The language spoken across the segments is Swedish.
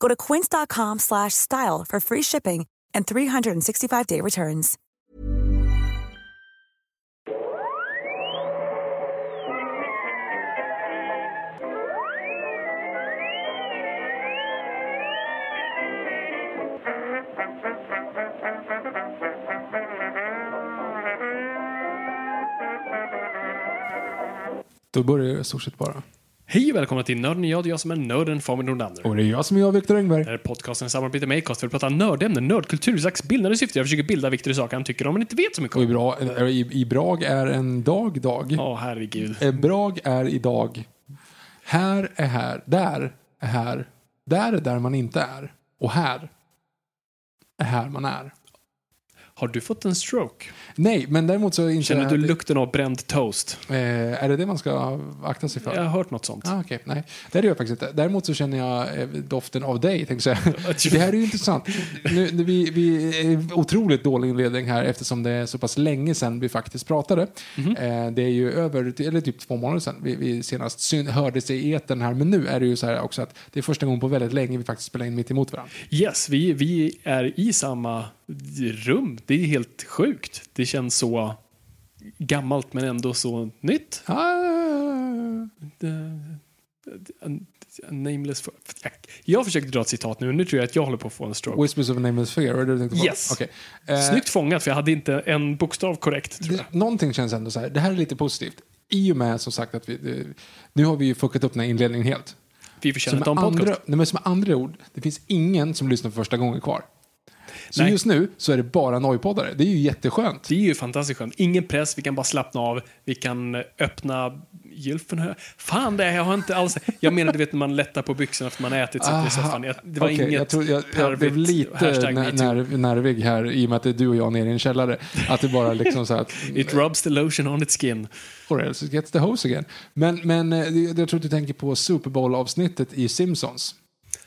Go to quince.com slash style for free shipping and 365-day returns. Då börjar jag i stort sett bara. Hej och välkomna till Nörden jag, det är jag som är nörden Fabian Nordlander. Och det är jag som är jag, Viktor Engberg. Det här är podcasten i samarbete med Acast för att prata nördämnen, nördkultur, i slags bildande syfte. Jag försöker bilda Viktor i saker han tycker om men inte vet så mycket Och i, om. bra, i, i Brag är en dag, dag. Ja, herregud. Eh, Brag är idag. Här är här. Där är här. Där är där man inte är. Och här är här man är. Har du fått en stroke? Nej, men däremot så inser Känner du att- lukten av bränd toast? Eh, är det det man ska akta sig för? Jag har hört något sånt. Ah, okej, nej. Det gör jag faktiskt inte. Däremot så känner jag eh, doften av dig, tänkte jag. Det här är ju intressant. Nu, nu, vi, vi är otroligt dålig inledning här eftersom det är så pass länge sedan vi faktiskt pratade. Mhm. Eh, det är ju över, eller typ två månader sedan vi, vi senast syn, hördes i eten här. Men nu är det ju så här också att det är första gången på väldigt länge vi faktiskt spelar in mitt emot varandra. Yes, vi, vi är i samma rum. Det är helt sjukt. Det känns så gammalt men ändå så nytt. Ah, en nameless... för- Jag, försökte dra ett citat nu, nu tror jag att jag håller på att få en stroke. Whispers of a Nameless Fear, det? Yes. Okej. Eh, Snyggt fångat, för jag hade inte en bokstav korrekt, tror jag. det, någonting känns ändå så här, det här är lite positivt. I och med som sagt att vi, det, nu har vi ju fuckat upp den här inledningen helt. Vi förtjänar inte en podcast. andra, nej, men som andra ord, det finns ingen som lyssnar för första gången kvar. Så Nej. just nu så är det bara nojpoddare. Det är ju jätteskönt. Det är ju fantastiskt skönt. Ingen press, vi kan bara slappna av. Vi kan eh, öppna gylfen. Fan, det jag har inte alls... Jag menar, du vet när man lättar på byxorna efter man har ätit sätter i soffan. Jag- Det var Okej, inget jag, tror, jag, jag blev lite nervig här i och med att det är du och jag nere i en källare. Att det bara liksom så att... It rubs the lotion on its skin. Or else it gets the hose again. Men, men eh, det- jag tror att du tänker på Super Bowl-avsnittet i Simpsons.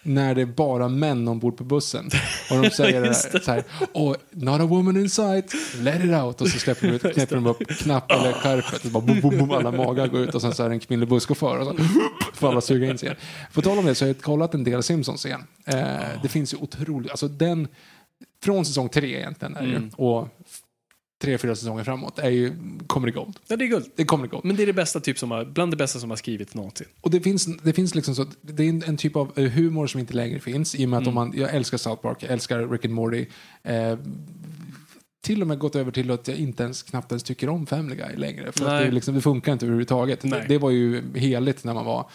När det är bara män ombord på bussen. Och de säger här, så här, oh, not a woman in sight, let it out. Och så släpper de ut, knäpper de upp knapp eller skärpet. Och bara boom, boom, boom, alla magar går ut och sen så är det en kvinnlig busschaufför. Och så får alla suga in sig igen. På tal om det så har jag kollat en del Simpsons igen. Eh, det finns ju otroligt, alltså den, från säsong tre egentligen är det ju, och tre, fyra säsonger framåt är ju comedy gold. Ja, det är guld. Det comedy gold. Men det är det bästa typ som har, bland det bästa som har skrivits någonsin. Och det finns, det finns liksom så, det är en, en typ av humor som inte längre finns. I och med att om man, jag älskar South Park, jag älskar Rick and Morty. Eh, till och med gått över till att jag inte ens, knappt ens tycker om Family Guy längre. För det, liksom, det funkar inte överhuvudtaget. Det, det var ju heligt när man var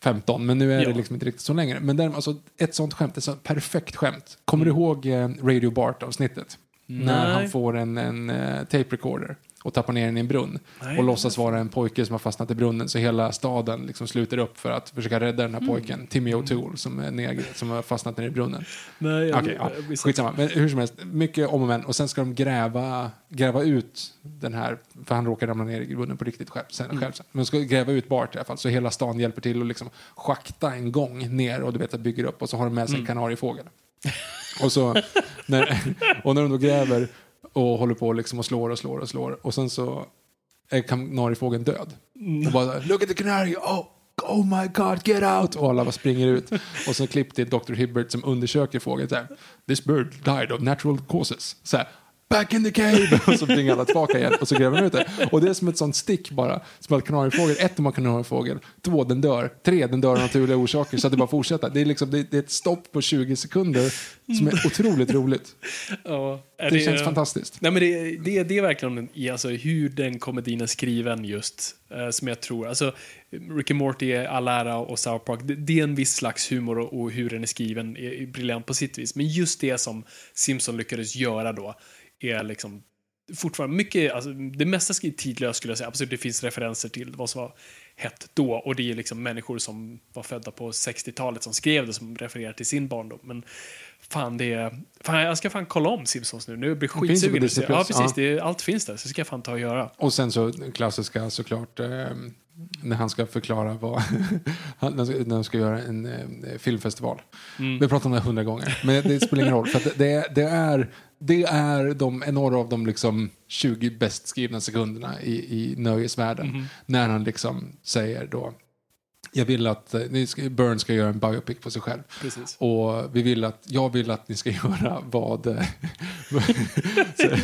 15, men nu är Ja. det liksom inte riktigt så längre. Men däremot, alltså, ett sånt skämt, ett sånt perfekt skämt. Kommer du ihåg eh, Radio Bart-avsnittet? När Nej. han får en, en eh, tape recorder och tappar ner den i en brunn. Nej. Och låtsas vara en pojke som har fastnat i brunnen så hela staden liksom sluter upp för att försöka rädda den här pojken. Timmy O'Toole som är neger som har fastnat nere i brunnen. Nej, Okej, ja, skitsamma. Men hur som helst, mycket om och men. Och sen ska de gräva, gräva ut den här, för han råkar ramla ner i brunnen på riktigt själv sen. Själv sen. Men de ska gräva ut Bart i alla fall, så hela stan hjälper till och liksom schakta en gång ner och du vet, att bygger upp och så har de med sig en kanariefågel. Och, så, när, och när de då gräver och håller på liksom och slår och slår och slår och sen så är kanariefågeln död. Och bara look at the canary, oh, oh my god, get out! Och alla bara springer ut. Och så klipp till Dr. Hibbert som undersöker fågeln så här, this bird died of natural causes. Så här, back in the cave! Och så springer alla tillbaka igen och så gräver de ut det. Och det är som ett sånt stick bara. Som att kanariefågel, ett, de har kanariefågel, två, den dör, tre, den dör av naturliga orsaker så att det bara fortsätter. Det är, liksom, det, det är ett stopp på 20 sekunder som är otroligt roligt. Ja, är Det känns fantastiskt. Nej, men det, det, det är verkligen i, alltså, hur den komedin är skriven just, eh, som jag tror. Alltså, Rick and Morty är all ära och South Park, det, det är en viss slags humor och, och hur den är skriven är, är briljant på sitt vis. Men just det som Simpson lyckades göra då är liksom fortfarande mycket, alltså, det mesta är tidlöst skulle jag säga. Absolut, det finns referenser till vad som var hett då och det är liksom människor som var födda på 60-talet som skrev det som refererar till sin barndom. Men fan, det är, fan jag ska fan kolla om Simpsons nu. Nu blir jag finns skitsugen. Disney+, Ja, precis. ja. Det allt finns där, så ska jag fan ta och göra. Och sen så klassiska såklart eh, när han ska förklara vad han, när, han ska, göra en eh, filmfestival. Vi har pratat om det hundra gånger, men det spelar ingen roll. För det, det, är, det är de, några av de liksom 20 bäst skrivna sekunderna i, i nöjesvärlden. När han liksom säger då jag vill att eh, Burn ska göra en biopic på sig själv. Precis. Och vi vill att, jag vill att ni ska göra vad... eh, så,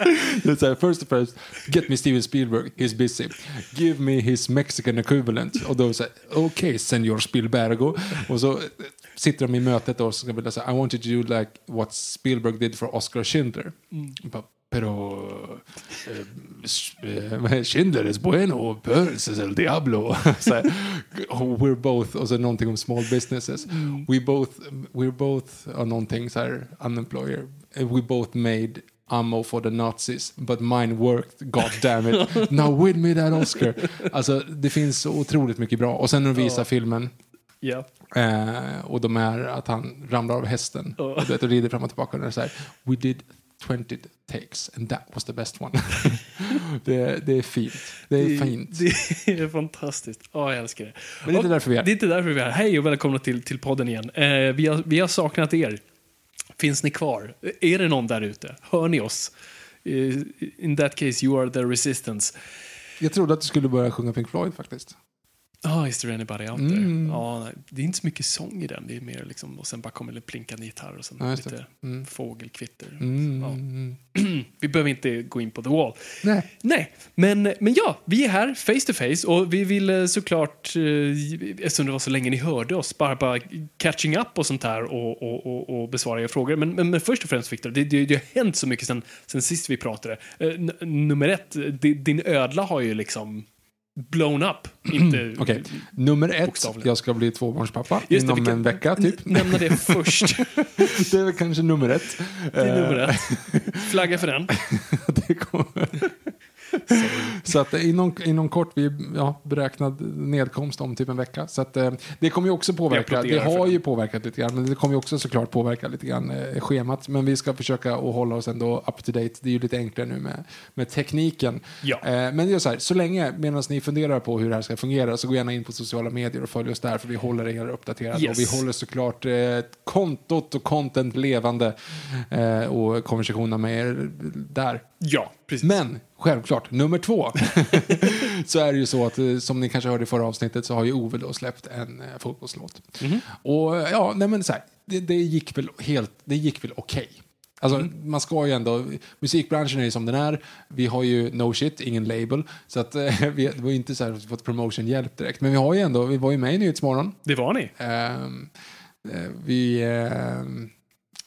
det är first of first, get me Steven Spielberg, he's busy. Give me his Mexican equivalent. Och då säger okej, okay, senor Spielbergo. Och så sitter de i mötet och ska vi säga I want you to do like what Spielberg did for Oscar Schindler. Bara, Pero eh, eh, Schindler is bueno, Pearls is el diablo. så här, oh, we're both, och så någonting om small businesses. We both, we're both, och någonting så här, unemployer. We both made ammo for the Nazis, but mine worked, god damn it. Now with me that Oscar. Alltså, det finns så otroligt mycket bra. Och sen när de visar filmen, Ja. Eh, och de är att han ramlar av hästen Ja. och, du vet, och rider fram och tillbaka. Och det så här, We did 20 takes and that was the best one. det, det är fint. Det är fint. Det är fantastiskt. Ja, jag älskar det. Men det är inte Och därför vi är. Det är inte därför vi är här. Hej och välkomna till, till podden igen. Eh, vi, har, vi har saknat er. Finns ni kvar? Är det någon där ute? Hör ni oss? Eh, in that case, you are the resistance. Jag trodde att du skulle börja sjunga Pink Floyd faktiskt. Ah, is there anybody out there? Mm. Ja, det är inte så mycket sång i den. Det är mer liksom, och sen bara kommer det plinkande gitarr och sen Ja, lite Mm. fågelkvitter. Mm. Ja. Mm. Vi behöver inte gå in på the wall. Nej. Nej, men, men ja, vi är här face to face och vi vill eh, såklart, eh, eftersom det var så länge ni hörde oss, bara, bara catching up och sånt här och, och, och, och besvara era frågor. Men, men, men först och främst Viktor, det, det, det har hänt så mycket sen, sen sist vi pratade. Eh, nummer ett, di- din ödla har ju liksom blown up. Inte, Okej, nummer ett. Bokstavligen. Jag ska bli tvåbarnspappa Just det, inom kan en vecka typ. Nämna det först. det är väl kanske nummer ett. Det är nummer Eh, ett. Flagga för den. det kommer. Så att eh, inom, inom kort, vi ja, beräknad nedkomst om typ en vecka. Så att eh, det kommer ju också påverka, det har ju påverkat lite grann, men det kommer ju också såklart påverka lite grann eh, schemat. Men vi ska försöka att hålla oss ändå up to date. Det är ju lite enklare nu med, med tekniken. Ja. Eh, men det är så här, så länge, medan ni funderar på hur det här ska fungera, så gå gärna in på sociala medier och följ oss där, för vi håller er uppdaterade. Yes. Och vi håller såklart eh, kontot och content levande eh, och konversationerna med er där. Ja, precis. Men självklart, nummer två, så är det ju så att eh, som ni kanske hörde i förra avsnittet så har ju Ove då släppt en eh, fotbollslåt. Och eh, ja, nej men så här, det, det gick väl helt, det gick väl okej. Alltså, man ska ju ändå, musikbranschen är ju som den är. Vi har ju no shit, ingen label. Så att, eh, vi, det var ju inte så här fått promotion-hjälp direkt. Men vi har ju ändå, vi var ju med i Nyhetsmorgon. Det var ni. Ehm, eh, vi, ehm,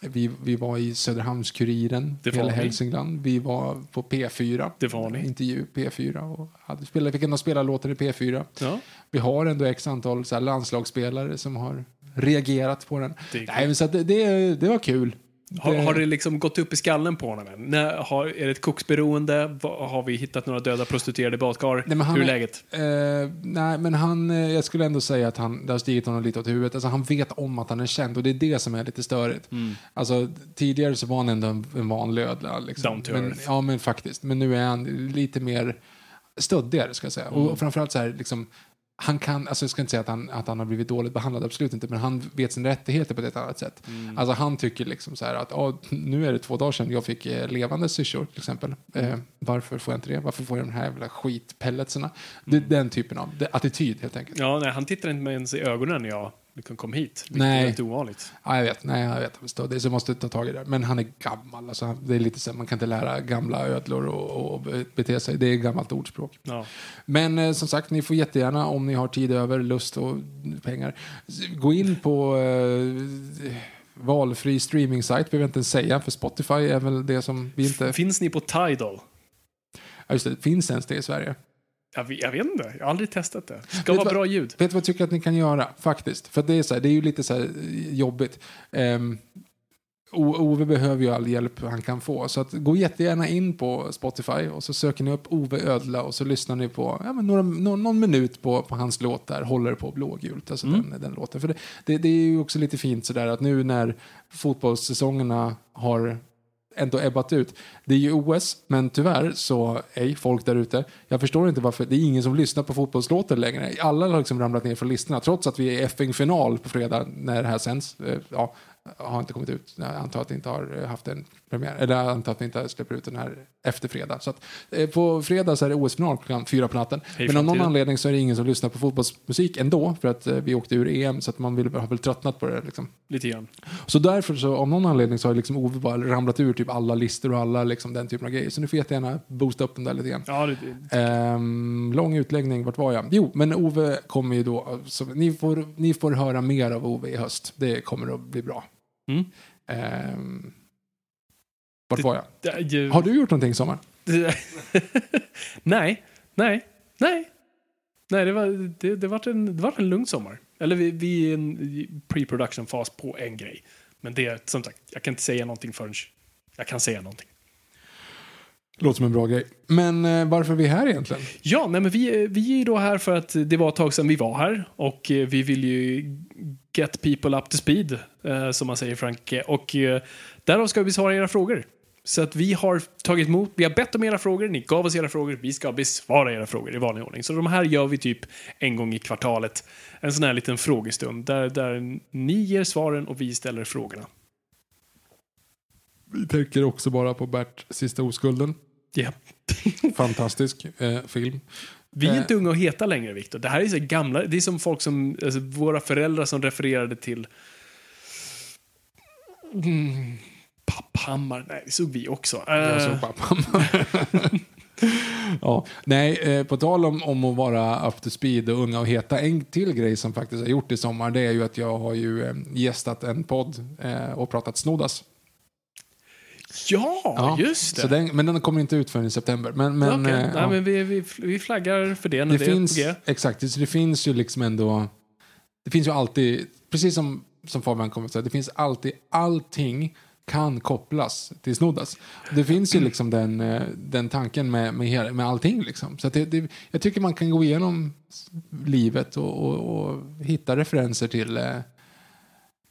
vi, vi var i Söderhamns-Kuriren, hela ni. Hälsingland. Vi var på P4. Det var ni. Intervju P4 och hade spelat, fick ändå spela låten i P4. Ja. Vi har ändå x antal så landslagsspelare som har reagerat på den. Det Nej, så det, det, det var kul. Har, har det liksom gått upp i skallen på honom än? När, har, är det ett koksberoende? Har vi hittat några döda prostituerade badkar? Nej, han Hur är läget? Eh, nej, men han, eh, jag skulle ändå säga att han, det har stigit honom lite åt huvudet. Alltså, han vet om att han är känd och det är det som är lite störigt. Mm. Alltså, tidigare så var han ändå en, en vanlig ödla. Liksom. Down to men, earth. Ja, men faktiskt. Men nu är han lite mer stöddigare, ska jag säga. Mm. Och framförallt så här, liksom, han kan, alltså jag ska inte säga att han, att han har blivit dåligt behandlad, absolut inte, men han vet sina rättigheter på ett annat sätt. Mm. Alltså han tycker liksom så här att "Ja, nu är det två dagar sedan jag fick eh, levande syrsor till exempel. Eh, varför får jag inte det? Varför får jag de här jävla skitpelletsarna? Det är den typen av det, attityd helt enkelt. Ja, nej, han tittar inte ens i ögonen jag liksom kom hit. Vilket Nej. är ovanligt. Ja, jag vet, nej, jag vet. Förstår. Det är så jag måste ta tag i det. Men han är gammal. Alltså, han- det är lite så här, man kan inte lära gamla ödlor och, och bete sig. Det är gammalt ordspråk. Ja. Men eh, som sagt, ni får jättegärna, om ni har tid över, lust och pengar, gå in på eh, valfri streaming-sajt behöver inte säga, för Spotify är väl det som vi inte... Finns ni på Tidal? Ja, just det, finns ens det i Sverige? Jag vet, jag vet inte, jag har aldrig testat det. Ska Vet vara vad- bra ljud. Vet du vad jag tycker att ni kan göra? Faktiskt. För det är, så här, det är ju lite så här eh, jobbigt. Um, Ove behöver ju all hjälp han kan få. Så att gå jättegärna in på Spotify och så söker ni upp Ove Ödla och så lyssnar ni på ja, några, någon, någon minut på, på hans låt där, Håller på blågult. Alltså den, den låten. För det, det, det är ju också lite fint sådär att nu när fotbollssäsongerna har ändå ebbat ut. Det är ju OS, men tyvärr så, är folk där ute. Jag förstår inte varför, det är ingen som lyssnar på fotbollslåtar längre. Alla har liksom ramlat ner från listorna, trots att vi är FN-final på fredag när det här sänds. Eh, ja, har inte kommit ut. Jag antar att det inte har eh, haft en premiär. Eller jag antar att vi inte släpper ut den här efter fredag. Så att, eh, på fredag så är det OS-final klockan fyra på natten. Hej, men av någon anledning så är det ingen som lyssnar på fotbollsmusik ändå. För att eh, vi åkte ur EM, så att man vill, har väl tröttnat på det. Liksom. Lite grann. Så därför så av någon anledning så har liksom Ove bara ramlat ur typ alla listor och alla liksom den typen av grejer. Så nu får jag jättegärna boosta upp den där lite grann. Ja, det, det, Ehm, lång utläggning, vart var jag? Jo, men Ove kommer ju då, så ni, får, ni får höra mer av Ove i höst. Det kommer att bli bra. Mm. Ehm, vart var jag? ju- Har du gjort någonting i sommar? nej, nej, nej. Nej, det var, det, det var, en, det var en lugn sommar. Eller vi, vi är i en pre-production-fas på en grej. Men det, som sagt, jag kan inte säga någonting förrän jag kan säga någonting. Låter som en bra grej. Men eh, varför är vi här egentligen? Ja, nej, men vi, vi är ju då här för att det var ett tag sedan vi var här och eh, vi vill ju get people up to speed, eh, som man säger Frank. Och eh, därav ska vi besvara era frågor. Så att vi har tagit emot, vi har bett om era frågor, ni gav oss era frågor, vi ska besvara era frågor i vanlig ordning. Så de här gör vi typ en gång i kvartalet. En sån här liten frågestund där, där ni ger svaren och vi ställer frågorna. Vi tänker också bara på Bert, Sista oskulden. Ja. Fantastisk eh, film. Vi är Eh. inte unga och heta längre, Viktor. Det här är så gamla, det är som folk som, alltså, våra föräldrar som refererade till mm, Papphammar. Nej, det såg vi också. Jag Eh, såg pappa. ja, nej, eh, på tal om, om att vara up to speed och unga och heta. En till grej som faktiskt har gjort i sommar det är ju att jag har ju eh, gästat en podd eh, och pratat snoddas. ja, just det. Så den, men den kommer inte ut förrän i september. Men, men, Okej, eh, Nej, ja. men vi, vi, vi flaggar för det när det det, finns, är på G. exakt, så det finns ju liksom ändå, det finns ju alltid, precis som, som Fabian kommer att säga, det finns alltid, allting kan kopplas till snoddas. Det finns ju liksom den, eh, den tanken med, med, med allting. Liksom. Så att det, det, jag tycker man kan gå igenom livet och, och, och hitta referenser till eh,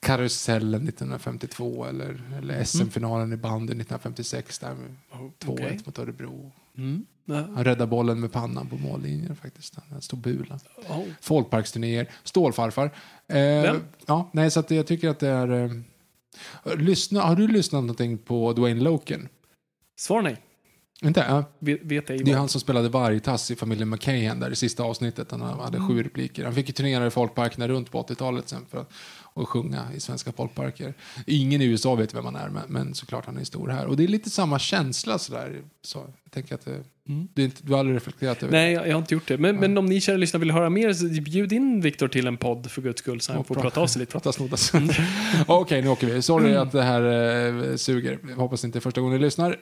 Karusellen 1952 eller, eller SM-finalen i bandy 1956 där med 2-1 okej. mot Örebro. Mm. Han räddade bollen med pannan på mållinjen faktiskt. Han stod bulan. Oh. Folkparksturnéer. Stålfarfar. Eh, ja, nej, så jag tycker att det är... Lyssna, har du lyssnat någonting på Dwayne Loken? Svar nej. Inte? Ja. Vet, vet Det är han som spelade vargtass i familjen McKahan där i sista avsnittet. Han hade sju repliker. Han fick ju turnera i folkparkerna runt på 80-talet sen för att och sjunga i svenska folkparker. Ingen i USA vet vem han är, men, men såklart han är stor här. Och det är lite samma känsla sådär. Så jag tänker att det, du, inte, du har aldrig reflekterat över Nej, jag, jag har inte gjort det. Men, men om ni kära lyssnare vill höra mer, så bjud in Viktor till en podd för guds skull, så han Och får pra- prata av sig lite. Prata. Okej, nu åker vi. Sorry att det här eh, suger. Jag hoppas det inte är första gången ni lyssnar.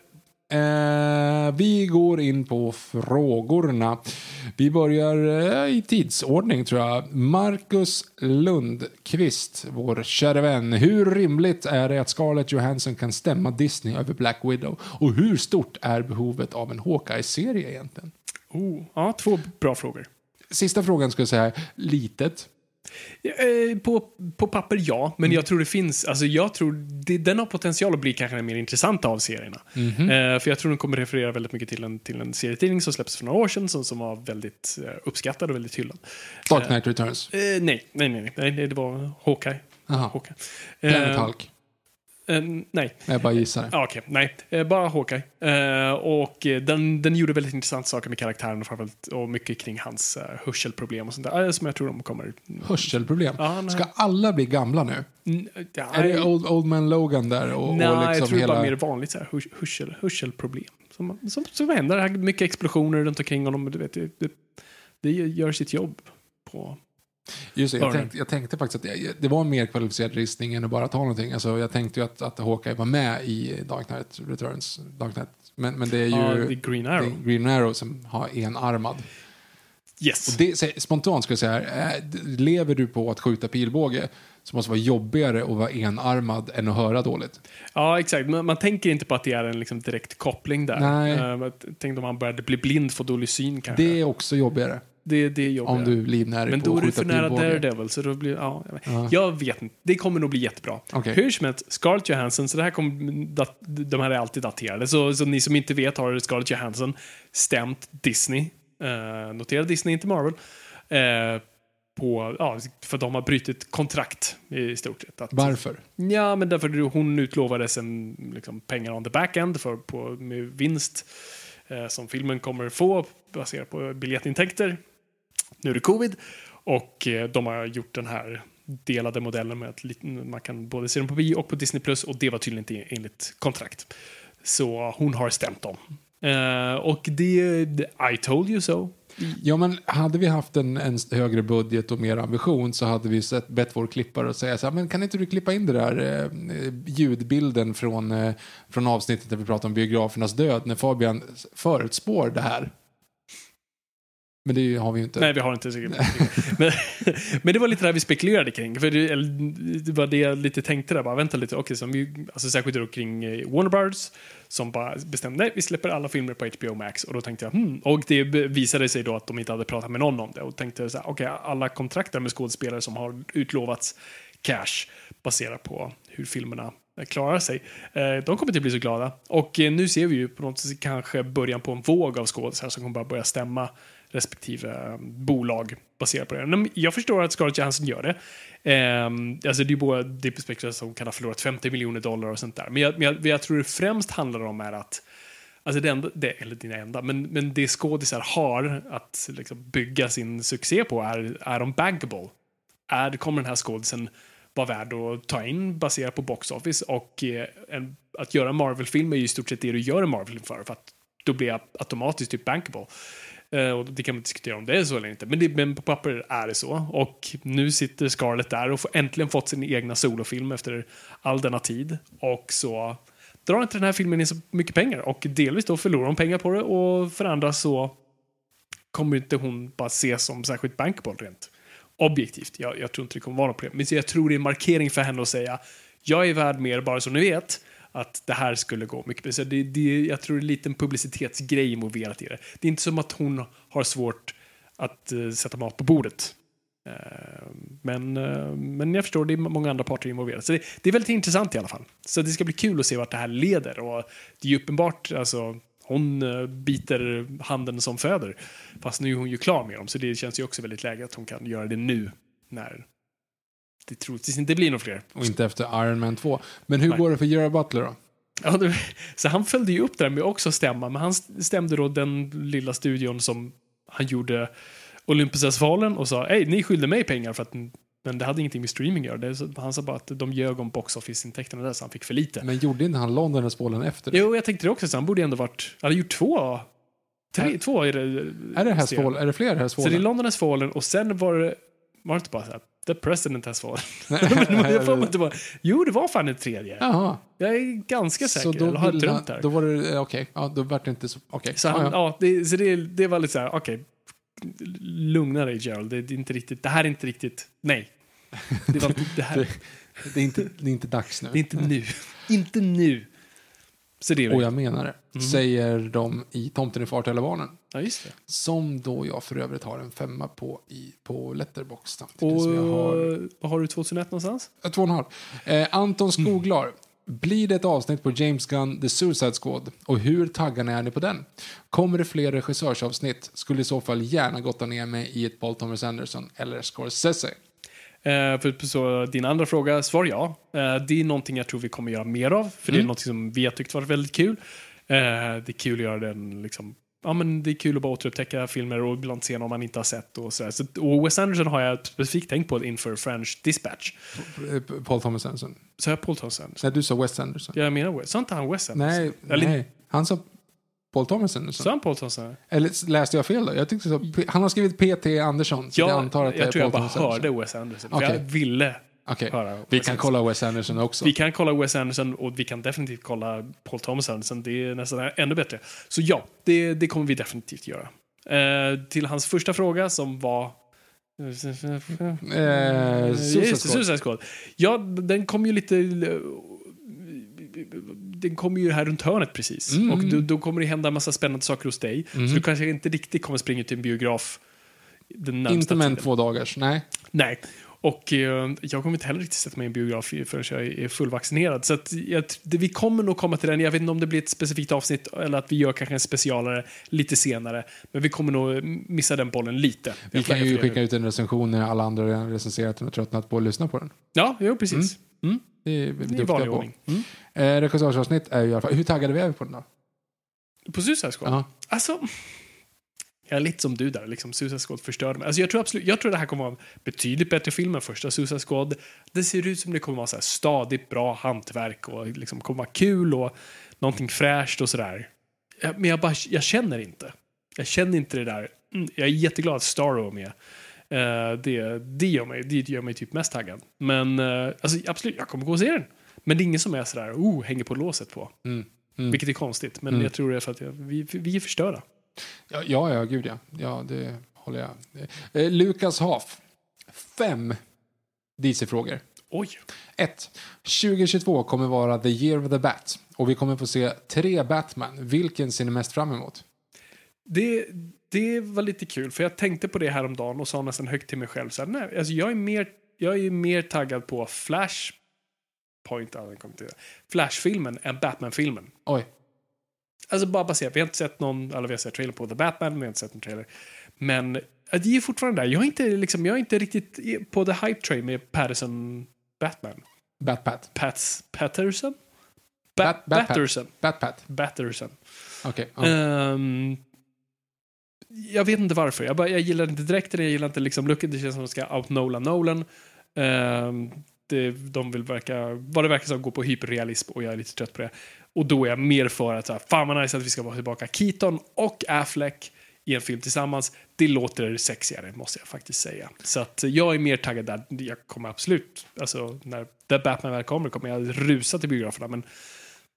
Eh, vi går in på frågorna. Vi börjar eh, i tidsordning tror jag. Marcus Lundqvist, vår kära vän. Hur rimligt är det att Scarlett Johansson kan stämma Disney över Black Widow? Och hur stort är behovet av en Hawkeye-serie egentligen? Oh, ja, två bra frågor. Sista frågan skulle jag säga, litet. Eh, På, på papper ja, men jag tror det finns, alltså jag tror det, den har potential att bli kanske den mer intressanta av serierna. Eh, för jag tror den kommer referera väldigt mycket till en, till en serietidning som släpptes för några år sedan som, som var väldigt eh, uppskattad och väldigt hyllad. Dark Knight Returns. Eh, nej, nej, nej, nej, det var Hawkeye. Jaha. Hawkeye. Eh, Hulk. Eh, nej, Jag bara gissar. Ja, Okej, nej. Eh, bara Hawkeye. Eh, och den, den gjorde väldigt intressanta saker med karaktären och, framförallt, och mycket kring hans uh, hörselproblem och sånt där. Som jag tror de kommer... Hörselproblem. Ska alla bli gamla nu? Mm, ja, Är det Old, old Man Logan där? Och, nej, och liksom jag tror det är hela... bara mer vanligt så här, hörs, hörsel, hörselproblem. Som, som, som händer. Mycket explosioner runt omkring honom. Du vet, det, det, det gör sitt jobb på... Just det, jag, tänkte, jag tänkte faktiskt att det, det var en mer kvalificerad listning än att bara ta någonting. Alltså, jag tänkte ju att, att Hawkeye var med i Dark Knight Returns. Dark Knight. Men, men det är ju är Green Arrow. Green Arrow som har enarmad. Yes. Det, spontant ska jag säga, d- lever du på att skjuta pilbåge så måste det vara jobbigare att vara enarmad än att höra dåligt. Ja, exakt. Man, man tänker inte på att det är en liksom, direkt koppling där. Nej. Uh, tänk om man började bli blind, få dålig syn kanske. Det är också jobbigare det, det är jobbigare. om du livnär dig Men på då är du för nära. Daredevil, så då blir ja, jag vet. Ja. Jag vet inte. Det kommer nog bli jättebra. Okej. Hur som helst, Scarlett Johansson, så det här kommer, dat, de här är alltid daterade. Så, så ni som inte vet har Scarlett Johansson stämt Disney, uh, notera Disney, inte Marvel, eh, på, ja, för de har brutit kontrakt i stort sett. Att, Varför? Ja, men därför hon utlovades en, liksom, pengar on the back-end för, på, med vinst eh, som filmen kommer få baserat på biljettintäkter. Nu är det covid och eh, de har gjort den här delade modellen med att man kan både se den på bio och på Disney Plus och det var tydligen inte enligt kontrakt. Så hon har stämt dem. Eh, och det, I told you so. Ja, men hade vi haft en, en högre budget och mer ambition så hade vi sett, bett vår klippare att säga så här, men kan inte du klippa in det där eh, ljudbilden från, eh, från avsnittet där vi pratar om biografernas död när Fabian förutspår det här. Men det har vi ju inte. Nej, vi har inte säkert. men, men det var lite det här vi spekulerade kring. För det, eller, det var det jag lite tänkte där. Bara, vänta lite. Okej, så vi, alltså särskilt då kring eh, Warner Brothers som bara bestämde nej, vi släpper alla filmer på HBO Max. Och då tänkte jag, hmm. Och det visade sig då att de inte hade pratat med någon om det. Och tänkte så här, okej, alla kontrakt där med skådespelare som har utlovats cash baserat på hur filmerna eh, klarar sig. Eh, de kommer inte bli så glada. Och nu ser vi ju på något sätt kanske början på en våg av skådespelare som kommer bara börja stämma respektive ehm, bolag baserat på det. Men jag förstår att Scarlett Johansson gör det. Ehm, alltså det är ju båda Deep Spectre som kan ha förlorat 50 miljoner dollar och sånt där. Men jag, men jag, jag tror det främst handlar om är att Alltså det enda, det, eller dina enda, men, men det skådisar har att liksom bygga sin succé på är, är de bankable? Är, kommer den här skådisen vara värd att ta in baserat på box office? Och eh, en, att göra en Marvel-film är ju i stort sett det du gör en Marvel-film för, för att då blir jag automatiskt typ bankable. Eh, och det kan man diskutera om det är så eller inte, men, det, men på papper är det så. Och nu sitter Scarlett där och får äntligen fått sin egna solofilm efter all denna tid. Och så drar inte den här filmen in så mycket pengar och delvis då förlorar hon pengar på det och för andra så kommer inte hon bara ses som särskilt bankable rent objektivt. Jag, jag tror inte det kommer vara något problem. Men så jag tror det är en markering för henne att säga jag är värd mer bara så ni vet att det här skulle gå mycket så det, det, Jag tror det är en liten publicitetsgrej involverat i det. Det är inte som att hon har svårt att uh, sätta mat på bordet. Uh, men, uh, men jag förstår, det är många andra parter involverade. Så det, det är väldigt intressant i alla fall. Så det ska bli kul att se vart det här leder. Och det är ju uppenbart, alltså, hon biter handen som föder. Fast nu är hon ju klar med dem, så det känns ju också väldigt läge att hon kan göra det nu. När det troligtvis inte blir några fler. Och inte efter Iron Man 2. Men hur Nej. går det för Gerard Butler då? Ja, det, så han följde ju upp det där med också stämma, men han stämde då den lilla studion som han gjorde Olympusfestivalen och sa hej, ni skyllde mig pengar för att men det hade ingenting med streaming att göra. Han sa bara att de ljög om box office-intäkterna där så han fick för lite. Men gjorde inte han London och Spålen efter det? Jo, jag tänkte det också, så han borde ändå varit... Han hade gjort två... Tre, Är- två är det. Är det Hästfall? Är det fler Så det är? London has fallen och sen var det... Var det inte bara så här, The president has fallen? jag får mig inte bara, jo, det var fan en tredje. Jaha. Jag är ganska säker. Så då, eller har jag han, här? då var det, eh, okej, ja, då vart det inte så, okej. Så, Ja, han, ja. ja. det, så det, det var lite så här, okej. Lugna dig Gerald, det, är inte riktigt, det här är inte riktigt, nej. Det, var, inte- det, här, Det- Det är inte, det är inte dags nu. det är inte nu. Inte nu. Så det Och jag menar det. Mhm. Säger de i Tomten är far till alla barnen. Ja, just det. Som då jag för övrigt har en femma på, i, på samtidigt Och som jag har vad har du 2001 någonstans? Två och en halv. Eh, Anton Skoglar. Blir det ett avsnitt på James Gunn The Suicide Squad? Och hur taggade är ni på den? Kommer det fler regissörsavsnitt? Skulle i så fall gärna gotta ner mig i ett Paul Thomas Anderson eller Scorsese. Eh, för din andra fråga, svar ja. Eh, det är någonting jag tror vi kommer göra mer av, för det är Mm. något som vi har tyckt varit väldigt kul. Eh, det är kul att göra den liksom Ja, men det är kul att bara återupptäcka filmer och ibland se någon man inte har sett. Och, så så, och Wes Anderson har jag specifikt tänkt på inför French Dispatch. Paul Thomas Anderson. Så jag Paul Thomas Anderson. Nej, du sa Wes Anderson. Jag menar Wes. Sa inte han Wes Anderson? Nej, Eller- nej. Han sa... Paul Thomason? Så han Paul Thompson? Eller läste jag fel då? Jag tyckte så. Han har skrivit P.T. Andersson. så Ja, jag antar att det jag är tror jag Paul bara Thomas hörde Wes Anderson. För Okej. jag ville Okej, höra vi kan Anderson. kolla Wes Anderson också. Vi kan kolla Wes Anderson och vi kan definitivt kolla Paul Thomas Anderson. Det är nästan ännu bättre. Så ja, det, det kommer vi definitivt göra. Eh, till hans första fråga som var... Eh, Suicide Squad. Suicide Squad. Ja, den kom ju lite... Den kommer ju här runt hörnet precis. Mm. Och då, då kommer det hända en massa spännande saker hos dig. Så du kanske inte riktigt kommer springa till en biograf den närmsta Inte med en två dagars, nej. Nej. Och eh, jag kommer inte heller riktigt sätta mig i en biograf förrän jag är fullvaccinerad. Så att jag, det, vi kommer nog komma till den. Jag vet inte om det blir ett specifikt avsnitt eller att vi gör kanske en specialare lite senare. Men vi kommer nog missa den bollen lite. Vi kan ju skicka ut en recension när alla andra redan recenserat den och tröttnat på att lyssna på den. Ja, jo, precis. Mm. Det är vi duktiga på. Mm. Eh, Regissörsavsnitt är ju i alla fall... Hur taggade vi är på den då? På Suicide Squad? Ja. Alltså, jag är lite som du där. Liksom, Suicide Squad förstörde mig. Alltså, jag, tror absolut, jag tror det här kommer vara en betydligt bättre film än första Suicide Squad. Det ser ut som det kommer vara så här stadigt bra hantverk och liksom kommer vara kul och någonting fräscht och sådär. Men jag, bara, jag känner inte. Jag känner inte det där. Mm, Jag är jätteglad att Starro är med. Eh, det, det, gör mig, det gör mig typ mest taggad. Men eh, alltså, absolut, jag kommer gå och se den. Men det är ingen som är sådär, oh, hänger på låset på. Mm. Mm. Vilket är konstigt, men Mm. jag tror det är för att jag, vi, vi är förstörda. Ja, ja, ja, gud ja. Ja, det håller jag. Eh, Lukas Haf. Fem DC-frågor. Oj. 1. 2022 kommer vara the year of the bat. Och vi kommer få se tre Batman. Vilken ser ni mest fram emot? Det, det var lite kul, för jag tänkte på det häromdagen och sa nästan högt till mig själv. Så här, nej, alltså jag, är mer, jag är mer taggad på Flash Point. Flash-filmen än Batman-filmen. Oj. Alltså bara baserat, vi har inte sett någon, eller vi har sett trailer på The Batman, men vi har inte sett en trailer. Men det är fortfarande där. Jag är inte, liksom, jag är inte riktigt på the hype train med Patterson Batman. Bat-Pat. Pats, Patterson? Ba- Bat- Bat- Batterson. Bat-Pat. Batterson. Okej. ja. Ehm, jag vet inte varför. Jag, bara, jag gillar inte direkt det, jag gillar inte liksom looken. Det känns som att de ska out-nola Nolan. Um, det, de vill verka, vad det verkar som, gå på hyperrealism och jag är lite trött på det. Och då är jag mer för att så här, fan vad nice att vi ska vara tillbaka Keaton och Affleck i en film tillsammans. Det låter sexigare, måste jag faktiskt säga. Så att jag är mer taggad där. Jag kommer absolut, alltså när The Batman väl kommer kommer jag rusa till biograferna. Men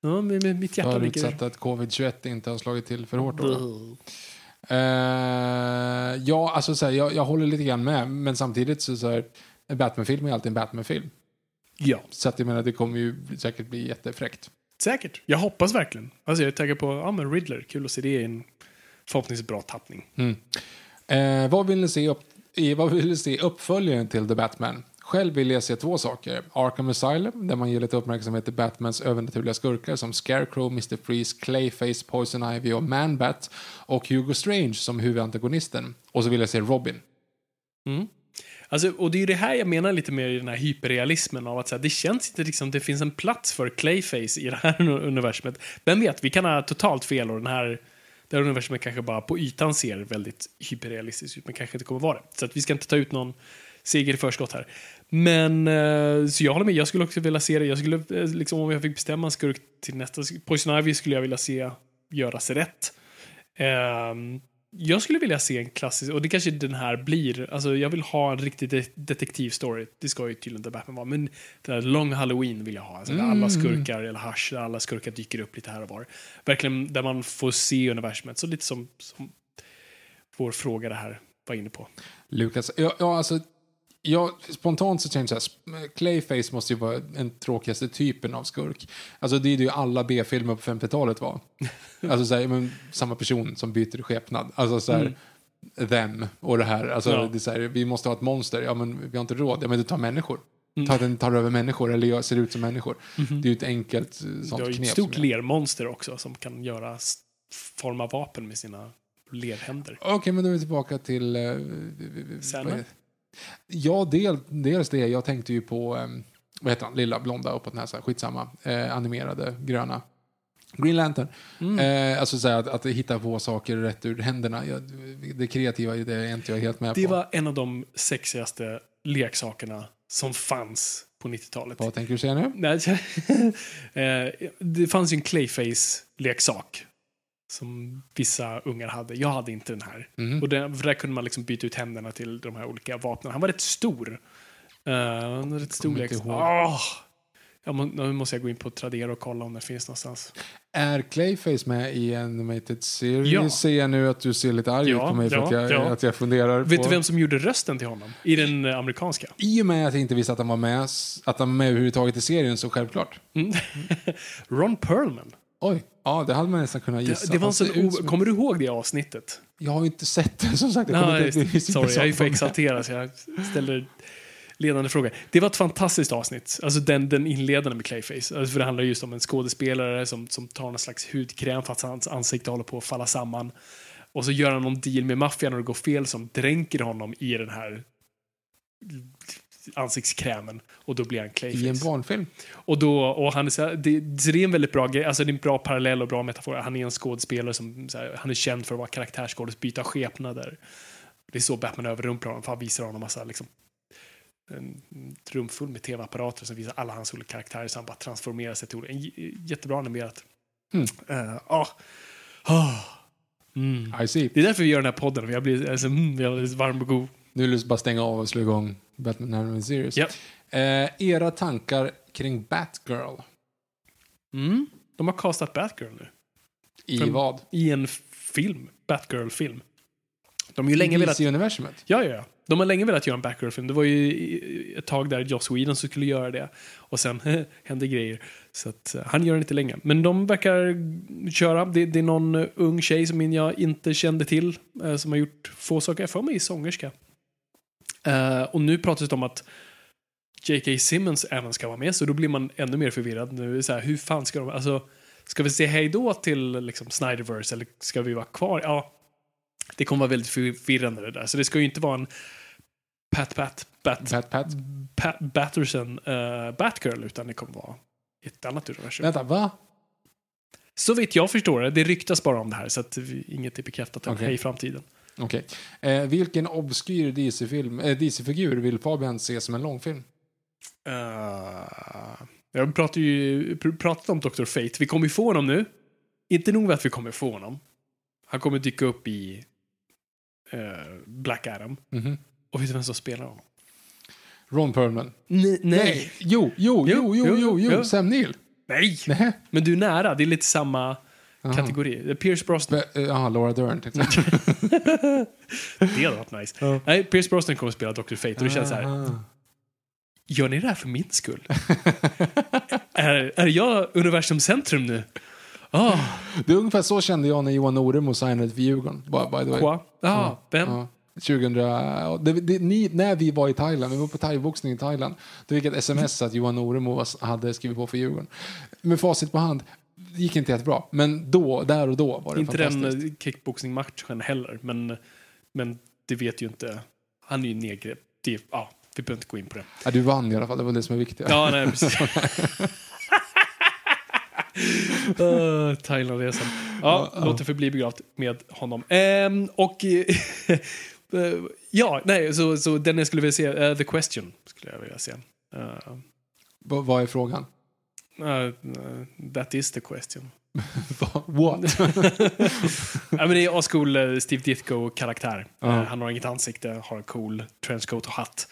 ja, mitt hjärta ligger... Förutsatt att covid-21 inte har slagit till för hårt. Då. Eh, ja, alltså så här, jag, jag håller lite grann med. Men samtidigt så, så här, en Batman-film är alltid en Batman-film. Ja. Så att jag menar, det kommer ju säkert bli jättefräckt. Säkert. Jag hoppas verkligen. Alltså jag är taggad på ja, men Riddler. Kul att se det i en förhoppningsvis bra tappning. Eh, vad, vill ni se upp, i, vad vill ni se uppföljaren till The Batman? Själv vill jag se två saker. Arkham Asylum, där man ger lite uppmärksamhet till Batmans övernaturliga skurkar som Scarecrow, Mr. Freeze, Clayface, Poison Ivy och Man-Bat. Och Hugo Strange som huvudantagonisten. Och så vill jag se Robin. Mm. Alltså, och det är ju det här jag menar lite mer i den här hyperrealismen av att så här, det känns inte liksom det finns en plats för Clayface i det här universumet. Vem vet, vi kan ha totalt fel och den här det här universumet kanske bara på ytan ser väldigt hyperrealistiskt ut men kanske inte kommer vara det. Så att vi ska inte ta ut någon seger i förskott här. Men eh, så jag håller med, jag skulle också vilja se det. Jag skulle, eh, liksom, om jag fick bestämma en skurk till nästa, Poison Ivy skulle jag vilja se göras rätt. Ehm, jag skulle vilja se en klassisk, och det kanske den här blir, alltså jag vill ha en riktig de detektivstory. Det ska ju tydligen inte Batman vara, men den här Long Halloween vill jag ha. Alltså där alla skurkar, eller Hush, där alla skurkar dyker upp lite här och var. Verkligen där man får se universumet, så lite som, som vår fråga det här var inne på. Lukas, ja, ja alltså, ja, spontant så känner jag så här, Clayface måste ju vara den tråkigaste typen av skurk. Alltså det är ju alla B-filmer på 50-talet var. Alltså så här, men, samma person som byter skepnad. Alltså så här, them och det här. Alltså, Ja. det är så här, vi måste ha ett monster, ja men vi har inte råd. Ja men du tar människor. Ta, den tar över människor eller gör, ser ut som människor. Det är ju ett enkelt eh, Du sånt har ju knep. ett stort lermonster också som kan göra forma vapen med sina lerhänder. Okej, men då är vi tillbaka till... Uh, Sandman? Ja, del, dels det. Jag tänkte ju på, um, vad heter han, lilla blonda uppåt näsa, skitsamma, eh, animerade, gröna. Green Lantern. Eh, alltså så att, att hitta på saker rätt ur händerna. Jag, det kreativa det är inte jag helt med Det på. var en av de sexigaste leksakerna som fanns på 90-talet. Vad tänker du säga nu? Eh, det fanns ju en Clayface-leksak som vissa ungar hade. Jag hade inte den här. Mhm. Och för där kunde man liksom byta ut händerna till de här olika vapnen. Han var rätt stor. Uh, han var rätt storlek. inte ihåg. Åh! Ja, men, nu måste jag gå in på Tradera och kolla om det finns någonstans. Är Clayface med i Animated Series? Ja. Ser jag nu att du ser lite arg Ja, ut på mig för ja, att, jag, ja. att jag funderar Vet på... du vem som gjorde rösten till honom? I den eh, amerikanska? I och med att jag inte visste att han var med, att han var med överhuvudtaget i serien så självklart. Mm. Ron Perlman. Oj, ja det hade man nästan kunnat gissa. Det, det var som- o- Kommer du ihåg det avsnittet? Jag har ju inte sett den som sagt. Jag kommer Nej, inte, det sorry, jag är så- för exalterad så jag ställer ledande frågor. Det var ett fantastiskt avsnitt. Alltså den, den inledande med Clayface. Alltså för det handlar just om en skådespelare som, som tar någon slags hudkräm för att hans ansikte håller på att falla samman. Och så gör han någon deal med maffian och det går fel som dränker honom i den här ansiktskrämen. Och då blir han Clayface. I en barnfilm. Och, då, och han är så här, det, så det är en väldigt bra grej, alltså det är en bra parallell och bra metafor. Han är en skådespelare som här, han är känd för att vara karaktärsskådis, byta skepnader. Det är så Batman överrumplar honom, för han visar honom massa liksom, en rum full med tv-apparater som visar alla hans olika karaktärer så han bara transformerar sig till olika. Jättebra animerat. Mm. Eh, ah. Ah. Mm. I see. Det är därför vi gör den här podden, jag blir, alltså, mm, jag blir varm och god. Nu är det bara stänga av och slå igång Batman Animated Series. Ja. Eh, era tankar kring Batgirl? Mm. De har castat Batgirl nu. I Från- vad? I en film, Batgirl-film. De har ju länge I velat... DC-universumet? Ja, ja, ja. De har länge velat göra en Batgirl-film. Det var ju ett tag där Joss Whedon som skulle göra det. Och sen hände grejer. Så att, eh, han gör den inte längre. Men de verkar köra. Det, det är någon ung tjej som jag inte kände till. eh, som har gjort få saker. Jag får mig sångerska. Eh, och nu pratas det om att J.K. Simmons även ska vara med. Så då blir man ännu mer förvirrad. Nu är så här, hur fan ska de... Alltså, ska vi säga hej då till liksom, Snyderverse? Eller ska vi vara kvar? Ja, det kommer vara väldigt förvirrande det där. Så det ska ju inte vara en Pat Pat Bat, Pat Pat? Pat Batterson uh, Batgirl utan det kommer vara ett annat universum. Vänta, va? Så vitt jag förstår det, det ryktas bara om det här så att vi, inget är bekräftat än Okej. i framtiden. Okej. Eh, vilken obskyr DC-film, eh, DC-figur vill Fabian se som en långfilm? Uh, jag pratar ju pr- pratat om Dr. Fate. Vi kommer ju få honom nu. Inte nog med att vi kommer få honom. Han kommer dyka upp i eh, Black Adam. Mhm. Och vet du vem som spelar honom? Ron Perlman? Nej. Nej! Jo, jo, jo, jo, jo, jo, jo. Sam Neill? Nej! Nej. Men du är nära. Det är lite samma Aha. kategori. Pierce Brosnan. Be- eh, Laura Dern tänkte jag. Det hade varit nice. Ja. Nej, Pierce Brosnan kommer att spela Dr. Fate och det känns så här. Gör ni det här för min skull? är, är jag universums centrum nu? Ah, Det är ungefär så kände jag när Johan Oremo signade för Djurgården. By, by the way. qua? Ah, vem? Ja. 2000, ja, det, det, ni, när vi var i Thailand, vi var på thaiboxning i Thailand, då fick jag ett sms att Johan Oremo hade skrivit på för Djurgården. Med facit på hand, det gick inte jättebra. Men då, där och då var det Inte fantastiskt. den eh, kickboxing-matchen heller, men, men det vet ju inte. Han är ju nedgrävd. Det, ja, vi behöver inte gå in på det. Ja, du vann i alla fall, det var det som är viktigt. Ja, nej, precis. uh, Thailandresan. Ja, Ja, ja. låt det förbli begravt med honom. Ehm, och eh, ja, nej, så, så den jag skulle vilja se, eh, The Question, skulle jag vilja se. Uh, Va- vad är frågan? Uh, that is the question. What? ja, men det är ascool eh, Steve Ditko-karaktär. Ja. Eh, han har inget ansikte, har en cool trenchcoat och hatt.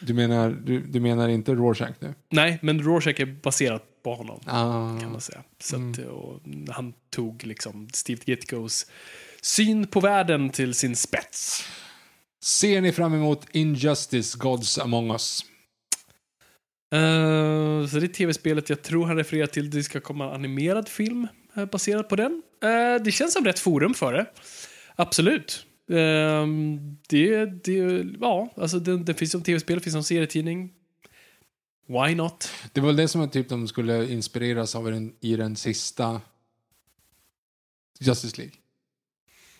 Du menar, du, du menar inte Rorschach nu? Nej, men Rorschach är baserat på honom. Ah, kan man säga. Så Mm. att, och han tog liksom Steve Ditkos syn på världen till sin spets. Ser ni fram emot Injustice, Gods Among Us? Eh, så det är tv-spelet jag tror han refererar till. Det ska komma en animerad film uh, baserad på den. Eh, det känns som rätt forum för det. Absolut. Eh, det, det, ja, alltså det, det finns som tv-spel, det finns som serietidning. Why not? Det var väl det som var typ de skulle inspireras av den, i den sista Justice League.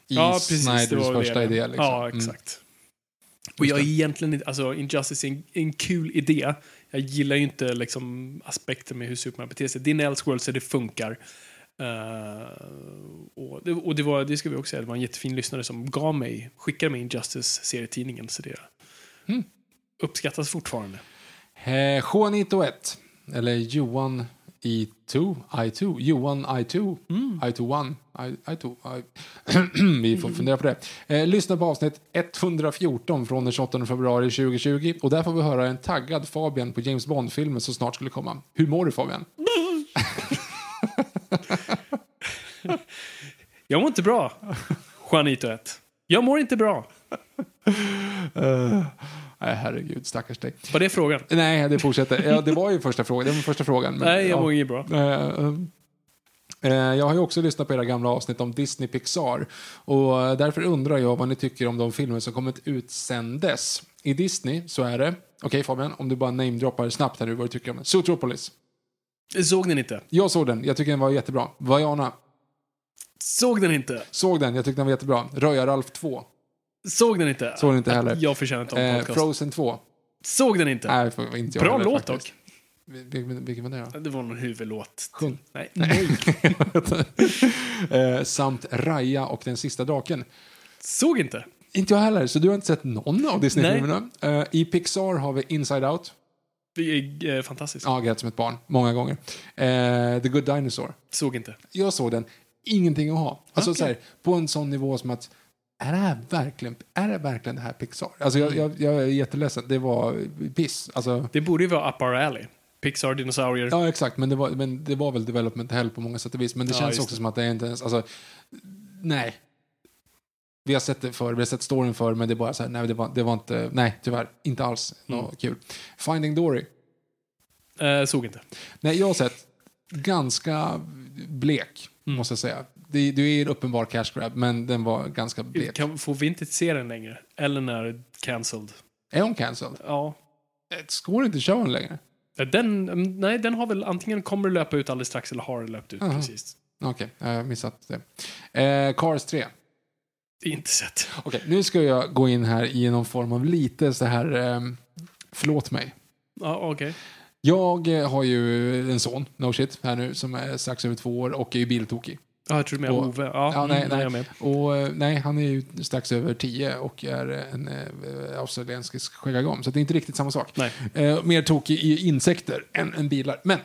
I Snyders det var första det. idé. Liksom. Ja, Mm. exakt. Och jag är egentligen inte, alltså Injustice är en, en kul idé. Jag gillar ju inte liksom aspekten med hur Superman beter sig. Det är en Elseworld så det funkar. Eh, och det, och det, var, det ska vi också säga, det var en jättefin lyssnare som gav mig, skickade mig Injustice-serietidningen. Så det Mm. uppskattas fortfarande. Eh, Juanito 1, eller Johan I2, I2, Johan I2, I21, I, I2. I, vi får fundera på det. Eh, lyssna på avsnitt 114 från den 28 februari 2020 och där får vi höra en taggad Fabian på James Bond-filmen som snart skulle komma. Hur mår du Fabian? Jag mår inte bra. Juanito 1. Jag mår inte bra. Nej, herregud, stackars dig. Var det frågan? Nej, det fortsätter. Ja, det var ju första frågan. Det var första frågan. men- Nej, jag ja. mår inget bra. Eh, Jag har ju också lyssnat på era gamla avsnitt om Disney Pixar och därför undrar jag vad ni tycker om de filmer som kommit ut sen dess. I Disney så är det, okej Fabian, om du bara namedroppar snabbt här nu vad du tycker om. Zootropolis. Såg den inte? Jag såg den, jag tycker den var jättebra. Vaiana, Såg den inte? såg den, jag tyckte den var jättebra. Röja-Ralf 2, Såg den inte? såg den inte heller. Jag förtjänar inte en Eh, podcast. Frozen 2, Såg den inte? nej var inte jag Bra heller, låt dock. Vilken, vilken var det då? Det var någon huvudlåt. Sjung. Nej. Nej. eh, samt Raya och Den sista draken. Såg inte. Inte jag heller, så du har inte sett någon av Disney-filmerna. Eh, I Pixar har vi Inside Out. Det är eh, fantastiskt. Ja, grät som ett barn, många gånger. Eh, The Good Dinosaur. Såg inte. Jag såg den, ingenting att ha. Alltså Okej. så här, på en sån nivå som att, är det här verkligen, är det, verkligen det här Pixar? Alltså jag, jag, jag är jätteledsen, det var piss. Alltså, Det borde ju vara Up Our Alley. Pixar, dinosaurier. ja, exakt, men det, var, men det var väl development hell på många sätt och vis. Men det Ja, känns också det. som att det är inte ens, alltså, nej. Vi har sett det förr, vi har sett storyn förr, men det är bara så här, nej, det var, det var inte, nej, tyvärr, inte alls Mm. något kul. Finding Dory. Eh, såg inte. Nej, jag har sett ganska blek, Mm. måste jag säga. Det, det är en uppenbar cash grab, men den var ganska blek. Kan, får vi inte se den längre? Ellen är cancelled. Är hon cancelled? Ja. Går inte den längre. Den, mm, nej, den har väl antingen kommer löpa ut alldeles strax eller har löpt ut Aha. precis. Okej, jag har missat det. Eh, Cars 3. Inte sett. Okej, nu ska jag gå in här i någon form av lite så här, eh, förlåt mig. Ja, okej. Jag eh, har ju en son, no shit, här nu, som är strax över två år och är ju biltokig. Ja, jag tror du menar Ove. Ja, Ja, nej, mm, nej. Jag med. Och eh, nej, han är ju strax över tio och är en eh, australiensisk skäggagam, så det är inte riktigt samma sak. Nej. Eh, mer tokig i insekter än, än bilar. Men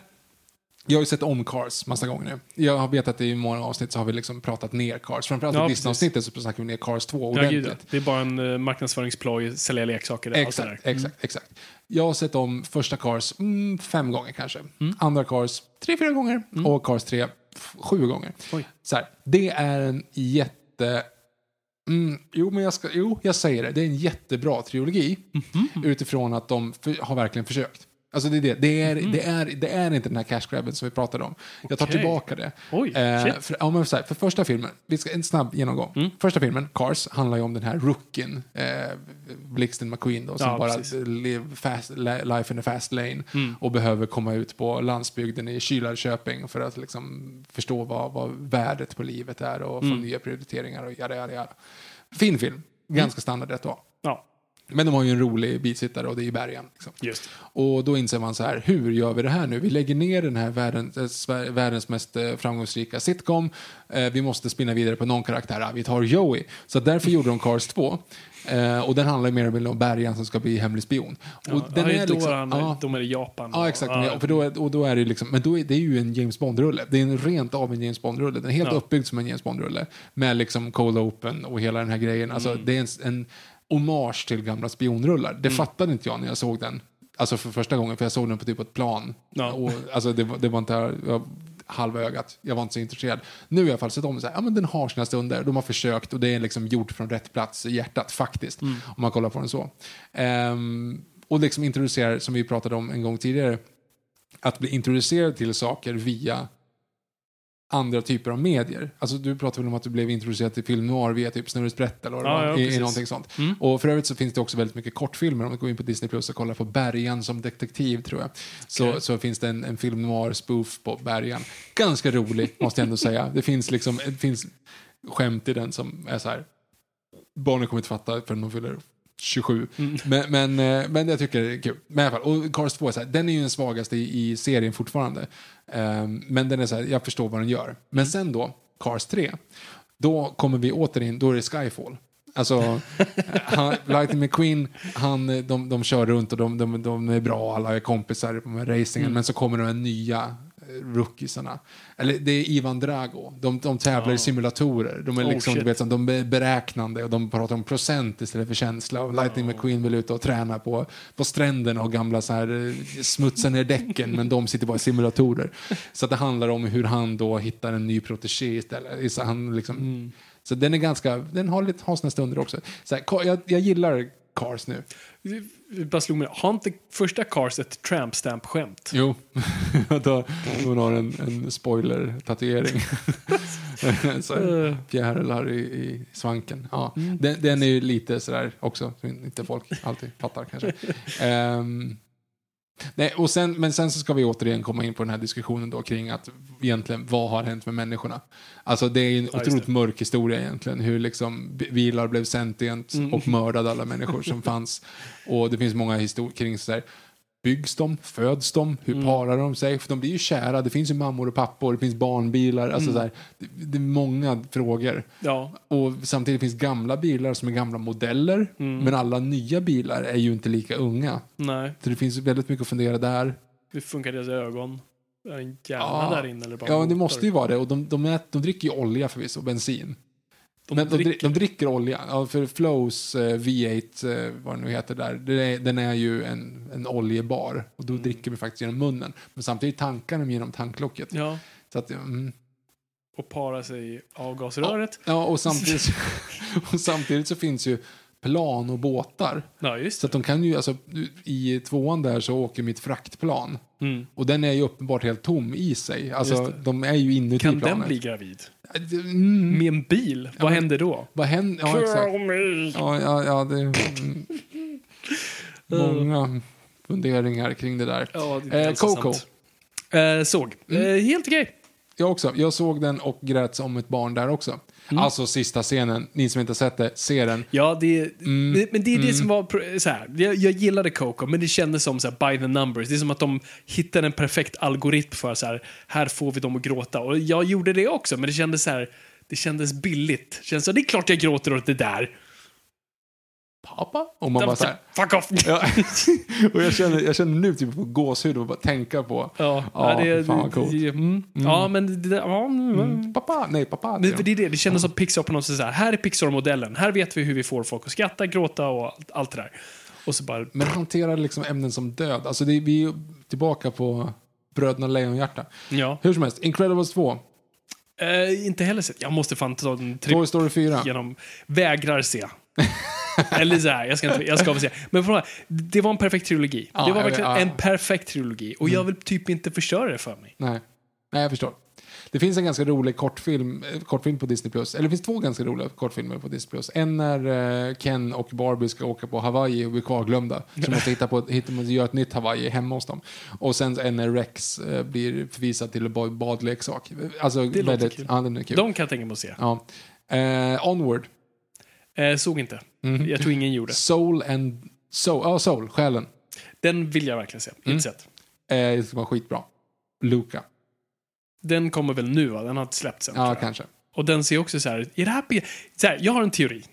jag har ju sett om Cars massa gånger nu. Jag har vetat att i många avsnitt så har vi liksom pratat ner Cars. Framförallt Ja, i. Disney-avsnittet så snackar vi ner Cars 2 Ja, ordentligt. ja. det är bara en uh, marknadsföringsploj, sälja leksaker. Allt det Exakt. Mm. exakt, exakt. Jag har sett om första Cars mm, fem gånger kanske. Mm. Andra Cars tre, fyra gånger. Och Cars 3 f- sju gånger. Oj. Så här, det är en jätte... Mm, jo, men jag, ska, jo, jag säger det. Det är en jättebra trilogi Mhm. utifrån att de för, har verkligen försökt. Alltså det är det. Det är, Mhm. det är, det är inte den här cash grabben som vi pratade om. Jag tar Okej. tillbaka det. Oj, Eh, för, ja, men här, för första filmen, vi ska, en snabb genomgång. Mm. Första filmen, Cars, handlar ju om den här rookien, eh, Blixten McQueen då, som Ja, bara live fast, li- life in a fast lane Mm. och behöver komma ut på landsbygden i Kylarköping för att liksom förstå vad, vad värdet på livet är och få Mm. nya prioriteringar och jada, jada, jada. Fin film, ganska standard rätt bra. Ja, Men de har ju en rolig bisittare och det är i bergen. Liksom. just Och då inser man så här, hur gör vi det här nu? Vi lägger ner den här världens, eh, världens mest eh, framgångsrika sitcom. Eh, vi måste spinna vidare på någon karaktär. Vi tar Joey. Så därför gjorde de Cars 2. Eh, och den handlar mer om bergen som ska bli hemlig spion. Ja, Och den ja, är då liksom, är han, ja, De är i Japan. Ja, exakt. Och, för då, är- och då är det liksom, men då är det ju en James Bond-rulle. Det är en rent av en James Bond-rulle. Den är helt Ja. uppbyggd som en James Bond-rulle. Med liksom Cold Open och hela den här grejen. Alltså, Mm. Det är en, en hommage till gamla spionrullar. Det fattade inte jag när jag såg den. Alltså för första gången, för jag såg den på typ ett plan. Ja. Och, alltså det, var- det var inte jag, halva ögat. Jag var inte så intresserad. Nu har jag i alla fall sett om det så här, ja men den har sina stunder. De har försökt och det är liksom gjort från rätt plats i hjärtat faktiskt. Mm. Om man kollar på den så. Ehm, och liksom introducerar, som vi pratade om en gång tidigare, att bli introducerad till saker via andra typer av medier. Alltså du pratade väl om att du blev introducerad till film noir via typ Snurre Sprätt eller vad Ja, ja, i, i någonting sånt. Mm. Och för övrigt så finns det också väldigt mycket kortfilmer. Om du går in på Disney Plus och kollar på Bergan som detektiv tror jag. Så, Okej. så finns det en, en film noir spoof på Bergan. Ganska rolig måste jag ändå säga. Det finns liksom, det finns skämt i den som är så här. Barnen kommer inte fatta förrän de fyller 27. Mm. Men, men, eh, men jag tycker det är kul. Men i alla fall, och Cars 2 är så här, den är ju den svagaste i, i serien fortfarande. Ehm, men den är så här, jag förstår vad den gör. Men sen då, Cars 3, då kommer vi åter in, då är det Skyfall. Alltså, han, Lightning McQueen, han, de, de kör runt och de, de, de är bra, alla är kompisar på de här racingen. Men så kommer det nya rookiesarna. Eller det är Ivan Drago. De, de tävlar i simulatorer. De är, Oh, liksom, du shit. vet, de är beräknande och de pratar om procent istället för känsla. Och Lightning McQueen vill ut och träna på, på stränderna och gamla så här, smutsa ner däcken men de sitter bara i simulatorer. Så det handlar om hur han då hittar en ny protegé istället. Så, han liksom, Mm. så den är ganska, den har lite har sina stunder också. Så här, jag, jag gillar Cars nu. Bara slog mig. Har inte första Cars ett tramp stamp-skämt? Jo, då, hon har en, en spoiler-tatuering. Fjärilar i, i svanken. Ja, den, den är ju lite sådär också, som inte folk alltid fattar kanske. Ehm, nej, och sen, men sen så ska vi återigen komma in på den här diskussionen då kring att egentligen vad har hänt med människorna? Alltså det är en just otroligt det. mörk historia egentligen, hur liksom bilar blev sentient och mördade alla människor som fanns. Och det finns många historier kring sådär, byggs de, föds de, hur parar de sig? För de blir ju kära, det finns ju mammor och pappor, det finns barnbilar, alltså sådär, det, det är många frågor. Ja. Och samtidigt finns gamla bilar som är gamla modeller, men alla nya bilar är ju inte lika unga. Nej. Så det finns väldigt mycket att fundera där. Hur funkar deras ögon? Är det en hjärna Ja. där inne eller bara Ja, det motor? måste ju vara det. Och de, de, ät, de dricker ju olja förvisso, bensin. De men de, dricker. dricker. de dricker olja. Ja, för Flows eh, V8, eh, vad det nu heter där, är, den är ju en, en oljebar. Och Mm. då dricker vi faktiskt genom munnen. Men samtidigt tankar de genom tanklocket. Ja. Så att, mm. Och para sig i avgasröret. Ja, och samtidigt, och samtidigt så finns ju plan och båtar. Ja, Så att de kan ju, alltså, i tvåan där så åker mitt fraktplan. Mm. Och den är ju uppenbart helt tom i sig. Alltså, de är ju inuti Kan planet. den bli gravid? Mm, Med en bil? Vad men- händer då? vad händer? Ja, exakt. Ja, ja, ja det är mm, många funderingar kring det där. Ja, det Eh. Coco. Eh, såg. Eh, helt okej. Jag också. Jag såg den och grät som ett barn där också. Mm. Alltså sista scenen. Ni som inte sett det, se den. Ja, det, Mm. det, men det är det som var så här. Jag, jag gillade Coco, men det kändes som så här, by the numbers. Det är som att de hittade en perfekt algoritm för så här, här får vi dem att gråta. Och jag gjorde det också, men det kändes så här, det kändes billigt. Det kändes så, det är klart jag gråter åt det där. Pappa? Och man bara så här. Fuck off! Ja. och jag känner, jag känner nu typ på gåshud och bara tänka på. Ja, Ja, det, fan vad coolt. det- mm. ja men det, ja, mm. Pappa? Nej, pappa. Men för det är det, det kändes som Pixar på något sätt så här, här är Pixar-modellen, här vet vi hur vi får folk att skratta, gråta och allt, det där. Och så bara, Men hanterar liksom ämnen som död. Alltså det, vi är tillbaka på Bröderna Lejonhjärta. ja. Hur som helst, Incredibles 2. Eh, inte heller sett. Jag måste fan ta en tripp Toy Story 4. genom... Vägrar se. Eller så här, jag ska, inte, jag ska se. Men fråga, det var en perfekt trilogi. Ja, det var verkligen ja. Mm. en perfekt trilogi. Och jag vill typ inte förstöra det för mig. Nej. Nej, jag förstår. Det finns en ganska rolig kortfilm, eh, kortfilm på Disney+. Plus. Eller det finns två ganska roliga kortfilmer på Disney+. Plus. En när eh, Ken och Barbie ska åka på Hawaii och blir kvarglömda. Så måste hitta på, hitta, måste göra ett nytt Hawaii hemma hos dem. Och sen en när Rex eh, blir förvisad till en ba- badleksak. Alltså, Det låter kul. Ja, den är kul. De kan jag tänka mig att se. Ja. Eh, onward. Eh, såg inte. Mhm. Jag tror ingen gjorde. Soul and... Soul, ja, Soul, själen. Den vill jag verkligen se. Mm. Inte sett. Eh, det ska vara skitbra. Luca. Den kommer väl nu va? Den har inte släppts än. Ja, kanske. Och den ser också så här, är det här, så här jag har en teori.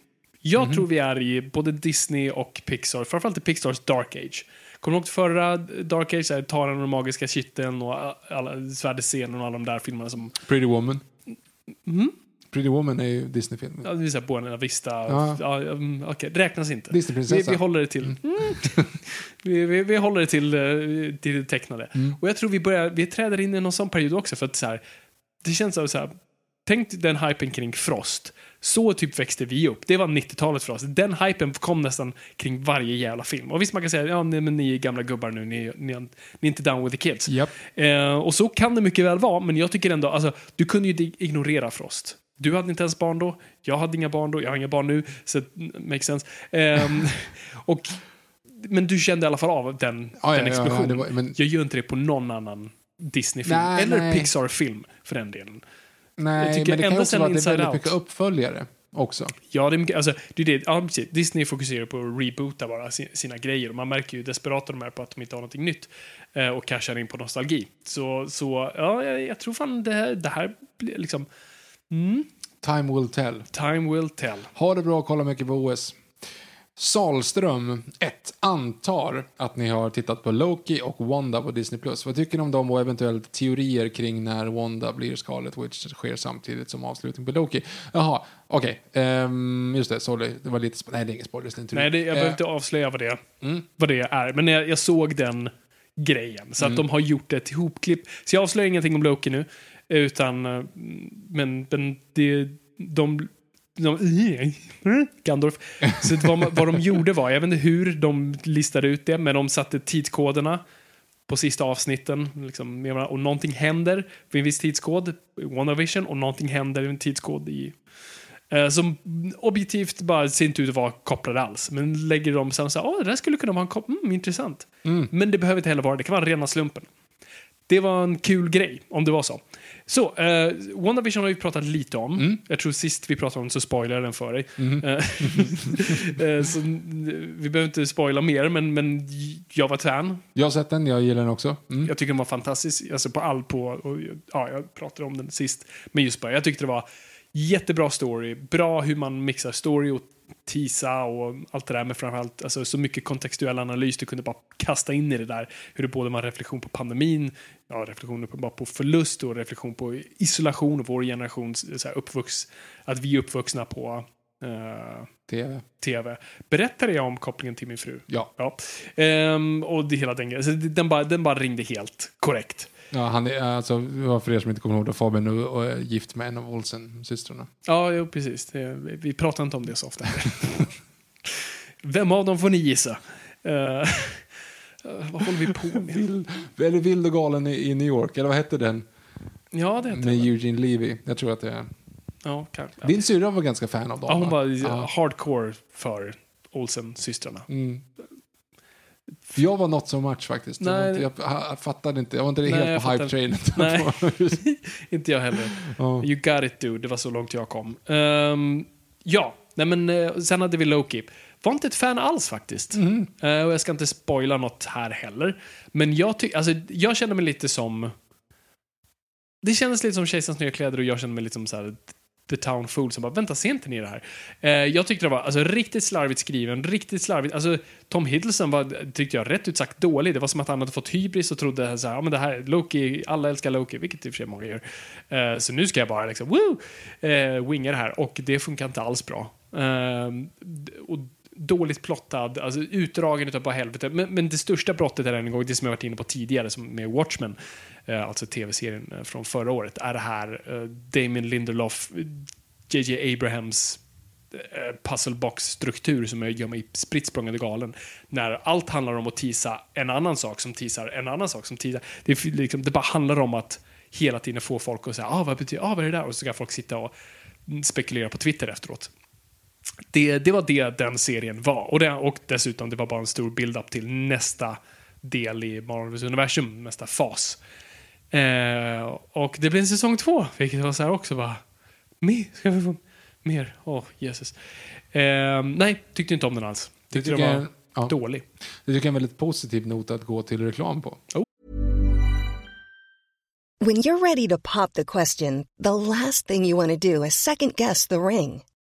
Jag Mhm. tror vi är i både Disney och Pixar, framförallt i Pixars Dark Age. Kommer du ihåg förra Dark Age, här, Taren och den magiska kitteln och alla svärdescenen och alla de där filmerna som, Pretty Woman. Pretty Woman är ju Disney-film. ja, det är så här Buena Vista, Ja. ja. mm, okej, det räknas inte. Vi, Disneyprinsessa. vi håller det till, mm. vi, vi, vi håller det till, eh, till det tecknade. Mm. Och jag tror vi börjar, vi träder in i någon sån period också för att så här, det känns som så här, tänk den hypen kring Frost. Så typ växte vi upp. Det var 90-talet för oss. Den hypen kom nästan kring varje jävla film. Och visst, man kan säga ja, nej, men ni är gamla gubbar nu, ni, ni, ni är inte down with the kids. Japp. Eh, och så kan det mycket väl vara, men jag tycker ändå, alltså, du kunde ju ignorera Frost. Du hade inte ens barn då, jag hade inga barn då, jag har inga barn nu, så makes sense. Ehm, och, men du kände i alla fall av den, Ja, den ja, ja, ja, explosionen. var- men- Jag gör inte det på någon annan Disney-film, eller. Pixar-film för den delen. Nej, men det kan också vara att det är väldigt Out. mycket uppföljare också. Ja, det är, mycket, alltså, det är det, ja, precis. Disney fokuserar på att reboota bara si- sina grejer. Man märker ju hur desperata de är på att de inte har någonting nytt. Eh, och cashar in på nostalgi. Så, så ja, jag, jag tror fan det här, det här blir liksom... Mm, Time will tell. time will tell. Ha det bra och kolla mycket på OS. Salström 1 antar att ni har tittat på Loki och Wanda på Disney+. Vad tycker ni om dem och eventuellt teorier kring när Wanda blir Scarlet Witch sker samtidigt som avslutning på Loki? Jaha, okej. Ehm, just det, sorry. Det var lite... Nej, det är ingen det är teori. Nej, det, jag behöver Eh, inte avslöja vad det, Mm. vad det är. Men jag, jag såg den grejen. Så att de har gjort ett ihopklipp. Så jag avslöjar ingenting om Loki nu. Utan, eh, men, men det, de... de Gandorf. Så det var, vad de gjorde var, jag vet inte hur de listade ut det, men de satte tidskoderna på sista avsnitten. Liksom, och någonting händer vid en viss tidskod, i WandaVision, och någonting händer i en tidskod i Eh, som objektivt bara ser inte ut att vara kopplade alls. Men lägger de sen så här, det där skulle kunna vara en koppling, mm, intressant. Men det behöver inte heller vara det, kan vara rena slumpen. Det var en kul grej, om det var så. Så, eh, WandaVision har vi pratat lite om. Jag tror sist vi pratade om den så spoilade jag den för dig. Eh, eh, så, mm, vi behöver inte spoila mer, men, men jag var fan. Jag har sett den, jag gillar den också. Mm. Jag tycker den var fantastisk. Alltså på all på, och, ja, jag pratade om den sist. Men just bara, jag tyckte det var jättebra story. Bra hur man mixar story och tisa och allt det där. Men framförallt alltså, så mycket kontextuell analys du kunde bara kasta in i det där. Hur det både var reflektion på pandemin, ja, reflektion på, bara på förlust och reflektion på isolation och vår generations så här, uppvux, att vi är uppvuxna på eh, TV. tv. Berättade jag om kopplingen till min fru? Ja. Ja. Ehm, och det hela den grejen. Den bara, den bara ringde helt korrekt. Ja han är, alltså, för er som inte kommer ihåg det, Fabian nu och är gift med en av Olsen-systrarna. Ja, jo, precis. Det, vi pratar inte om det så ofta. Vem av dem får ni gissa? Eh, vad håller vi på med? Vild, eller Vild och galen i, i New York, eller vad hette den? Ja, det heter Med det. Eugene Levy. Jag tror att det är. Ja, kan, ja. Din syrra var ganska fan av dem. ja, hon va? var Ja. hardcore för Olsen-systrarna. Mm. För jag var not so much faktiskt. Jag, Nej. inte, jag, jag fattade inte, jag var inte Nej, helt jag på hype-trainet. Nej. Inte jag heller. ja. You got it dude, det var så långt jag kom. Ehm, ja, nej men eh, sen hade vi Loki. Var inte ett fan alls faktiskt. Mm. Eh, och jag ska inte spoila något här heller. Men jag, ty- alltså, jag känner mig lite som... Det kändes lite som Kejsarens nya kläder och jag känner mig lite som så här, The Town Fool som bara, vänta, ser inte ni det här? Eh, jag tyckte det var alltså, riktigt slarvigt skriven, riktigt slarvigt. Alltså, Tom Hiddleston var, tyckte jag, rätt ut sagt dålig. Det var som att han hade fått hybris och trodde så här, ja men det här, Loki, alla älskar Loki, vilket i och för sig många gör. Eh, så nu ska jag bara liksom, woo, eh, winga det här. Och det funkar inte alls bra. Eh, och dåligt plottad, alltså utdragen utav bara helvete. Men, men det största brottet är en gång, det som jag varit inne på tidigare som med Watchmen, eh, alltså tv-serien eh, från förra året, är det här eh, Damien Lindelof, JJ Abrahams eh, pusselbox-struktur som gör mig spritt språngande galen. När allt handlar om att tisa en annan sak som tisar en annan sak som tisar. Det, liksom, det bara handlar om att hela tiden få folk att säga ah, vad betyder ah, vad är det där? Och så ska folk sitta och spekulera på Twitter efteråt. Det, det var det den serien var. Och, det, och dessutom, det var bara en stor build-up till nästa del i Marvels universum, nästa fas. Eh, och det blev en säsong två, vilket var så här också bara, mer, ska vi få mer? Åh, Jesus. Eh, nej, tyckte inte om den alls. Tyckte den var jag- ja. dålig. Det tycker jag är en väldigt positiv not att gå till reklam på. When you're ready to pop the question, the last thing you want to do is second guess the ring.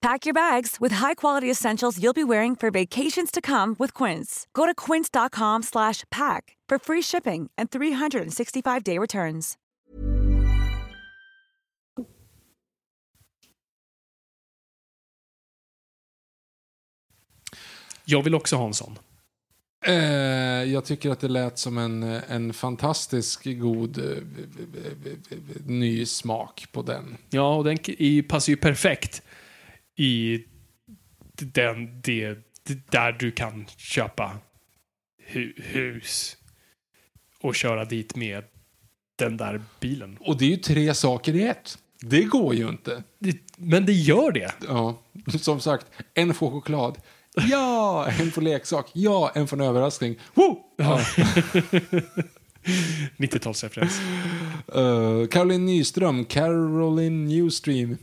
Pack your bags with high-quality essentials you'll be wearing for vacations to come with Quince. Go to quince.com slash pack for free shipping and 365-day returns. Jag vill också ha en sån. Eh, jag tycker att det lät som en, en fantastisk god eh, ny smak på den. Ja, och den passar ju perfekt i den, det, där du kan köpa hu, hus och köra dit med den där bilen. Och det är ju tre saker i ett. Det går ju inte. Men det gör det. Ja, som sagt, en får choklad. Ja, en får leksak. Ja, en får en överraskning. Woo! Ja. 90-talsreferens. Uh, Caroline Nyström, Caroline Newstream.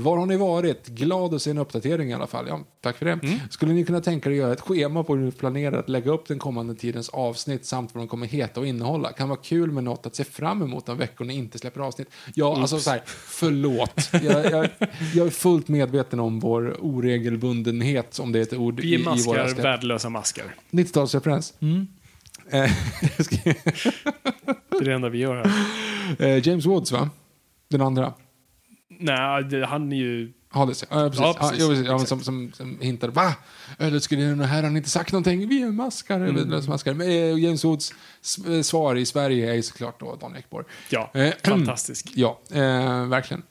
Var har ni varit? Glad att se en uppdatering i alla fall. Ja, tack för det. Skulle ni kunna tänka er att göra ett schema på hur ni planerar att lägga upp den kommande tidens avsnitt samt vad de kommer heta och innehålla? Kan vara kul med något att se fram emot de veckor ni inte släpper avsnitt. Ja, alltså så här, förlåt. Jag, jag, jag är fullt medveten om vår oregelbundenhet, om det är ett ord Vi är i våra maskar, släpp. värdelösa maskar. 90-talsreferens. Eh, jag ska- Det är det enda vi gör här. eh, James Woods, va? Den andra. Nej, det, han är ju... Hades, ja. Precis. Ja, precis. ja, precis. Ja, som, som, som hintade, va? Göra här, har ni inte sagt någonting? Vi är maskar, Mm. maskar. Men eh, James Woods eh, svar i Sverige är ju såklart då Dan Ekborg. Ja, Eh, fantastisk. Ja, eh, verkligen.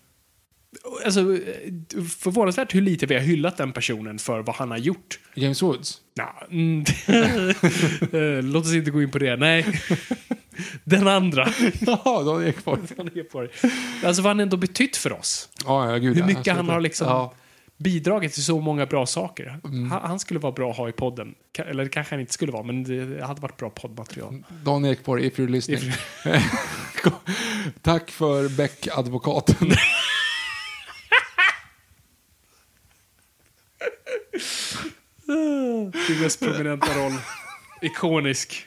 Alltså, förvånansvärt hur lite vi har hyllat den personen för vad han har gjort. James Woods. Nah, mm, Eh, Låt oss inte gå in på det. Nej. Den andra. Ja, Dan Ekborg. Alltså vad han ändå betytt för oss. Ja, ja, gud, Hur ja. mycket han har liksom Ja. bidragit till så många bra saker. Mm. Han, han skulle vara bra att ha i podden. Eller det kanske han inte skulle vara, men det hade varit bra poddmaterial. Dan Ekborg, if you're listening. If Tack för Beck-advokaten. Din mest prominenta roll. Ikonisk.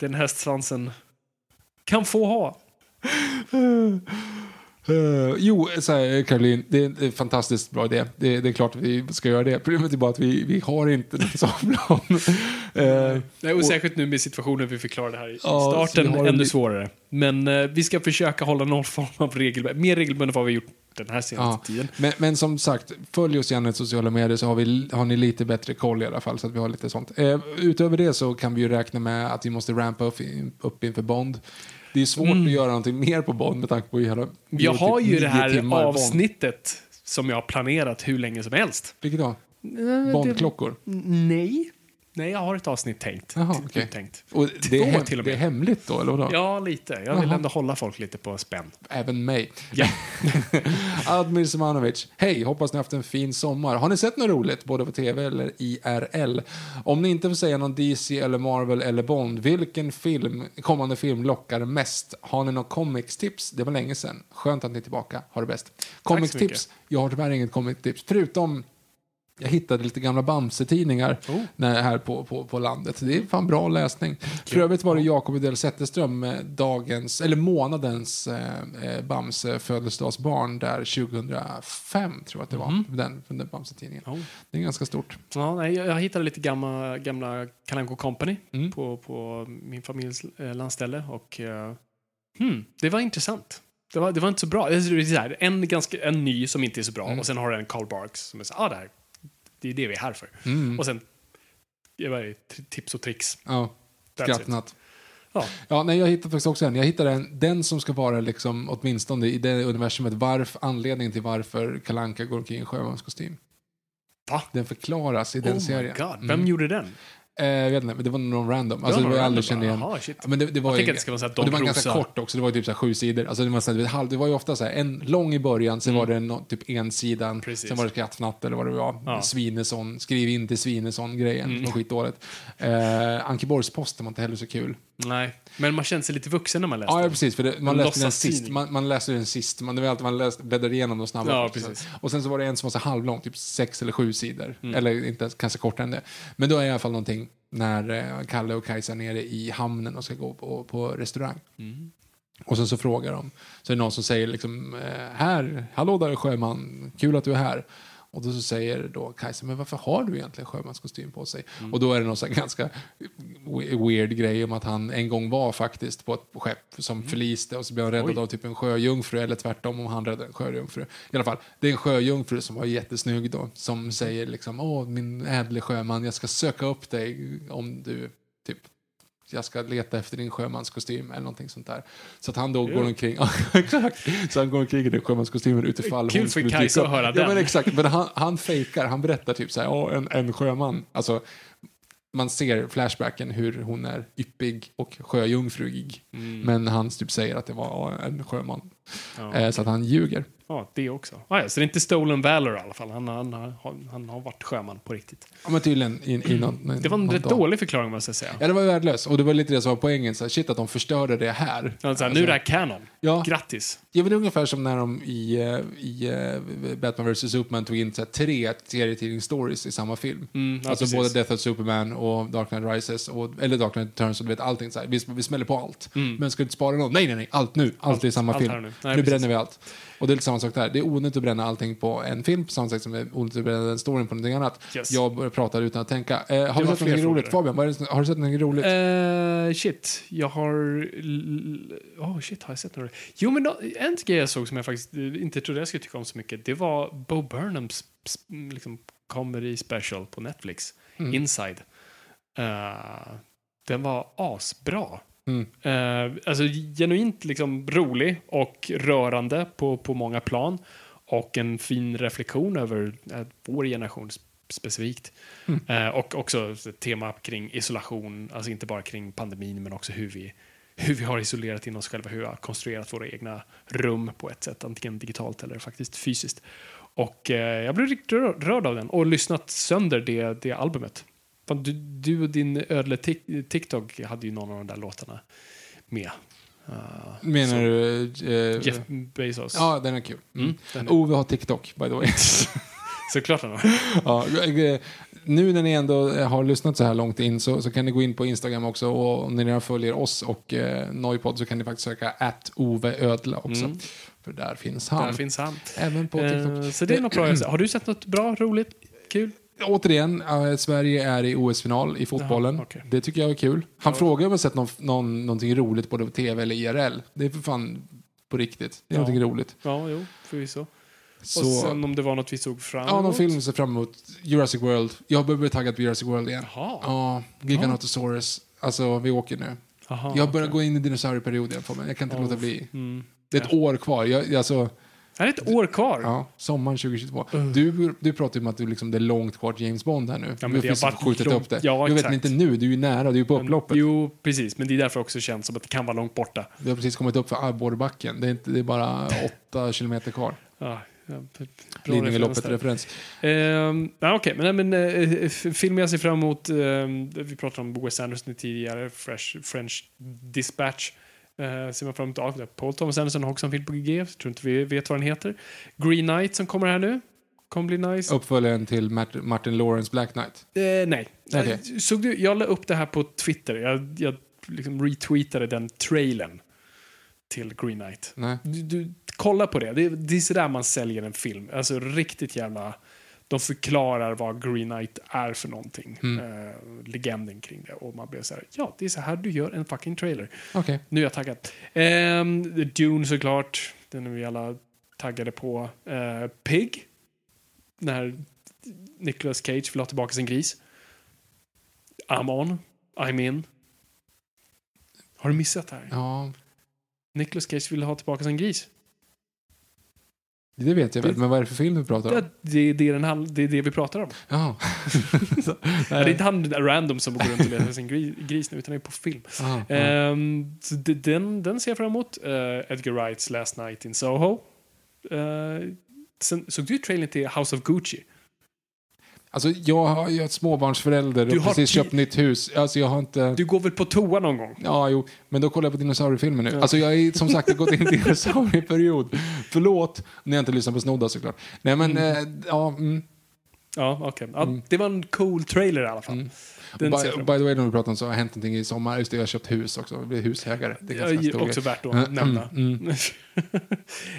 Den hästsvansen kan få ha. Uh, jo, så här, Caroline, det är en fantastiskt bra idé. Det, det är klart att vi ska göra det. Problemet är bara att vi, vi har inte en sån plan. Eh, Nej, och särskilt nu med situationen vi förklarade här i så starten, en ännu li- svårare. Men eh, vi ska försöka hålla någon form av regel, mer regelbundet än vad vi har gjort den här senaste Ja, tiden. men, men som sagt, följ oss gärna i sociala medier så har, vi, har ni lite bättre koll i alla fall. Så att vi har lite sånt. Eh, utöver det så kan vi ju räkna med att vi måste rampa upp, upp inför Bond. Det är svårt att göra någonting mer på Bond med tanke på hela... Mm. Jag har typ ju nio det här avsnittet som jag har planerat hur länge som helst. Vilket då? Eh, Bondklockor? Nej. Nej, jag har ett avsnitt tänkt. Jaha, T- okej. Tänkt. Och det, är till och det är med. hemligt då, eller vadå? Ja, lite. Jag vill Jaha. ändå hålla folk lite på spänn. Även mig. Ja. Admir Semanovic. Hej, hoppas ni haft en fin sommar. Har ni sett något roligt, både på tv eller IRL? Om ni inte får säga någon DC eller Marvel eller Bond, vilken film, kommande film lockar mest? Har ni någon comics-tips? Det var länge sedan. Skönt att ni är tillbaka. Ha det bäst. Comics-tips? Jag har tyvärr inget comics-tips, förutom jag hittade lite gamla Bamse-tidningar Oh. här på, på, på landet. Det är fan bra läsning. För övrigt var det Jakob Edell Zetterström, dagens, eller månadens eh, eh, Bamse födelsedagsbarn där 2005 tror jag att det var. Den, den Bamse-tidningen. Oh. Det är ganska stort. Ja, nej, jag jag hittade lite gamla, gamla Kalanko Company Mm. på, på min familjs eh, landställe och eh, hmm, det var intressant. Det var, det var inte så bra. Det är så här, en, ganska, en ny som inte är så bra Mm. och sen har du en Carl Barks som är så ah, det, här, det är det vi är här för. Mm. Och sen det var tips och tricks. Ja, skrattnatt. Ja. Ja, nej, jag hittade faktiskt också en. Jag hittade en, den som ska vara liksom, åtminstone i det universumet, varf, anledningen till varför Kalanka går omkring i sjömanskostym. Va? Den förklaras i den oh serien. god, vem Mm. gjorde den? Eh, jag vet inte, men det var någon random. Alltså, det var jag aldrig kände igen. Shit. Men det, det var Jag att det ska vara och det var ganska kort också, det var ju typ så här sju sidor. Alltså det, var så här, halv- det var ju ofta så här, en lång i början, sen var det no, typ en sidan, Precis. sen var det skrattfnatt eller vad det var. Ja. Mm. Svinesson, skriv in till Svinesson-grejen, var skitdåligt. Eh, Ankeborgs-Posten var inte heller så kul. Nej, men man kände sig lite vuxen när man läste Ja, ja den. precis, för det, man läste den sist. Man, man läste den sist, man, det var alltid man läste, bläddrade igenom dem snabbare. Ja, precis. Och sen så var det en som var så halvlång, typ sex eller sju sidor. Mm. Eller inte ens- kanske kortare än det. Men då är det i alla fall någonting när eh, Kalle och Kajsa är nere i hamnen och ska gå på, på restaurang. Mm. Och sen så frågar de, så är det någon som säger liksom, eh, här, hallå där sjöman, kul att du är här. Och då så säger då Kajsa, men varför har du egentligen sjömanskostym på sig? Och då är det någon så ganska we- weird grej om att han en gång var faktiskt på ett skepp som förliste och så blev han räddad av typ en sjöjungfru eller tvärtom om han räddade en sjöjungfru. I alla fall, det är en sjöjungfru som var jättesnygg då som säger liksom, åh min ädle sjöman, jag ska söka upp dig om du typ jag ska leta efter din sjömanskostym eller någonting sånt där. Så att han då går omkring, exakt, så han går omkring i den sjömanskostymen utifall Kul hon för skulle Kajsa dyka upp. att höra ja, den. Men exakt, men han, han fejkar, han berättar typ så här, ja, en, en sjöman, alltså man ser flashbacken hur hon är yppig och sjöjungfruig. Mm. Men han typ säger att det var en sjöman. Ja. Eh, så att han ljuger. Ja, det också. Ah, ja, så det är inte Stolen Valor i alla fall. Han, han, han, han har varit sjöman på riktigt. Ja, men tydligen i, i någon, Det var en någon rätt dag. dålig förklaring måste jag säga. Ja, det var värdelöst. Och det var lite det som var poängen. Så här, shit att de förstörde det här. Ja, så här, nu är det här canon. Ja. Grattis. Ja, men det är ungefär som när de i, eh, i eh, Batman vs. Superman tog in så här, tre serietidningsstories i samma film. Mm, ja, alltså precis. både Death of Superman och Dark Knight Rises, och, eller Dark Knight Returns, och du vet allting så här. Vi, vi smäller på allt. Men ska du inte spara något? Nej, nej, nej, allt nu. Allt, Allt- i samma allt film. nu. nu Nej, precis. bränner vi allt. Och det är lite samma sak där. Det är onödigt att bränna allting på en film, på samma sätt som det är onödigt att bränna den storyn på någonting annat. Yes. Jag börjar prata utan att tänka. Eh, har du sett något roligt? Fabian, det, har du sett något roligt? Eh, shit, jag har... Oh shit, har jag sett några? Jo, men en grej jag såg som jag faktiskt eh, inte trodde jag skulle tycka om så mycket, det var Bo Burnhams liksom, comedy special på Netflix, Mm. Inside. Eh, den var asbra. Mm. Eh, alltså genuint liksom rolig och rörande på, på många plan. Och en fin reflektion över eh, vår generation sp- specifikt. Eh, och också ett tema kring isolation, alltså inte bara kring pandemin men också hur vi, hur vi har isolerat in oss själva, hur vi har konstruerat våra egna rum på ett sätt, antingen digitalt eller faktiskt fysiskt. Och eh, jag blev riktigt rör- rörd av den och lyssnat sönder det, det albumet. Du, du och din ödle Tik- TikTok hade ju någon av de där låtarna med. Uh, Menar du... eh, Jeff Bezos. Ja, den är kul. Mm. Mm, den är- Ove har TikTok, by the way. Såklart han har. ja, eh, nu när ni ändå har lyssnat så här långt in så, så kan ni gå in på Instagram också och om ni redan följer oss och eh, Noipod så kan ni faktiskt söka att Ove Ödla också. Mm. För där finns han. Där finns han. Även på TikTok. Eh, så det är något bra. ser. Har du sett något bra, roligt, kul? Återigen, eh, Sverige är i OS-final i fotbollen. Jaha, okej. Det tycker jag är kul. Han frågar om jag sett någon, någon, någonting roligt både på tv eller IRL. Det är för fan på riktigt. Det är Ja. någonting roligt. Ja, jo, förvisso. Så, Och sen om det var något vi såg fram ja, någon emot. film ser fram emot. Jurassic World. Jag börjar bli taggad på Jurassic World igen. Jaha. Ja, Giganotosaurus. Alltså, vi åker nu. Jaha, jag börjar okej. gå in i dinosaurieperioden mig. Jag kan inte Ja. låta bli. Mm. Det är ett år kvar. Jag, alltså, Är det ett år kvar? ja, sommaren 2022. Du, du pratar ju om att du liksom, det är långt kvar till James Bond här nu. men du det har skjutit långt- upp det. Ja, du vet exakt. inte nu, du är ju nära, du är på Men- upploppet. Jo, precis. Men det är därför också känns som att det kan vara långt borta. Du har precis kommit upp för Arborbacken. Det är, inte, det är bara åtta kilometer kvar. Ja, ja, bra referens Lidingöloppet där. referens. Ehm, ja, Okej, men, men eh, film jag ser fram emot. ehm, vi pratade om Wes Anderson tidigare, Fresh, French Dispatch. Uh, ser man fram emot. Ja, Paul Thomas Anderson har också en film på G. Jag tror inte vi vet vad den heter. Green Knight som kommer här nu. Kommer bli nice. Uppföljaren till Mart- Martin Lawrence Black Knight. Eh, nej. Okej. Eh, Såg du, jag la upp det här på Twitter. Jag, jag liksom retweetade den trailern till Green Knight. Nej. Du, du, kolla på det. det. Det är sådär man säljer en film. Alltså riktigt jävla... De förklarar vad Green Knight är för någonting. Mm. Eh, legenden kring det. Och man blir så här, ja, det är så här du gör en fucking trailer. Okej. Nu är jag taggad. Ehm, Dune såklart. Den är vi alla taggade på. Uh, Pig. När Nicolas Cage vill ha tillbaka sin gris. I'm on. I'm in. Har du missat det här? Ja, Nicolas Cage vill ha tillbaka sin gris. Det vet jag väl. Men vad är det för film du pratar om? Det, det, det, är den, hand- det är det vi pratar om. Ja. Det är inte han random som går runt och letar sin gris, nu, utan det är på film. Ah, ah. De- den, den ser jag fram emot. Eh, Edgar Wrights Last Night in Soho. Eh, sen, såg du trailern till House of Gucci? Alltså, jag har jag är ett småbarnsförälder Du och precis köpt nytt hus. Alltså, jag har inte... Du går väl på toa någon gång? Ja, jo, men då kollar jag på dinosauriefilmer nu. Alltså, jag har som sagt gått in i en dinosaurieperiod. Förlåt, när jag inte lyssnar på Snodda såklart. Nej, men eh, ja... Mm. Ja, okej. Ja, Det var en cool trailer i alla fall. Den By, jag by the way, när vi pratar om så har hänt någonting i sommar. Just det, jag har köpt hus också. Jag blir husägare. Det är Ja, ganska också grej. värt att Mm, nämna. mm,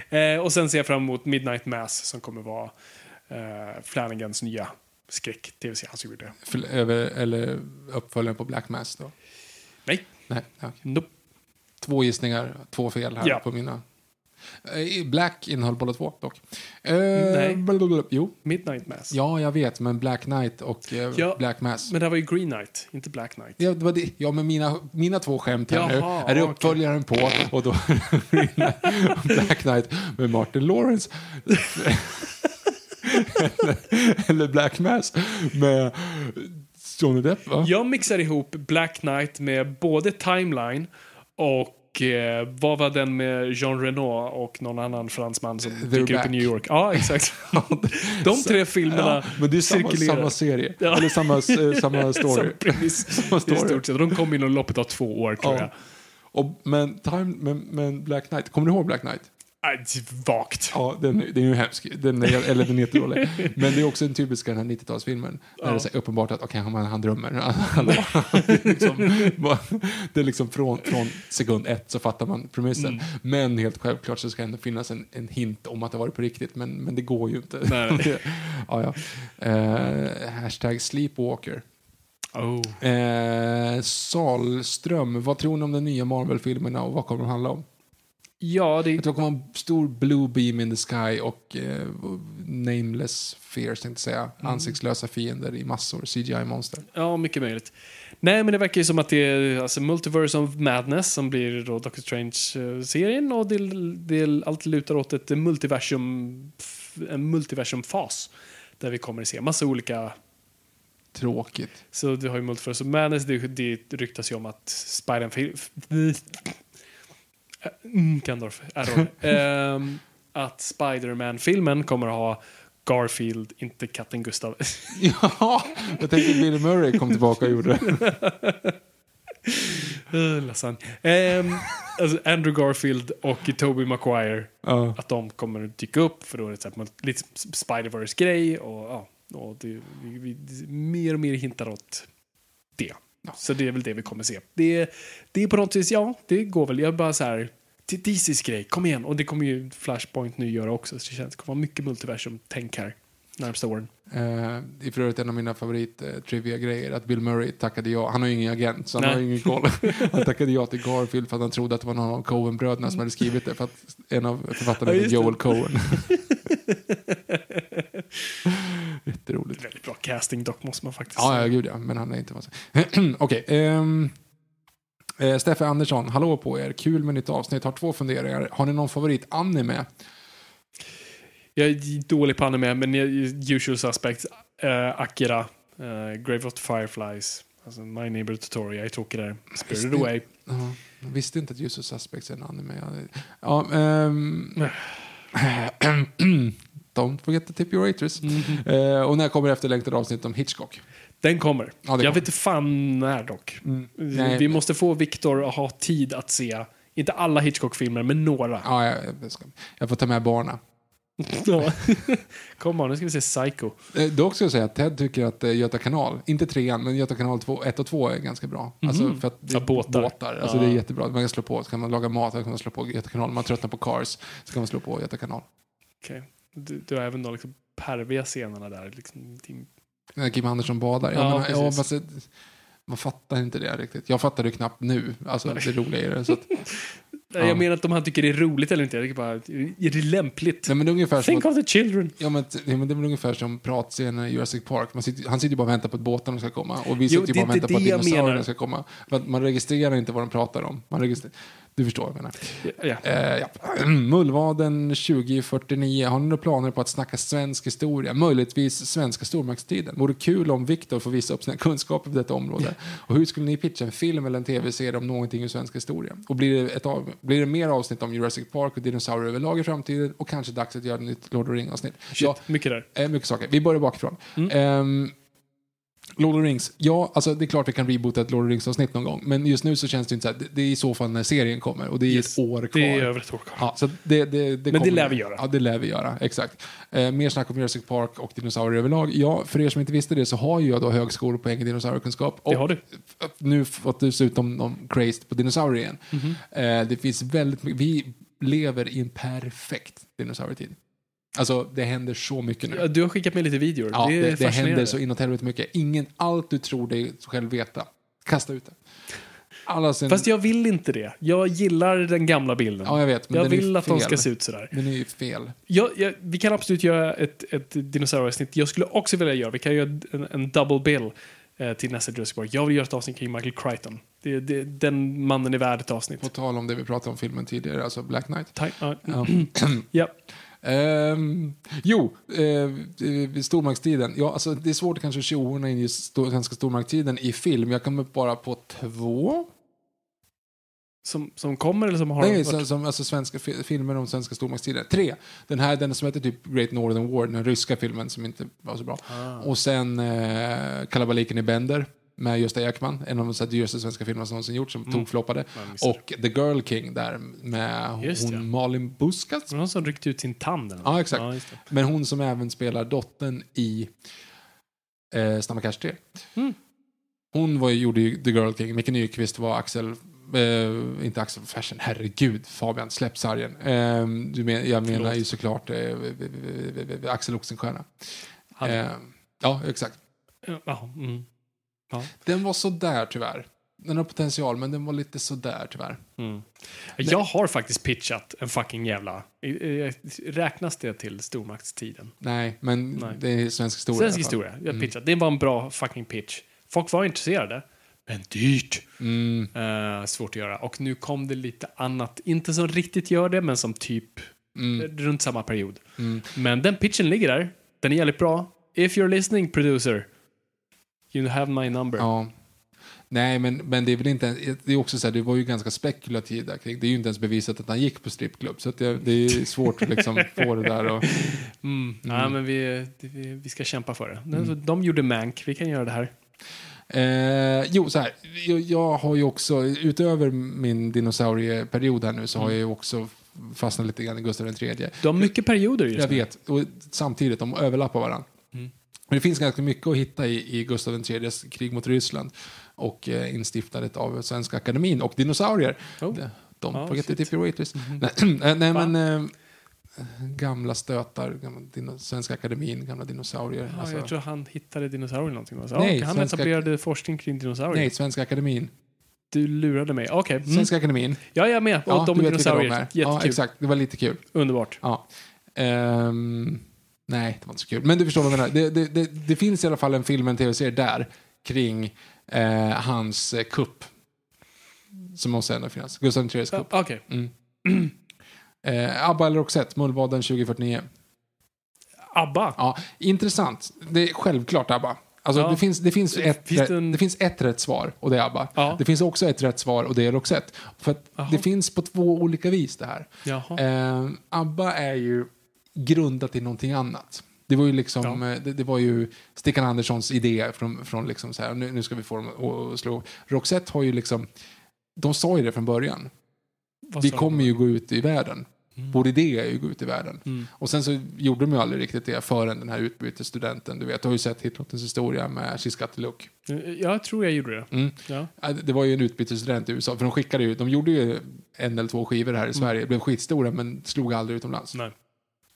eh, och sen ser jag fram emot Midnight Mass som kommer vara eh, Flanagans nya skräck-tv-serie han gjorde. För, över, eller uppföljaren på Black Mass då? Nej, Nej, okej. nope. Två gissningar, två fel här Ja. på mina. Eh, Black innehöll båda två dock. Eh, Nej. blablabla. Jo, Midnight Mass. ja jag vet, men Black Knight och eh, Ja, Black Mass. Men det var ju Green Knight, inte Black Knight. Ja, det var det. ja, men mina, mina två skämt här nu Jaha, är det uppföljaren på och då Black Knight med Martin Lawrence. eller, Black Mass med Johnny Depp, va? Jag mixar ihop Black Knight med både Timeline och eh, vad var den med Jean Reno och någon annan fransman som They're dyker upp back. i New York? Ja, exakt. De tre filmerna Ja, men det är samma, samma serie. Ja. Eller samma, eh, samma story. Samma Samma i story. stort sett. De kom inom loppet av två år, tror Ja. jag. Och, men, time, men, men Black Knight, kommer du ihåg Black Knight? Äh, vagt. Ja, den, den är ju hemsk. Den är, eller den är jättedålig. Men det är också en typisk den här 90-talsfilmen. Där det är så här uppenbart att okay, han, han drömmer. Han, det, är liksom, det är liksom från, från sekund ett så fattar man premissen. Mm. Men helt självklart så ska det ändå finnas en, en hint om att det var på riktigt. Men, men det går ju inte. Nej. ja, ja. Eh, hashtag sleepwalker. Oh. Eh, Salström, vad tror ni om de nya Marvel-filmerna och vad kommer de handla om? Ja, det, Jag tror det kommer en stor blue beam in the sky och eh, nameless fears, tänkte säga. Ansiktslösa fiender i massor, CGI-monster. ja, mycket möjligt. Nej, men det verkar ju som att det är alltså, Multiverse of Madness som blir då Doctor Strange-serien och det, det allt lutar åt ett multiversum, en multiversum-fas där vi kommer att se massa olika Tråkigt. Så du har ju Multiverse of Madness, det, det ryktas ju om att Spider-Man... Mm, Gandalf, error. Ehm, att Spider-Man-filmen kommer att ha Garfield, inte katten Gustav. Ja, jag tänkte Bill Murray kom tillbaka och gjorde det. Uh, lasagne. Ehm, alltså Andrew Garfield och Tobey Maguire, Ja. att de kommer att dyka upp för då är det så här, lite Spider-Verse-grej och, ja, och det, vi, vi, mer och mer hintar åt det. Så det är väl det vi kommer se. Det, det är på något vis, ja, det går väl. Jag är bara så här, till DCs grej, kom igen. Och det kommer ju Flashpoint nu göra också. Så det känns det kommer vara mycket multiversum-tänk här närmsta åren. Eh, det är för övrigt en av mina favorit-trivia-grejer att Bill Murray tackade ja. Han har ju ingen agent, så han Nej. har ingen koll. Han tackade ja till Garfield för att han trodde att det var någon av Coen-bröderna som hade skrivit det. För att en av författarna Ja, är. Joel Coen. Jätteroligt. Väldigt bra casting dock, måste man faktiskt Ja, ja, gud ja. Men han är inte... Okej. ehm, eh, Steffe Andersson, hallå på er. Kul med nytt avsnitt. Har två funderingar. Har ni någon favorit-anime? Jag är dålig på anime, men jag- usual suspects. Uh, Akira, uh, Grave of the Fireflies, alltså My Neighbor Totoro, jag är tråkig där. Spirited Away. Ja, jag visste inte att Usual Suspects är en anime. Ja, Ja, ehm, Don't forget to tip your waitress. Eh, och när kommer efterlängtade avsnitt om Hitchcock? Den kommer. Ja, jag kommer. vet inte fan när dock. Nej. Vi måste få Victor att ha tid att se, inte alla Hitchcock-filmer, men några. Ja, jag, jag, ska, jag får ta med barna. Kom on, nu ska vi se Psycho. Eh, dock ska jag säga att Ted tycker att eh, Göta kanal, inte trean, men Göta kanal 1 och 2 är ganska bra. Alltså för att det är Ja, båtar. båtar. Alltså Ja. det är jättebra. Man kan slå på, så kan man laga mat, så kan man slå på Göta kanal. Om man tröttnar på Cars, så kan man slå på Göta kanal. Okej. Du, du har även de liksom perviga scenerna där. Liksom, din- När Kim Andersson badar. Ja, Ja, men, ja, fast man fattar inte det riktigt. Jag fattar det knappt nu, alltså det roliga i det. Så att, Jag menar att om han tycker det är roligt eller inte. Jag tycker bara, är det lämpligt? nej, men det är ungefär som Think att, of the children. ja, men, t- ja, men det är väl ungefär som pratscenen i Jurassic Park. Man sitter, han sitter ju bara och väntar på att båtarna ska komma. Och vi Jo, sitter ju bara och väntar inte på att dinosaurierna ska komma. Att man registrerar inte vad de pratar om. Man registrerar, du förstår vad jag menar. Ja. Eh, ja. Mullvaden 2049. Har ni några planer på att snacka svensk historia? Möjligtvis svenska stormaktstiden. Vore kul om Viktor får visa upp sina kunskaper på detta område. Och hur skulle ni pitcha en film eller en tv-serie om någonting ur svensk historia? Och blir det, ett av, blir det mer avsnitt om Jurassic Park och dinosaurier överlag i framtiden? Och kanske dags att göra ett nytt Lord of the Rings-avsnitt? Shit, Ja, mycket där. Eh, mycket saker. Vi börjar bakifrån. Mm. Ehm, Lord of the Rings. Ja, alltså det är klart vi kan reboota ett Lord of the Rings-avsnitt någon gång. Men just nu så känns det inte så här. Det, det är i så fall när serien kommer. Och det är Yes. ett år kvar. Det är över ett år kvar. Ja, så det, det, det det kommer- lär vi göra. Ja, det lär vi göra. Exakt. Eh, mer snack om Jurassic Park och dinosaurier överlag. Ja, för er som inte visste det så har ju jag då högskolepoäng i dinosauriekunskap. Och Det har du. nu fått dessutom de crazed på dinosaurier igen. Mhm. Eh, det finns väldigt mycket. Vi lever i en perfekt dinosaurietid. Alltså, det händer så mycket nu. Ja, Du har skickat med lite videor. Ja, det det, det händer så inåt helvete mycket. Ingen, allt du tror dig själv veta, kasta ut det. Alla sin, Fast jag vill inte det. Jag gillar den gamla bilden. Ja, jag vet, men jag vill att de fel. ska se ut sådär. Den är ju fel. Jag, jag, vi kan absolut göra ett, ett dinosaurieavsnitt. Jag skulle också vilja göra, vi kan göra en, en double bill eh, till nästa Jurassic Park. Jag vill göra ett avsnitt kring Michael Crichton. Det, det, den mannen är värd ett avsnitt. På tal om det vi pratade om filmen tidigare, alltså Black Knight. Ta- ja. Ja. Ehm, jo, vid stormaktstiden. Ja, alltså, det är svårt kanske att tjohorna in i stor, svenska stormaktstiden i film. Jag kommer bara på två. Som, som kommer eller som har Nej, varit- som, som, alltså svenska fi- filmer om svenska stormaktstiden. Tre. Den här, den som heter typ Great Northern War, den ryska filmen som inte var så bra. Ah. Och sen eh, Kalabaliken i Bender med Gösta Ekman, en av de dyraste svenska filmerna som någonsin gjorts, som Mm. tokfloppade. Och The Girl King där med Just hon det. Malin var någon som ryckte ut sin tand. eller Ja, exakt. Ja. Men hon som även spelar dottern i eh, Snabba Cash 3. Mm. Hon var, gjorde ju The Girl King. Micke Nyqvist var Axel, eh, inte Axel Fersen, herregud Fabian, släpp sargen. Eh, du men, jag menar Förlåt. ju såklart eh, Axel Oxenstierna. Eh, ja, exakt. Ja, mm. Den var sådär tyvärr. Den har potential, men den var lite sådär tyvärr. Mm. Jag har faktiskt pitchat en fucking jävla... eh, Räknas det till stormaktstiden? Nej, men Nej. det är svensk historia. Svensk historia. Jag Mm. pitchat. Det var en bra fucking pitch. Folk var intresserade. Men dyrt. Mm. Eh, svårt att göra. Och nu kom det lite annat. Inte som riktigt gör det, men som typ Mm. runt samma period. Mm. Men den pitchen ligger där. Den är jävligt bra. If you're listening, producer. You have my number. Ja. Nej, men, men det är väl inte... Det är också så här, det var ju ganska spekulativt där kring. Det är ju inte ens bevisat att han gick på strippklubb. Så det, det är svårt att liksom få det där och... Mm. Ja, men vi, vi, vi ska kämpa för det. Mm. De gjorde Mank. Vi kan göra det här. Eh, jo, så här. Jag, jag har ju också, utöver min dinosaurieperiod här nu, så har jag ju också fastnat lite grann i Gustav III. Du har mycket perioder just Jag nu. vet, och samtidigt, de överlappar varandra. Mm. Men det finns ganska mycket att hitta i, i Gustav IIIs krig mot Ryssland och eh, instiftandet av Svenska Akademin och dinosaurier. Oh. De, de Ja, forget shit. Mhm. tip your waitress. Nej, nej, nej men... Eh, gamla stötar, gamla Svenska Akademin, gamla dinosaurier. Ja, alltså- jag tror han hittade dinosaurier någonting. Så, Nej, han svenska- etablerade forskning kring dinosaurier. nej, Svenska Akademin. Du lurade mig. Okej. Mm. Svenska Akademin. Ja, jag är med. Och Ja, de är dinosaurier. de är. Jättekul. Ja, exakt. Det var lite kul. Underbart. Ja. Ehm, nej, det var inte så kul. Men du förstår vad jag menar. Det, det, det, det finns i alla fall en film, en tv-serie där kring eh, hans eh, kupp. Som måste ändå finnas. Gustav IIIs Ja, kupp. Okej. Mm. Eh, Abba eller Roxette, Mullvaden 2049. ABBA. Ja, intressant. Det är självklart ABBA. Alltså, Ja. det, finns, det, finns ett, Finns det en- det finns ett rätt svar och det är ABBA. Ja. Det finns också ett rätt svar och det är Roxette. För det finns på två olika vis det här. Eh, ABBA är ju grundat i någonting annat. Det var ju liksom, Ja. eh, det, det var ju Stickan Anderssons idé från, från liksom så här, nu, nu ska vi få dem att- slå. Roxette har ju liksom, de sa ju det från början. Vad Vi kommer ju gå ut i världen. Mm. Vår idé är ju att gå ut i världen. Mm. Och sen så gjorde de ju aldrig riktigt det förrän den här utbytesstudenten. Du vet, du har ju sett Hitlottens historia med She's got the look. Jag tror jag gjorde det. Mm. Ja. Ja, Det var ju en utbytesstudent i USA, för de skickade ju, de gjorde ju en eller två skivor här i Sverige, blev skitstora men slog aldrig utomlands. Nej.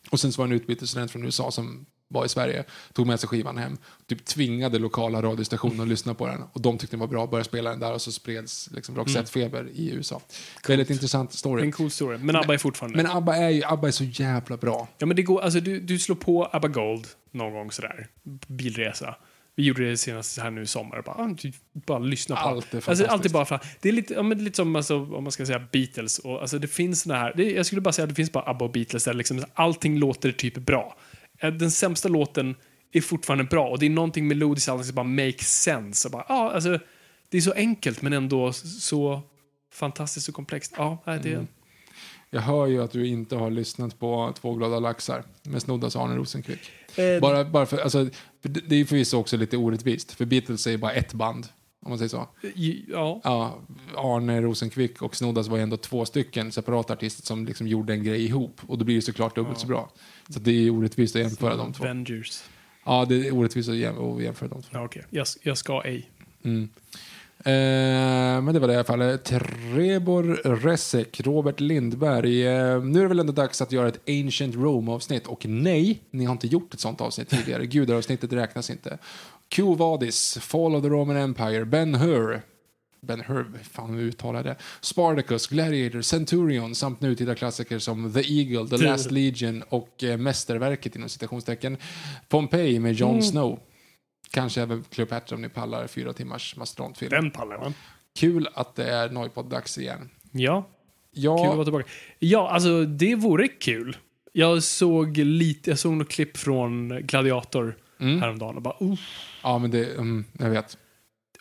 Och sen så var det en utbytesstudent från USA som var i Sverige, tog med sig skivan hem, typ tvingade lokala radiostationer att lyssna på den. Och de tyckte den var bra, började spela den där och så spreds liksom Roxette-feber i USA. Väldigt intressant story. En cool story. Men ABBA är fortfarande... Men ABBA är ju ABBA är så jävla bra. Ja, men det går, alltså, du, du slår på ABBA Gold någon gång sådär. Bilresa. Vi gjorde det senast här nu i sommar. Bara, ah, du, bara lyssna på Allt är Alltså, allt är bara för, det är lite, ja, men lite som alltså, om man ska säga Beatles. Och, alltså, det finns såna här, det, jag skulle bara säga att det finns bara ABBA och Beatles där liksom, allting låter typ bra. Eh, Den sämsta låten är fortfarande bra och det är någonting melodiskt allting som bara makes sense. Och bara, ja, alltså, det är så enkelt men ändå så fantastiskt och komplext. Ja, det, Mm. Jag hör ju att du inte har lyssnat på Två glada laxar med Snoddas Arne Rosenkvist. Eh, Bara, bara för, alltså, det är förvisso också lite orättvist, för Beatles är ju bara ett band, om man säger så. ja. Ja, Arne Rosenkvist och Snoddas var ju ändå två stycken separata artister som liksom gjorde en grej ihop. Och då blir det såklart dubbelt Ja. så bra. Så det är orättvist att jämföra de två. Avengers. Ja, det är orättvist att jäm- att jämföra de två. Ja, okej. Jag, jag ska ej. Mm. Eh, men det var det i alla fall. Trebor Resek, Robert Lindberg. Eh, nu är det väl ändå dags att göra ett Ancient Rome-avsnitt. Och nej, ni har inte gjort ett sånt avsnitt tidigare. Gudaravsnittet räknas inte. Q Vadis, Fall of the Roman Empire, Ben Hur. Ben Hur, fan hur uttalar det? Spartacus, Gladiator, Centurion samt nutida klassiker som The Eagle, The Last Legion och eh, mästerverket inom citationstecken Pompeji med Jon Snow. Kanske även Cleopatra om ni pallar fyra timmars mastodontfilm. Den pallar man. Kul att det är Noipod-dags igen. Ja, Ja, kul att vara tillbaka. Ja, alltså det vore kul. Jag såg lite, jag såg något klipp från Gladiator Mm. häromdagen och bara, oh, ja men det, mm, jag vet.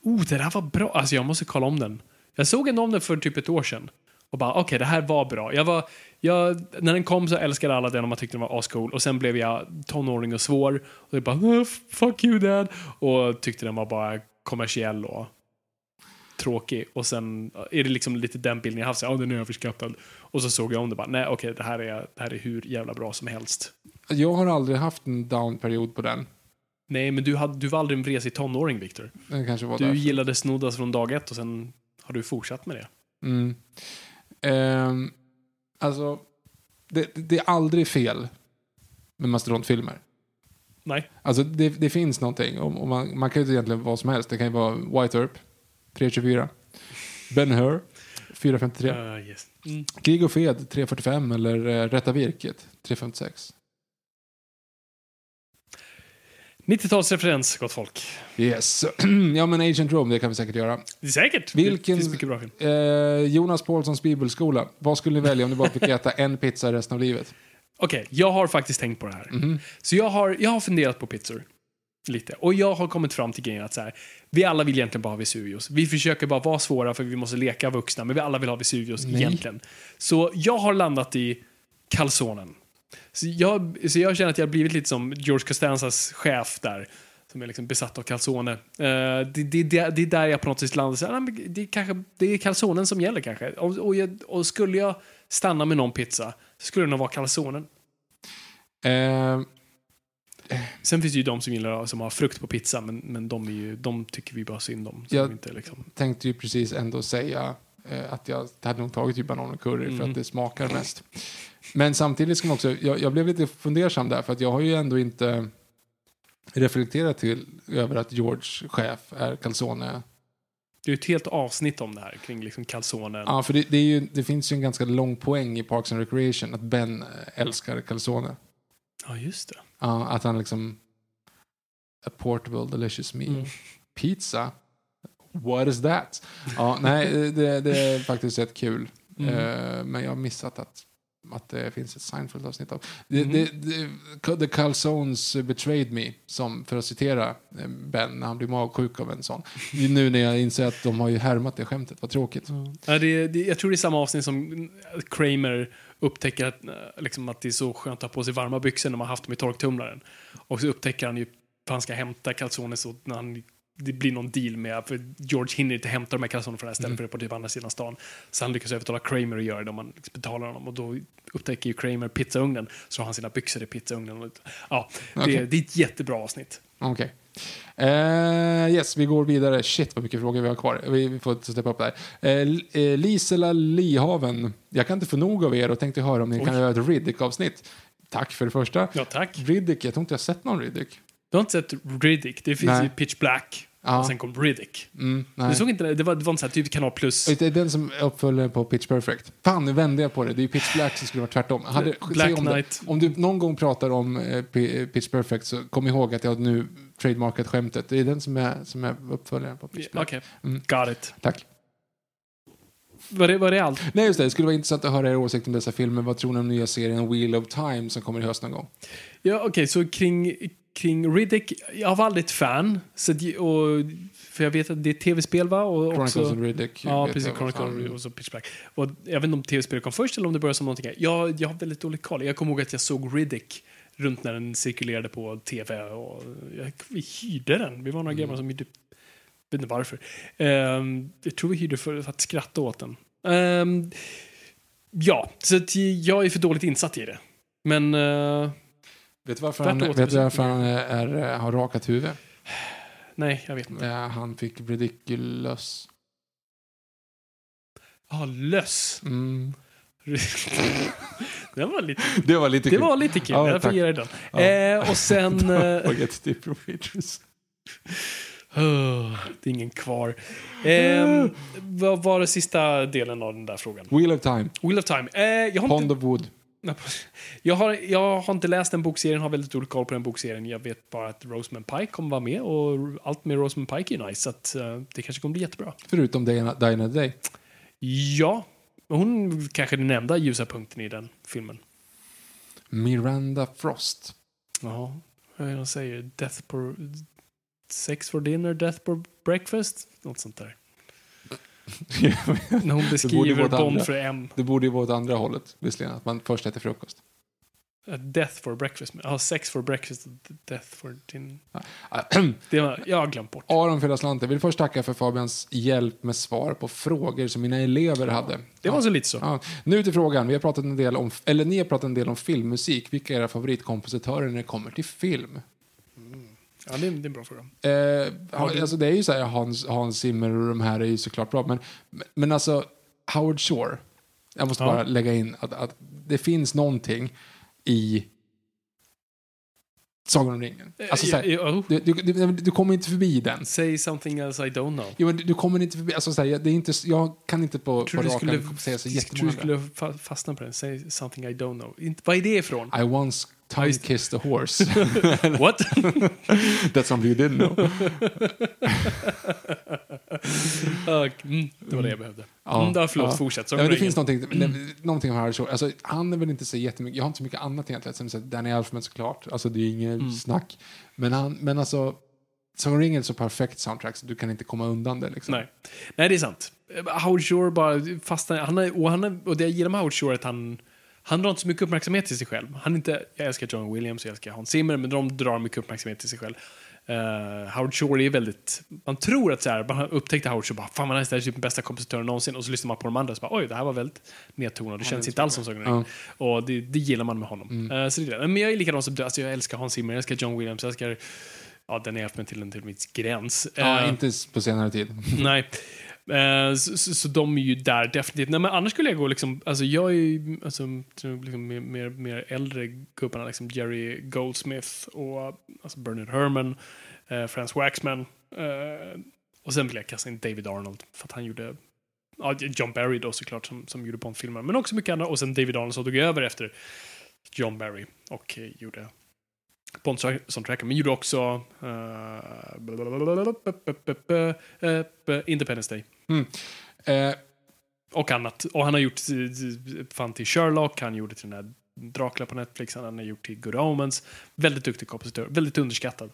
oh, det där var bra. Alltså jag måste kolla om den. Jag såg en om den för typ ett år sedan. Och bara, okej, det här var bra. Jag var, jag, när den kom så älskade alla den och man tyckte den var ascool. Och sen blev jag tonåring och svår. Och jag bara, "Ah, fuck you dad. Och tyckte den var bara kommersiell och tråkig. Och sen är det liksom lite den bilden jag haft. Ja, den är överskattad. Och så såg jag om det bara, nej okej, det, här är, det här är hur jävla bra som helst. Jag har aldrig haft en down-period på den. Nej, men du, hade, du var aldrig en vresig tonåring, Viktor. Du därför. gillade snoddas från dag ett och sen har du fortsatt med det. Mm. Ehm, alltså, det, det är aldrig fel med mastodontfilmer. Nej. Alltså det, det finns någonting. Och, och man, man kan ju egentligen vad som helst. Det kan ju vara White Earp, 324. Ben Hur, 453. Uh, yes. mm. Krig och fred, 345. Eller uh, Rätta virket, 356. 90-talsreferens, gott folk. Yes. ja men Agent Rome, det kan vi säkert göra. Säkert. Vilken- Det finns mycket bra film. Eh, Jonas Paulssons bibelskola. Vad skulle ni välja om ni bara fick äta en pizza resten av livet? Okej, jag har faktiskt tänkt på det här. Mhm. Så jag har, jag har funderat på pizzor. Lite. Och jag har kommit fram till grejen att så här, vi alla vill egentligen bara ha Vesuvius. Vi försöker bara vara svåra för vi måste leka vuxna, men vi alla vill ha Vesuvius Nej. egentligen. Så jag har landat i calzonen. Så jag, så jag känner att jag har blivit lite som George Costanzas chef där. Som är liksom besatt av calzone. Eh, det, det, det, det är där jag på något sätt landar. Så, här, "Nej, men det, är kanske, det är calzonen som gäller kanske. Och, och, jag, och skulle jag stanna med någon pizza så skulle det nog vara calzonen. Eh, Sen finns det ju de som gillar som har frukt på pizza, men, men de, är ju, de tycker vi bara synd om. Så Ja. de inte liksom. tänkte ju precis ändå säga eh, att jag hade nog tagit ju banan och curry för Mm. att det smakar mest. Men samtidigt ska man också, jag, jag blev lite fundersam där för att jag har ju ändå inte reflekterat till över att George chef är calzone. Det är ett helt avsnitt om det här, kring liksom calzonen. Ja, för det, det, ju, det finns ju en ganska lång poäng i Parks and Recreation att Ben älskar calzone. Ja, just det. Ja, att han liksom a portable delicious meal. Mm. Pizza? What is that? Ja, nej, det, det är faktiskt rätt kul. Mm. Eh, men jag har missat att, att det finns ett Seinfeld-avsnitt av. Mhm. det, det, the Calzones betrayed me, som för att citera eh, Ben när han blir magsjuk av en sån. Nu när jag inser att de har ju härmat det skämtet, vad tråkigt. Ja, det, det, jag tror det är samma avsnitt som Kramer upptäcker att, eh, liksom, att det är så skönt att ha på sig varma byxor när man haft dem i torktumlaren. Och så upptäcker han ju att han ska hämta calzones så när han, det blir någon deal med, för George hinner inte hämta de här calzonerna från det här stället Mm. för det är på typ andra sidan stan. Så han lyckas övertala Kramer att göra det om man liksom betalar honom och då upptäcker ju Kramer pizzaugnen så har han sina byxor i pizzaugnen. Ja, det, Okej. det är ett jättebra avsnitt. Okej. Eh, yes, vi går vidare. Shit vad mycket frågor vi har kvar. Vi, får steppa upp där. Eh, Lisela Lihaven. Jag kan inte få nog av er och tänkte höra om ni Oj. kan göra ett Riddick-avsnitt. Tack för det första. Ja, tack. Riddick, jag tror inte jag sett någon Riddick. Du har inte sett Riddick? Det finns Nej. ju Pitch Black Ja. och sen kom Riddick. Mm, nej. Du såg inte det? Det var, det var en sån här typ Kanal Plus. Det är den som uppföljer på Pitch Perfect. Fan, nu vände jag på det. Det är ju Pitch Black som skulle vara tvärtom. Hade, Black om, det, Knight. om du någon gång pratar om eh, P- Pitch Perfect så kom ihåg att jag nu trademarkat skämtet. Det är den som är, som är uppföljaren på Pitch Okej, Black. Mm. got it. Tack. Var det, var det allt? Nej, just det. Det skulle vara intressant att höra er åsikt om dessa filmer. Vad tror ni om nya serien Wheel of Time som kommer i höst någon gång? Ja, okej, så kring, kring Riddick, jag var aldrig ett fan. Så, och, för jag vet att det är tv-spel va? Och Chronicles också, of Riddick. Ja, precis. jag vad fan- Chronicle och så Pitch Black. Och jag vet inte om tv-spelet kom först eller om det började som någonting. Jag, jag har väldigt dålig koll. Jag kommer ihåg att jag såg Riddick runt när den cirkulerade på tv. Och jag, vi hyrde den. Vi var några Mm. grabbar som hyrde. vet inte varför. Ehm, jag tror vi hyrde för att skratta åt den. Ehm, ja, så jag är för dåligt insatt i det. Men eh, Vet du varför han, vet du varför han är, är, har rakat huvud? Nej, jag vet inte. Eh, han fick Ridiculous. Ja, löss. Mm. det var lite, Det var lite det kul. var lite kul. Ja, jag får ge dig den. Ja. Eh, och sen... Eh, oh, det är ingen kvar. Eh, vad var det sista delen av den där frågan? Wheel of Time. Wheel of Time. Eh, Pond inte, of Wood. Jag, har, jag har inte läst den bokserien, har väldigt dålig koll på den bokserien. Jag vet bara att Rosamund Pike kommer vara med och allt med Rosamund Pike är nice. Så att, eh, det kanske kommer bli jättebra. Förutom Diana, Diana Day. Ja, hon kanske är den enda ljusa punkten i den filmen. Miranda Frost. Ja, vad är det de säger? Death for... Sex for dinner, death for breakfast? Något sånt där. När hon beskriver Bond för M. Det borde ju vara åt andra hållet, visserligen. Att man först äter frukost. Uh, Death for breakfast. Ja, sex for breakfast death for. Ah, Det var, jag har glömt bort. Aron Felaslante vill först tacka för Fabians hjälp med svar på frågor som mina elever hade. Det var så lite så. Ja. Nu till frågan. Vi har pratat en del om, eller ni har pratat en del om filmmusik. Vilka är era favoritkompositörer när det kommer till film? Ja, det är, det är en bra fråga. Eh, alltså det är ju så här, Hans, Hans Zimmer och de här är ju såklart bra. Men, men alltså, Howard Shore. Jag måste Ja. bara lägga in att, att det finns någonting i Sagan om ringen. Alltså, så här, Ja, ja, du, du, du, kommer inte förbi den. Say something else I don't know. Jo, men du, du kommer inte förbi, alltså, så här, det är inte, jag kan inte på, på Tror du rak skulle, arm säga så tror du jättemånga. skulle fa- fastna på den? Say something I don't know. Inte, vad är det ifrån? I once tongue kissed a horse. What? That's something you didn't know. Ja, mm, det var det jag behövde. Ja, mm, då, förlåt, ja. fortsätt. Ja, det finns någonting, det, någonting om Shore. Alltså, han är väl inte så jättemycket, jag har inte så mycket annat egentligen. Så här, Danny Elfman såklart, alltså det är inget Mm. snack. Men, han, men alltså, om ringen är så perfekt soundtrack så du kan inte komma undan det. Liksom. Nej. Nej, det är sant. Howard Shore bara fastnar... Han är, och, han är, och det jag gillar med Howard Shore är att han... Han drar inte så mycket uppmärksamhet till sig själv. Han inte, jag älskar John Williams, jag älskar Hans Zimmer, men de drar mycket uppmärksamhet till sig själv. Eh, Howard Shore är väldigt... Man tror att så här, man upptäckte Howard Shore bara, fan vad nice, det här är typ den bästa kompositören någonsin. Och så lyssnar man på de andra och så bara, oj, det här var väldigt nedtonat. Det känns inte alls som Sagan ringen. Och det, det gillar man med honom. Eh, så det. Men jag är likadan som du, alltså jag älskar Hans Zimmer, jag älskar John Williams, jag älskar... Ja, den är Elfman till en till viss gräns. Ja, Eh, inte på senare tid. Nej. Eh, så, så, så de är ju där definitivt. Nej, men annars skulle jag gå liksom, alltså jag är ju alltså, liksom mer, mer, mer äldre gubbarna, liksom Jerry Goldsmith och alltså Bernard Herrmann, eh, Franz Waxman. Eh, och sen vill jag kasta in David Arnold för att han gjorde Ja, John Barry då såklart som, som gjorde Bond-filmer, men också mycket andra. Och sen David Arnold som tog över efter John Barry och eh, gjorde Bond-soundtracken, men gjorde också uh, Independence Day. Eh, Och annat. Och han har gjort eh, fan till Sherlock, han gjorde till den här Dracula på Netflix, han har gjort till Good Omens. Väldigt duktig kompositör, väldigt underskattad.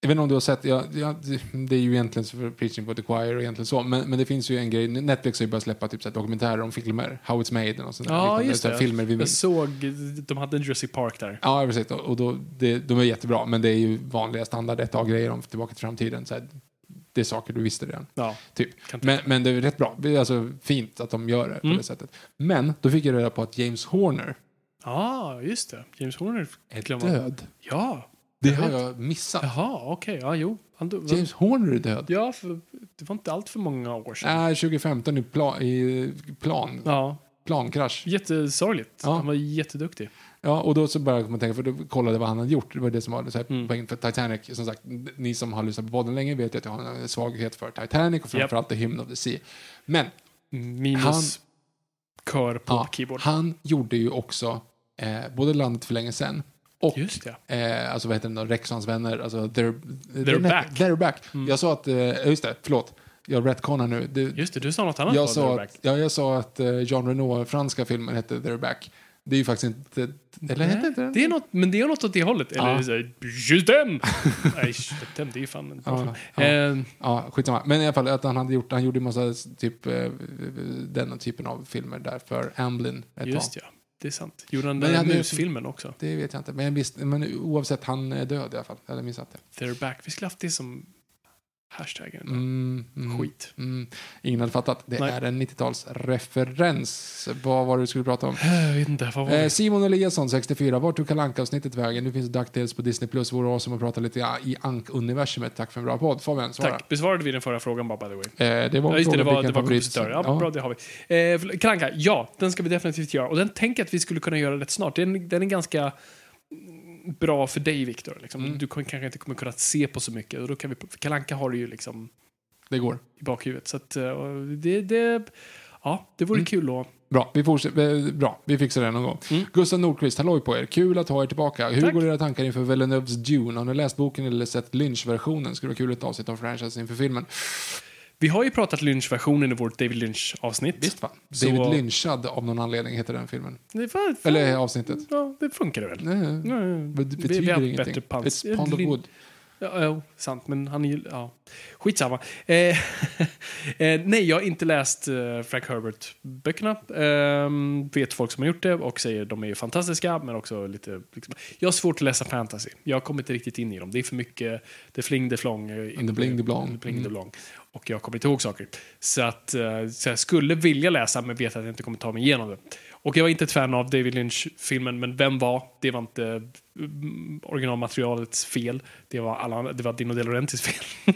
Jag vet inte om du har sett, ja, ja, det är ju egentligen så för preaching for the choir och egentligen så, men, men det finns ju en grej, Netflix har ju börjat släppa typ så dokumentärer om filmer, How It's Made och sånt där. Ja, liknande, just så det. Filmer vi Jag såg, de hade en Jurassic Park där. Ja, precis. Och och då, det, de är jättebra, men det är ju vanliga standard 1A-grejer om Tillbaka till framtiden. Så här, det är saker du visste redan. Ja, Typ. Men, men det är rätt bra. Det är alltså fint att de gör det på Mm. det sättet. Men då fick jag reda på att James Horner ah, just det. James Horner. är död. Ja. Det har jag missat. Jaha, okej. Ja, jo. Han, dog- James Horner är död. Ja, för det var inte allt för många år sedan. Nej, 2015 i, pla, i plan, Ja, plankrasch. jättesorgligt. Ja. Han var jätteduktig. Ja, och då så började man tänka, för då kollade vad han hade gjort. Det var det som var så här Mm. poäng för Titanic. Som sagt, ni som har lyssnat på podden länge vet att jag har en svaghet för Titanic och framförallt The Hymn of the Sea. Men Minus Han- kör på ja, keyboard. han gjorde ju också eh, både Landet för länge sedan och Just det. Eh, alltså vad heter den då? Rex och hans vänner. Alltså, they're, They're back. They're back. Mm. Jag sa att, eh, just det, förlåt. Jag retconar nu. Det, Just det, du sa något annat jag, sa Back. ja, jag sa att eh, Jean Reno franska filmen hette They're back. Det är ju faktiskt inte... Eller hette inte den? Det är något, men det är något åt det hållet. Eller Ja. så här, just dem! Nej, just dem, det är ju fan en Ja, ja. Eh, Ja, skitsamma. Men i alla fall att han hade gjort, han gjorde en massa typ, eh, den typen av filmer där för Amblin ett just tag. ja, det är sant. Gjorde han den musfilmen också? Det vet jag inte. Men, jag visste, men oavsett, han är död i alla fall. Hade missat det. They're back. Vi skulle haft det som Hashtaggen. Mm, mm, Skit. Mm. Ingen hade fattat. Det Nej. är en 90-talsreferens. Vad var det du skulle prata om? Jag vet inte, vad var Eh, det? Simon Eliasson, 64. Vart tog Kalle Anka-avsnittet vägen? Nu finns DuckTales på Disney+. Plus. Vore awesome att prata lite i Ank-universumet. Tack för en bra podd. Fabian, svara. Tack. Besvarade vi den förra frågan bara, by the way? Eh, det var Ja, just det, det var, det var favorit- kompositör. Ja, Ja. Bra, det har vi. Eh, Kranka, ja, den ska vi definitivt göra. Och den tänker jag att vi skulle kunna göra rätt snart. Den, den är ganska bra för dig, Viktor. Liksom. Mm. Du kanske inte kommer kunna se på så mycket. Och då kan vi, Kalanka har du ju liksom Det går. i bakhuvudet. Så att, eh, det, det, ja, det vore Mm. kul att... Bra, vi, fortsätter, eh, bra, vi fixar det någon gång. Mm. Gustav Nordqvist, halloj på er. Kul att ha er tillbaka. Hur Tack. går era tankar inför Villeneuves Dune? Har ni läst boken eller sett Lynch-versionen? Skulle vara kul ett avsnitt om franchise inför filmen. Vi har ju pratat Lynch-versionen i vårt David Lynch-avsnitt. Visst va? Så- David Lynchad av någon anledning heter den filmen. Det, var, Eller avsnittet. Ja, det funkar det väl. Nej, Ja, det vi- betyder vi har ingenting. bättre pans. It's Pond of Wood. Ja, ja, sant, men han är ju... Ja. Skitsamma. Eh, eh, nej, jag har inte läst eh, Frank Herbert-böckerna. Eh, vet folk som har gjort det och säger att de är fantastiska, men också lite... Liksom, jag har svårt att läsa fantasy. Jag kommer inte riktigt in i dem. Det är för mycket... Det fling, det flong. eh, And the bling, the blong. the bling, the Mm. blong. Och jag kommer inte ihåg saker. Så, att, eh, så jag skulle vilja läsa, men vet att jag inte kommer ta mig igenom det. Och jag var inte ett fan av David Lynch-filmen, men vem var? Det var inte mm, originalmaterialets fel. Det var, alla, det var Dino De Laurentis fel.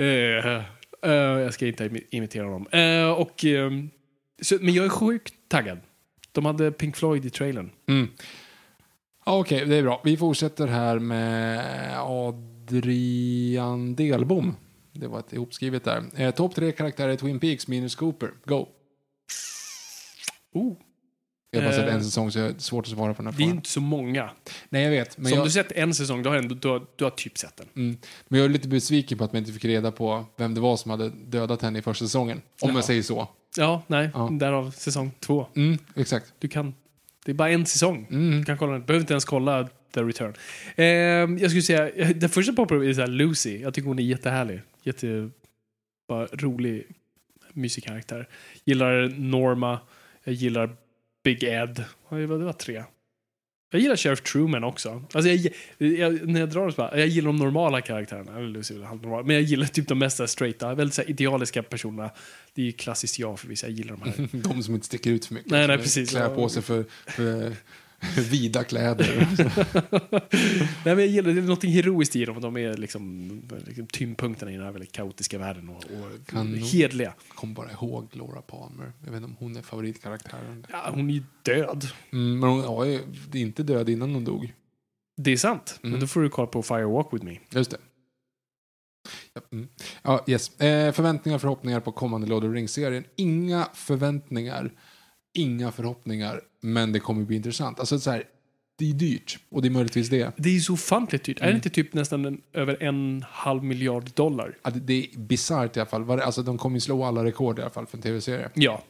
uh, uh, jag ska inte imitera honom. Uh, och, ehm, så, men jag är sjukt taggad. De hade Pink Floyd i trailern. Mm. Ja, Okej, det är bra. Vi fortsätter här med Adrian Delbom. Det var ett ihopskrivet där. Eh, Topp tre karaktärer i Twin Peaks minus Cooper. Go! Oh, Jag har bara sett Eh, en säsong så jag har svårt att svara på den här det är frågan. inte så många. Nej, jag vet. Men Så om jag, du sett en säsong, då har, ändå, du, har, du har typ sett den. mm, men jag är lite besviken på att man inte fick reda på vem det var som hade dödat henne i första säsongen. Om Jaha. jag säger så. Ja, nej. Ja. Därav säsong två. Mm, exakt. Du kan... Det är bara en säsong. Mm. Du kan kolla den. Du behöver inte ens kolla The Return. Eh, jag skulle säga, den första poppar upp är så här Lucy. Jag tycker hon är jättehärlig. Jätte... Bara rolig, mysig karaktär. Gillar Norma. Jag gillar Big Ed. Det var, tre. Jag gillar Sheriff Truman också. Alltså jag, jag, när jag drar det så bara, jag gillar de normala karaktärerna. Lucy halvnormal. Men jag gillar typ de mesta straighta, väldigt så idealiska personerna. Det är ju klassiskt jag för vissa, jag gillar de här. De som inte sticker ut för mycket. Nej, nej, precis. Klär på sig för, för vida kläder. Nej, men jag gillar det är något heroiskt i dem. De är liksom, liksom tyngdpunkterna i den här väldigt kaotiska världen och, och Kan hedliga. Kom bara ihåg Laura Palmer. Jag vet inte om hon är favoritkaraktären. Ja, hon är ju död. Mm, men hon ja, är inte död innan hon dog. Det är sant. Men Mm. då får du kolla på Fire Walk With Me. Just det. Ja, mm. ja, yes. eh, förväntningar och förhoppningar på kommande Lord of the Rings-serien. Inga förväntningar, inga förhoppningar, men det kommer bli intressant. Alltså så här, det är dyrt och det är möjligtvis det. Det är så ofantligt dyrt. Är Mm. det inte typ nästan en, över en halv miljard dollar? Ja, det, det är bisarrt i alla fall. Alltså, de kommer ju slå alla rekord i alla fall för en tv-serie. Ja.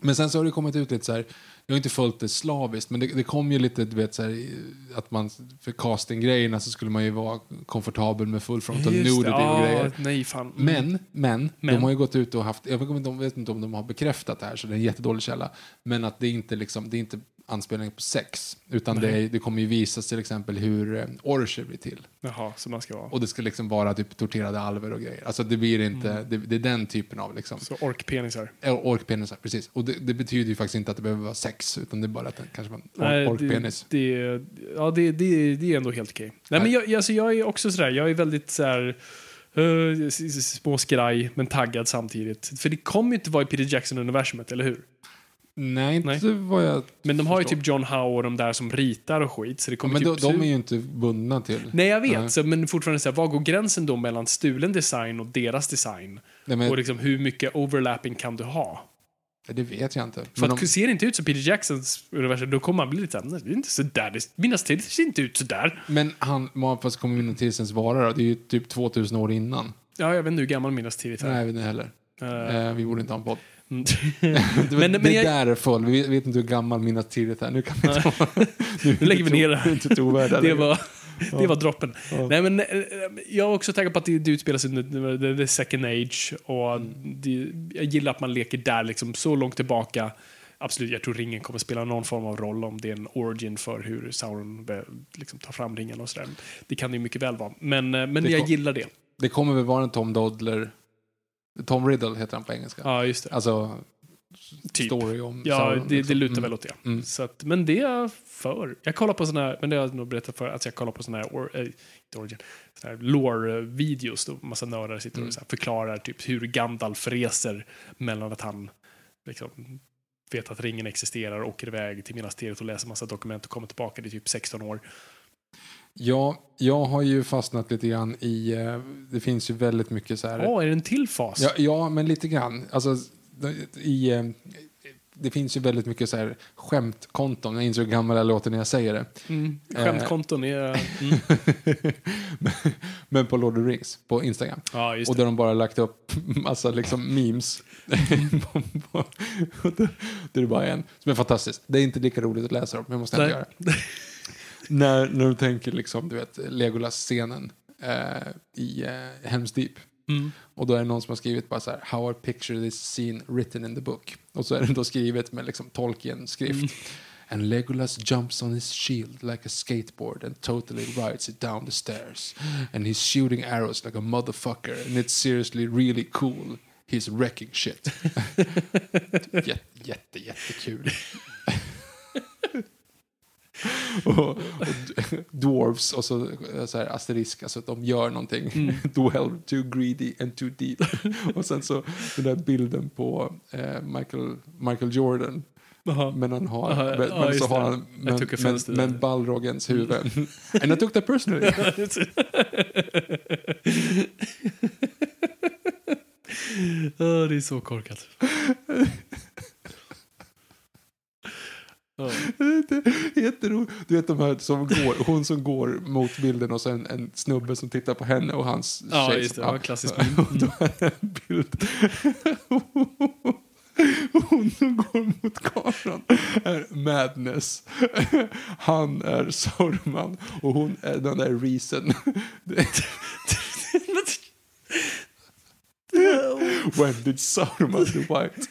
Men sen så har det kommit ut lite så här, jag har inte följt det slaviskt, men det, det kom ju lite, du vet så här, att man, för castinggrejerna så skulle man ju vara komfortabel med full frontal nudity och grejer. Nej, fan. Mm. Men, men, Men. de har ju gått ut och haft, jag vet inte, om- de har bekräftat det här så det är en jättedålig källa, men att det inte liksom, det är inte anspelning på sex, utan det, det kommer ju visas till exempel hur eh, Orcher blir till. Jaha, så man ska vara. Och det ska liksom vara typ torterade alver och grejer. Alltså det blir inte, Mm. det, det är den typen av liksom, Så orkpenisar. Orkpenisar, precis. Och det, det betyder ju faktiskt inte att det behöver vara sex, utan det är bara att det kanske var en Nej, or- orkpenis. Det, det, ja, det, det, det är ändå helt okej. Nej, men jag, alltså, jag är också sådär, jag är väldigt sådär uh, s- s- små skraj, men taggad samtidigt. För det kommer ju inte vara i Peter Jackson-universumet, eller hur? Nej, inte Nej. vad jag Men de har ju förstår. typ John Howe och de där som ritar och skit. Så det Ja, kommer men typ de, de är ju inte bundna till... Nej, jag vet. Nej. Så, men fortfarande, så här, vad går gränsen då mellan stulen design och deras design? Nej, men, Och liksom, hur mycket overlapping kan du ha? Det vet jag inte. För Men att de, ser det inte ut som Peter Jacksons universum, då kommer man bli lite såhär, "Nej, det är inte sådär, mina tider ser inte ut sådär. men han, fast kommer Minotisens vara då? Det är ju typ 2000 år innan. Ja, jag vet inte hur gammal Minas Tirith är. Nej, jag vet inte heller. Eh, Eh, vi borde inte ha en podd. Mm. Det, Men- det men jag- där är full. Vi vet, inte hur gammal Minas Tirith är. Nu kan vi inte... nu, Nu lägger vi ner det det. är inte trovärdiga det, var, det var droppen. Nej, men, eh, jag är också taggad på att det, det utspelar sig under the, second age. Och Mm. det, jag gillar att man leker där, liksom, så långt tillbaka. Absolut, jag tror ringen kommer spela någon form av roll om det är en origin för hur Sauron liksom, tar fram ringen och sådär. Det kan det ju mycket väl vara. Men, eh, men jag gillar det. Det kommer väl vara en Tom Dodler. Tom Riddle heter han på engelska. Ja, just det. Alltså, Typ. story om Ja, Sauron, det, liksom. det lutar Mm. väl åt det. Mm. Så att, men det är jag för. Jag kollar på såna här, men det har jag nog berättat för, att jag kollar på såna här, or, inte origin, såna här lore-videos då massa nördar sitter Mm. och så förklarar typ hur Gandalf reser mellan att han liksom vet att ringen existerar, åker iväg till Minasteriet och läser massa dokument och kommer tillbaka. Det är typ 16 år. Ja, jag har ju fastnat lite grann i, eh, det finns ju väldigt mycket så här. Åh, är det en till fas? Ja, ja, men lite grann. Alltså, i, eh, det finns ju väldigt mycket så här skämtkonton. Jag inser hur gammal jag låter när jag säger det. Mm. Skämtkonton är... Mm. Men- på Lord of the Rings, på Instagram. Ja, Och där de bara lagt upp massa liksom memes. Och det är bara en som är fantastisk. Det är inte lika roligt att läsa dem, men jag måste ändå göra det. När, när de tänker liksom, du vet, Legolas-scenen eh, i eh, Helm's Deep. Mm. Och då är det någon som har skrivit bara så här, How I picture this scene written in the book. Och så är det då skrivet med liksom Tolkien-skrift. Mm. And Legolas jumps on his shield like a skateboard and totally rides it down the stairs. And he's shooting arrows like a motherfucker. And it's seriously really cool. He's wrecking shit. jätte, jätte, jättekul. och, och d- dwarves och så, eh, så här asterisk, alltså att de gör någonting. Dwell too greedy and too deep. och sen så den där bilden på eh, Michael, Michael Jordan. Men han har, Aha, men, ja, men så har han men, men, men that. Balrogens huvud. And I took that personally. Åh, det är så korkat. Jätteroligt. Du vet de här som går, hon som går mot bilden och så en, snubbe som tittar på henne och hans Ja, tjej. just det. Ja, klassiskt. Och då är en bild. Hon som går mot kameran är Madness. Han är Sauron och hon är den där Reason. When did Sauron the White?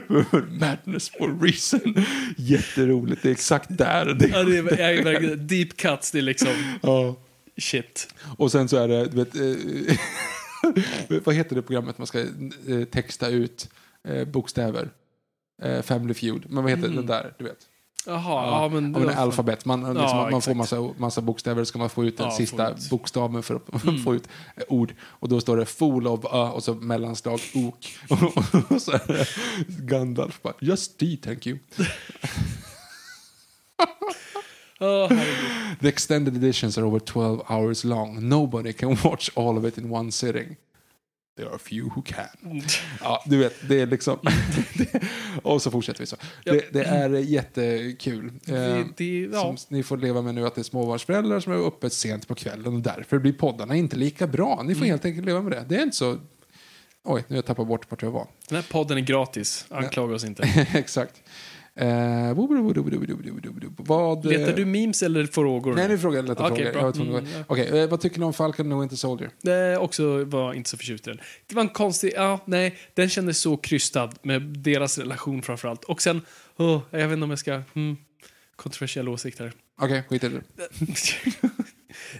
Madness for Reason. Jätteroligt, det är exakt där. Det Ja, det är, är verkligen deep cuts, det är liksom Ja. shit. Och sen så är det, du vet, eh, vad heter det programmet man ska eh, texta ut eh, bokstäver? Eh, Family Feud. Men vad heter den där, du vet? Jaha, ja, men... Ja, men alfabet. Man, liksom, Ja, man får massa, massa bokstäver ska man få ut den Ja, sista ut. bokstaven för att få ut eh, ord. Och då står det full of ö och så mellanslag ok. och så är det Gandalf bara just D, thank you. Herregud. The extended editions are over 12 hours long. Nobody can watch all of it in one sitting. There are few who can. Ja, du vet, det är liksom... och så fortsätter vi så. Det, det är jättekul. Eh, Det, det, ja. Som ni får leva med nu att det är småbarnsföräldrar som är uppe sent på kvällen och därför blir poddarna inte lika bra. Ni får helt enkelt leva med det. Det är inte så... Oj, nu har jag tappat bort vart jag var. Den här podden är gratis. Anklaga oss inte. Exakt. Eh, vad... eh, Letar du memes eller frågor? Nej, nu frågar jag lätta Okej, frågor. Jag Mm. Okej, eh, vad tycker ni om Falcon och Winter Soldier? Det också var inte så förtjust i den. Det var en konstig, ja, nej, den kändes så krystad med deras relation framförallt. Och sen, åh, jag vet inte om jag ska, hmm, åsikt här. Okej, skit i det.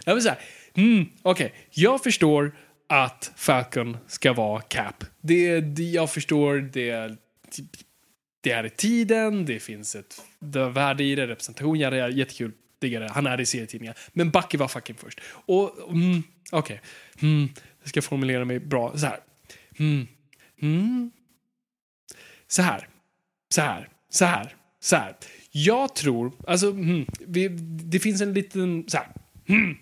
jag vill säga, hmm, okej, jag förstår att Falcon ska vara Cap. Det, det jag förstår, det, det är i tiden, det finns ett det värde i det, representation, ja, det är jättekul. Diggar det. Han är i serietidningar. Men Bucky var fucking först. Och, mm, okej. Okay. Mm, jag ska formulera mig bra. Så här. Mm, mm. Så här. Så här. Så här. Så här. Jag tror, alltså, mm, vi, det finns en liten, så här. Mm.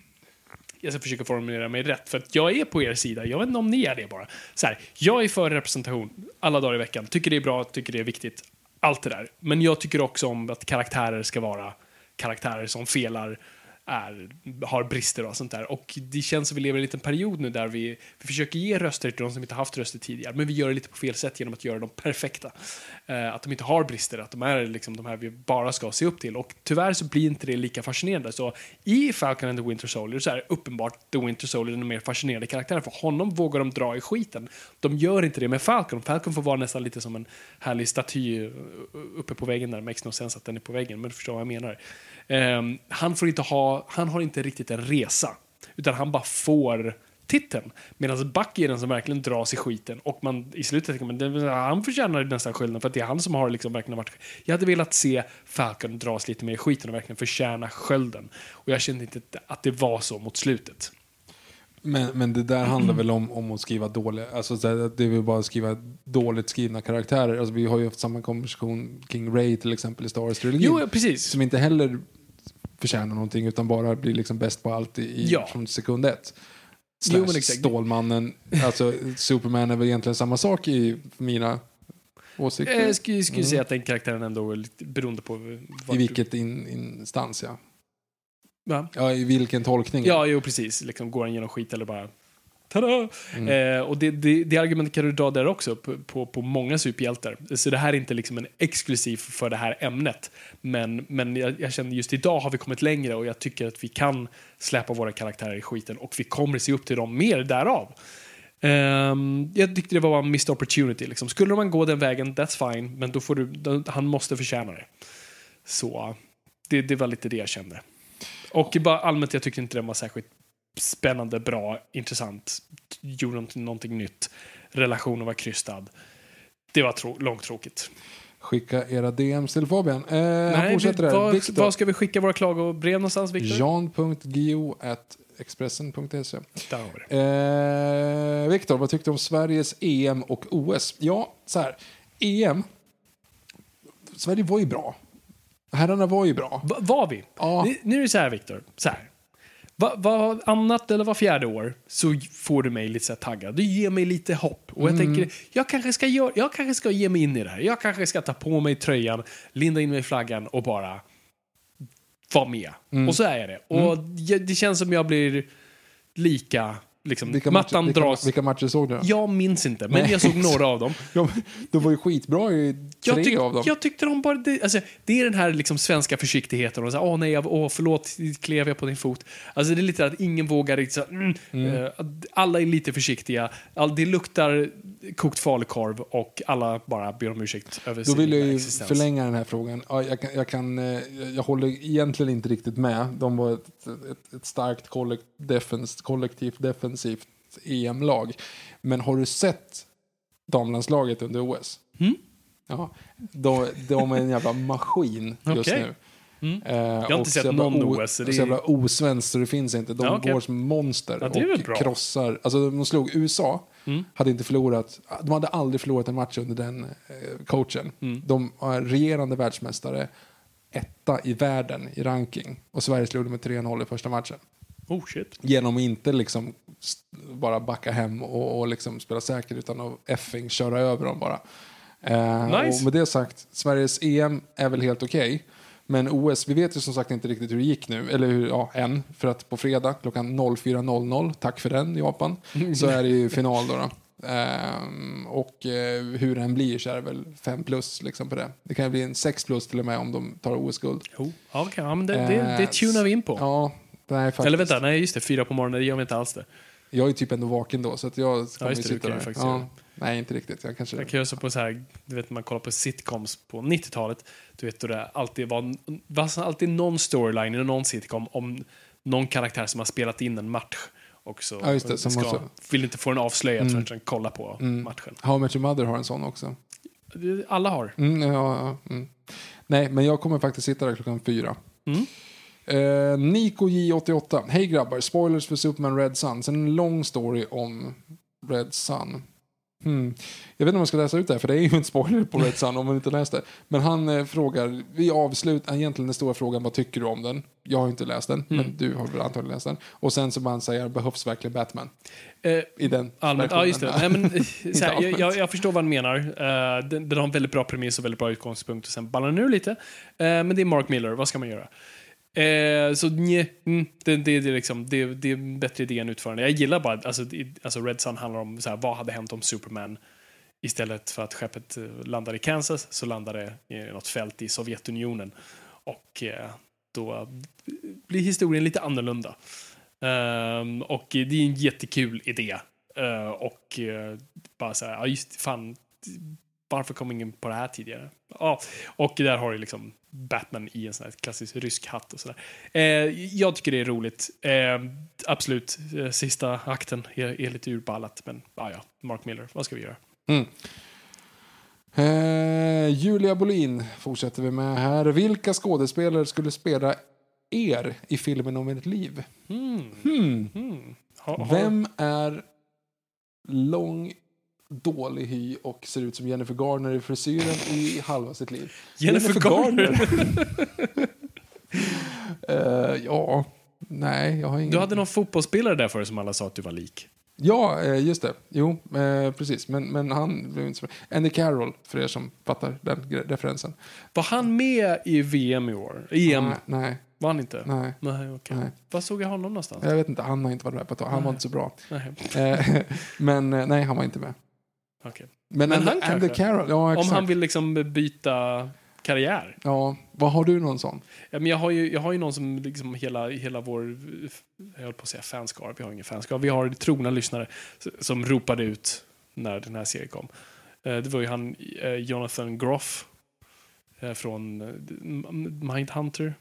Jag ska försöka formulera mig rätt, för att jag är på er sida. Jag vet inte om ni är det bara. Så här, jag är för representation alla dagar i veckan. Tycker det är bra, tycker det är viktigt. Allt det där. Men jag tycker också om att karaktärer ska vara karaktärer som felar, är, har brister och sånt där. Och det känns som vi lever i en liten period nu där vi, vi försöker ge röster till de som inte haft röster tidigare. Men vi gör det lite på fel sätt genom att göra dem perfekta. Eh, att de inte har brister, att de är liksom de här vi bara ska se upp till. Och tyvärr så blir inte det lika fascinerande. Så i Falcon and the Winter Soldier så är det uppenbart The Winter Soldier den mer fascinerande karaktären. För honom vågar de dra i skiten. De gör inte det med Falcon. Falcon får vara nästan lite som en härlig staty eh, uppe på väggen där. Makes no sense att den är på väggen, men du förstår vad jag menar. Ehm, han, får inte ha, han har inte riktigt en resa, utan han bara får titeln. Medan Bucky är den som verkligen dras i skiten och man i slutet tänker man han förtjänar nästan skölden för att det är han som har liksom verkligen varit... Jag hade velat se Falcon dras lite mer i skiten och verkligen förtjäna skölden. Och jag kände inte att det var så mot slutet. Men, men det där handlar väl om, om att skriva dåliga, alltså det är väl bara att skriva dåligt skrivna karaktärer. Alltså, vi har ju haft samma konversation King Ray till exempel i Star Wars-trilogin. Jo, precis. Som inte heller förtjänar någonting utan bara blir liksom bäst på allt i, Ja. från sekund ett. Jo, Slash exakt. Stålmannen, alltså Superman är väl egentligen samma sak i mina åsikter. Jag skulle, skulle säga att den karaktären ändå är lite beroende på... I vilket in, instans ja. Va? Ja, i vilken tolkning. Ja, jo precis. Liksom, går han genom skit eller bara... Tada! Mm. Eh, och det, det, det argumentet kan du dra där också på, på, på många superhjältar. Så det här är inte liksom en exklusiv för det här ämnet. Men, men jag, jag känner just idag har vi kommit längre och jag tycker att vi kan släppa våra karaktärer i skiten och vi kommer se upp till dem mer därav. Ehm, jag tyckte det var en missed opportunity. Liksom. Skulle man gå den vägen, that's fine, men då får du, då, han måste förtjäna det. Så det, det var lite det jag kände. Och bara allmänt, jag tyckte inte den var särskilt spännande, bra, intressant. Gjorde någonting, nytt. Relationen var krystad. Det var trå- långtråkigt. Skicka era DMs till Fabian. Eh, Nej, fortsätter här. var, ska vi skicka våra klagobrev någonstans, Viktor? Jan.gio.expressen.se Där har vi det. eh, Viktor, vad tyckte du om Sveriges EM och OS? Ja, så här. EM. Sverige var ju bra. Herrarna var ju bra. Va, var vi? Ja. Nu, nu är det så här, Viktor. Så här. Va, va, annat eller var fjärde år så får du mig lite så taggad. Du ger mig lite hopp. Och jag Mm. tänker, jag kanske, ska gör, jag kanske ska ge mig in i det här. Jag kanske ska ta på mig tröjan, linda in mig i flaggan och bara vara med. Mm. Och så är jag det. Och jag, det känns som jag blir lika... Liksom, Vilka mattan matcher, dras. Vilka, vilka matcher såg du? Jag minns inte, men Nej. jag såg några av dem. Ja, de var ju skitbra i tre Jag, tyck, av dem. jag tyckte de bara... Det, alltså, det är den här liksom svenska försiktigheten. Och så, åh nej, jag, åh, förlåt, klev jag på din fot. Alltså, det är lite att ingen vågar riktigt så, mm, eh, alla är lite försiktiga. All, det luktar kokt falukorv och alla bara ber om ursäkt över Då vill jag ju existens. förlänga den här frågan. Ja, jag, kan, jag, kan, eh, jag håller egentligen inte riktigt med. De var ett, ett, ett starkt kollekt, defens, kollektivt defensivt EM-lag. Men har du sett damlandslaget under OS? Mm. Ja, de, de är en jävla maskin just Okej. nu. Mm. Eh, har inte och sett så någon OS, så det Så är- jävla osvenskt så det finns inte. De Ja, okej. går som monster Ja, och krossar. Alltså de slog USA. Mm. Hade inte förlorat. De hade aldrig förlorat en match under den eh, coachen. Mm. De är regerande världsmästare. Etta i världen i ranking. Och Sverige slog dem med 3-0 i första matchen. Oh shit. Genom att inte liksom bara backa hem och, och liksom spela säker utan att effing köra över dem bara. Eh, Nice. Och med det sagt, Sveriges EM är väl helt okej. Men OS, vi vet ju som sagt inte riktigt hur det gick nu, eller hur, ja, än. För att på fredag klockan 04.00, tack för den Japan, så är det ju final då. då. Ehm, och eh, hur den blir så är det väl 5 plus liksom på det. Det kan ju bli en 6 plus till och med om de tar OS-guld. Oh, ja, okej. ja, men det, det, det Eh, tunar vi in på. Ja, nej, faktiskt. Eller vänta, nej just det, fyra på morgonen, det gör vi inte alls det. Jag är typ ändå vaken då, så att jag kommer just det, sitta där. ja. Nej, inte riktigt. Jag kanske... Jag kan göra så på så här, du vet man kollar på sitcoms på 90-talet. Du vet då det alltid var, var alltid någon storyline i någon sitcom om någon karaktär som har spelat in en match. Och så Ja, det, ska, måste- vill inte få den avslöjad Mm. förrän den kollar på Mm. matchen. How Much Your Mother har en sån också. Alla har. Mm, ja, ja, mm. Nej, men jag kommer faktiskt sitta där klockan fyra. Mm. Eh, Nico J88. Hej grabbar, spoilers för Superman Red Sun. Sen en lång story om Red Sun. Hmm. Jag vet inte om jag ska läsa ut det här, för det är ju en spoiler på Red Sun om man inte läst det. Men han eh, frågar, vi avslutar egentligen den stora frågan, vad tycker du om den? Jag har inte läst den, Mm. men du har väl antagligen läst den. Och sen så bara han säger, behövs verkligen Batman? Eh, I den Allmänt, ja just det. Nej, men, eh, här, jag, jag, jag förstår vad han menar. Uh, den, den har en väldigt bra premiss och väldigt bra utgångspunkt. Och sen ballar den ur lite. Eh, men det är Mark Miller, vad ska man göra? Eh, så nje, mm, det, det, det, är liksom, det, det är en bättre idé än utförande. Jag gillar bara, alltså, det- alltså Red Sun handlar om så här, vad hade hänt om Superman istället för att skeppet eh, landade i Kansas så landade det i något fält i Sovjetunionen. Och eh, då blir historien lite annorlunda. Um, och det är en jättekul idé. Uh, och uh, bara så här, ja just fan, varför kom ingen på det här tidigare? Ja, och där har du liksom Batman i en sån här klassisk rysk hatt och sådär. Eh, jag tycker det är roligt. Eh, absolut, eh, sista akten är, är lite urballat, men ah, ja, Mark Miller, vad ska vi göra? Eh, Julia Bolin fortsätter vi med här. Vilka skådespelare skulle spela er i filmen om ert liv? Hmm. Ha, ha, Vem är lång, dålig hy och ser ut som Jennifer Garner i frisyren i halva sitt liv? Jennifer Garner? Eh, ja, nej, jag har ingen... Du hade någon fotbollsspelare där för som alla sa att du var lik. Ja, eh, just det. Jo, eh, precis. Men, men han blev inte så Andy Carroll, för er som fattar den referensen. Var han med i VM i år? EM? Nej, nej, Var han inte? nej. Nej, okej. Nej. Var såg jag honom någonstans? Jag vet inte, han har inte varit med på ett tag. Han var inte så bra. Nej, Eh, men nej, han var inte med. Okej. Men, Men Andy, han Andy? Carroll, ja Om han vill liksom byta karriär. Ja, vad har du någon sån? Ja, men jag, har ju, jag har ju någon som liksom hela, hela vår, jag höll på att säga fanskar, vi har ingen fanskar, vi har trogna lyssnare som ropade ut när den här serien kom. Eh, Det var ju han, eh, Jonathan Groff eh, från Mindhunter.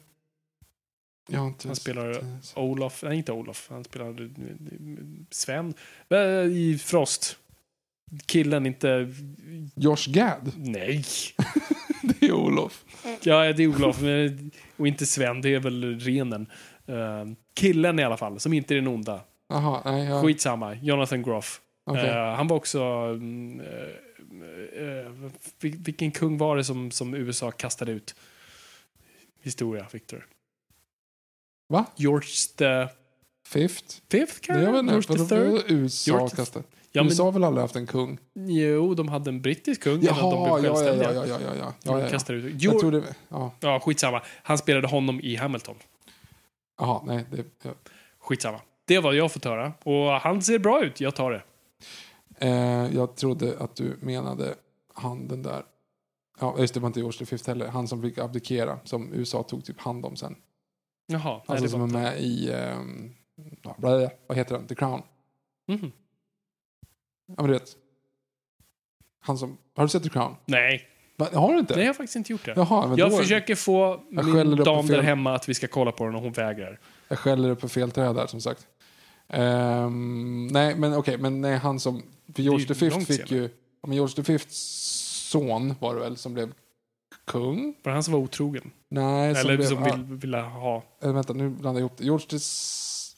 Jag inte Han spelar Olof, nej inte Olof, han spelar Sven i Frost. Killen, inte... Josh Gad, Nej! det är Olof. Ja, det är Olof. Och inte Sven, det är väl renen. Eh, killen i alla fall, som inte är den onda. Jaha, nej, ja. Skitsamma, Jonathan Groff. okej. Eh, han var också... vil- vilken kung var det som, som USA kastade ut? Historia, Victor. Va? George the Fifth? fifth, kanske? George the third? USA George the- kasta. Ja, USA har väl aldrig haft en kung? jo, de hade en brittisk kung innan de Jaha, blev ja, ja, självständiga. ja, ja, ja, ja, ja, ja, ja. ut. Jag George, tror det, ja. Ja, skitsamma. Han spelade honom i Hamilton. Jaha, nej, det, ja. Skitsamma. Det var jag fått höra. Och han ser bra ut, jag tar det. Eh, jag trodde att du menade han den där, ja just det var inte George the Fifth heller, han som fick abdikera, som USA tog typ hand om sen. Jaha, nej, Alltså det som var är med i, bla- vad heter den, The Crown. Mhm. Ja men du vet. Han som, har du sett The Crown? Nej, Va, har du inte? har jag faktiskt inte gjort det. Jaha, men jag då, försöker få Jag skäller min på dam där fel- hemma att vi ska kolla på den och hon vägrar. Jag skäller upp på fel träd där som sagt. Ehm, nej men okej, men nej, han som, för George ju the Fifth långt fick senare. ju, ja, men George Fifths son var det väl som blev kung? Var det han som var otrogen? Nej, som Eller blev, som vill, ville ha... Eller vänta, nu blandar jag ihop det. George the... S-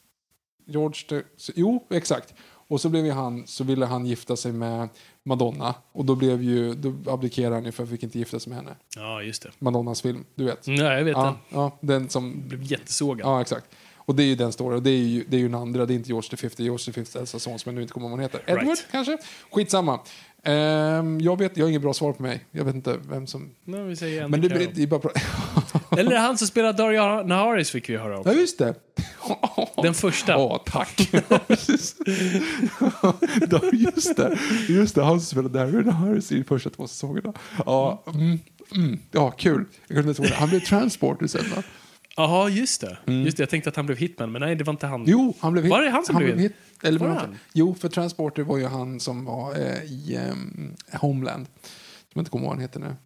George the... Jo, exakt. Och så blev han, så ville han gifta sig med Madonna. Och då blev ju, då abdikerade han ju för att fick inte gifta sig med henne. Ja, just det. Madonnas film, du vet. Nej, jag vet Ja, den. ja, den som... Blev jättesågad. Ja, exakt. Och det är ju den stora, och det är ju, det är ju den andra, det är inte George the Fifth, det är George the Fifths äldsta son som jag nu inte kommer ihåg vad han heter. Right. Edward, kanske? Skitsamma. Ehm, jag vet, jag har inget bra svar på mig. Jag vet inte vem som... Nej, vi säger Men det, blir- det är bara... Eller han som spelar Daria Naharis fick vi höra ja, också. just det. Den första. Ja, tack. Ja, precis. Ja, just det. Just det, han som spelade Darren Harris i de första två säsongerna. Ja, mm, mm, ja kul. Jag kunde inte tro det. Han blev transporter sen va? Jaha, just det. Just det. Jag tänkte att han blev hitman, men nej, det var inte han. Mm. Jo, han blev hit. Var det han som blev hit? Eller Var var det det han? Jo, för Transporter var ju han som var eh, i ehm, Homeland. Jag inte kommer ihåg vad han heter nu.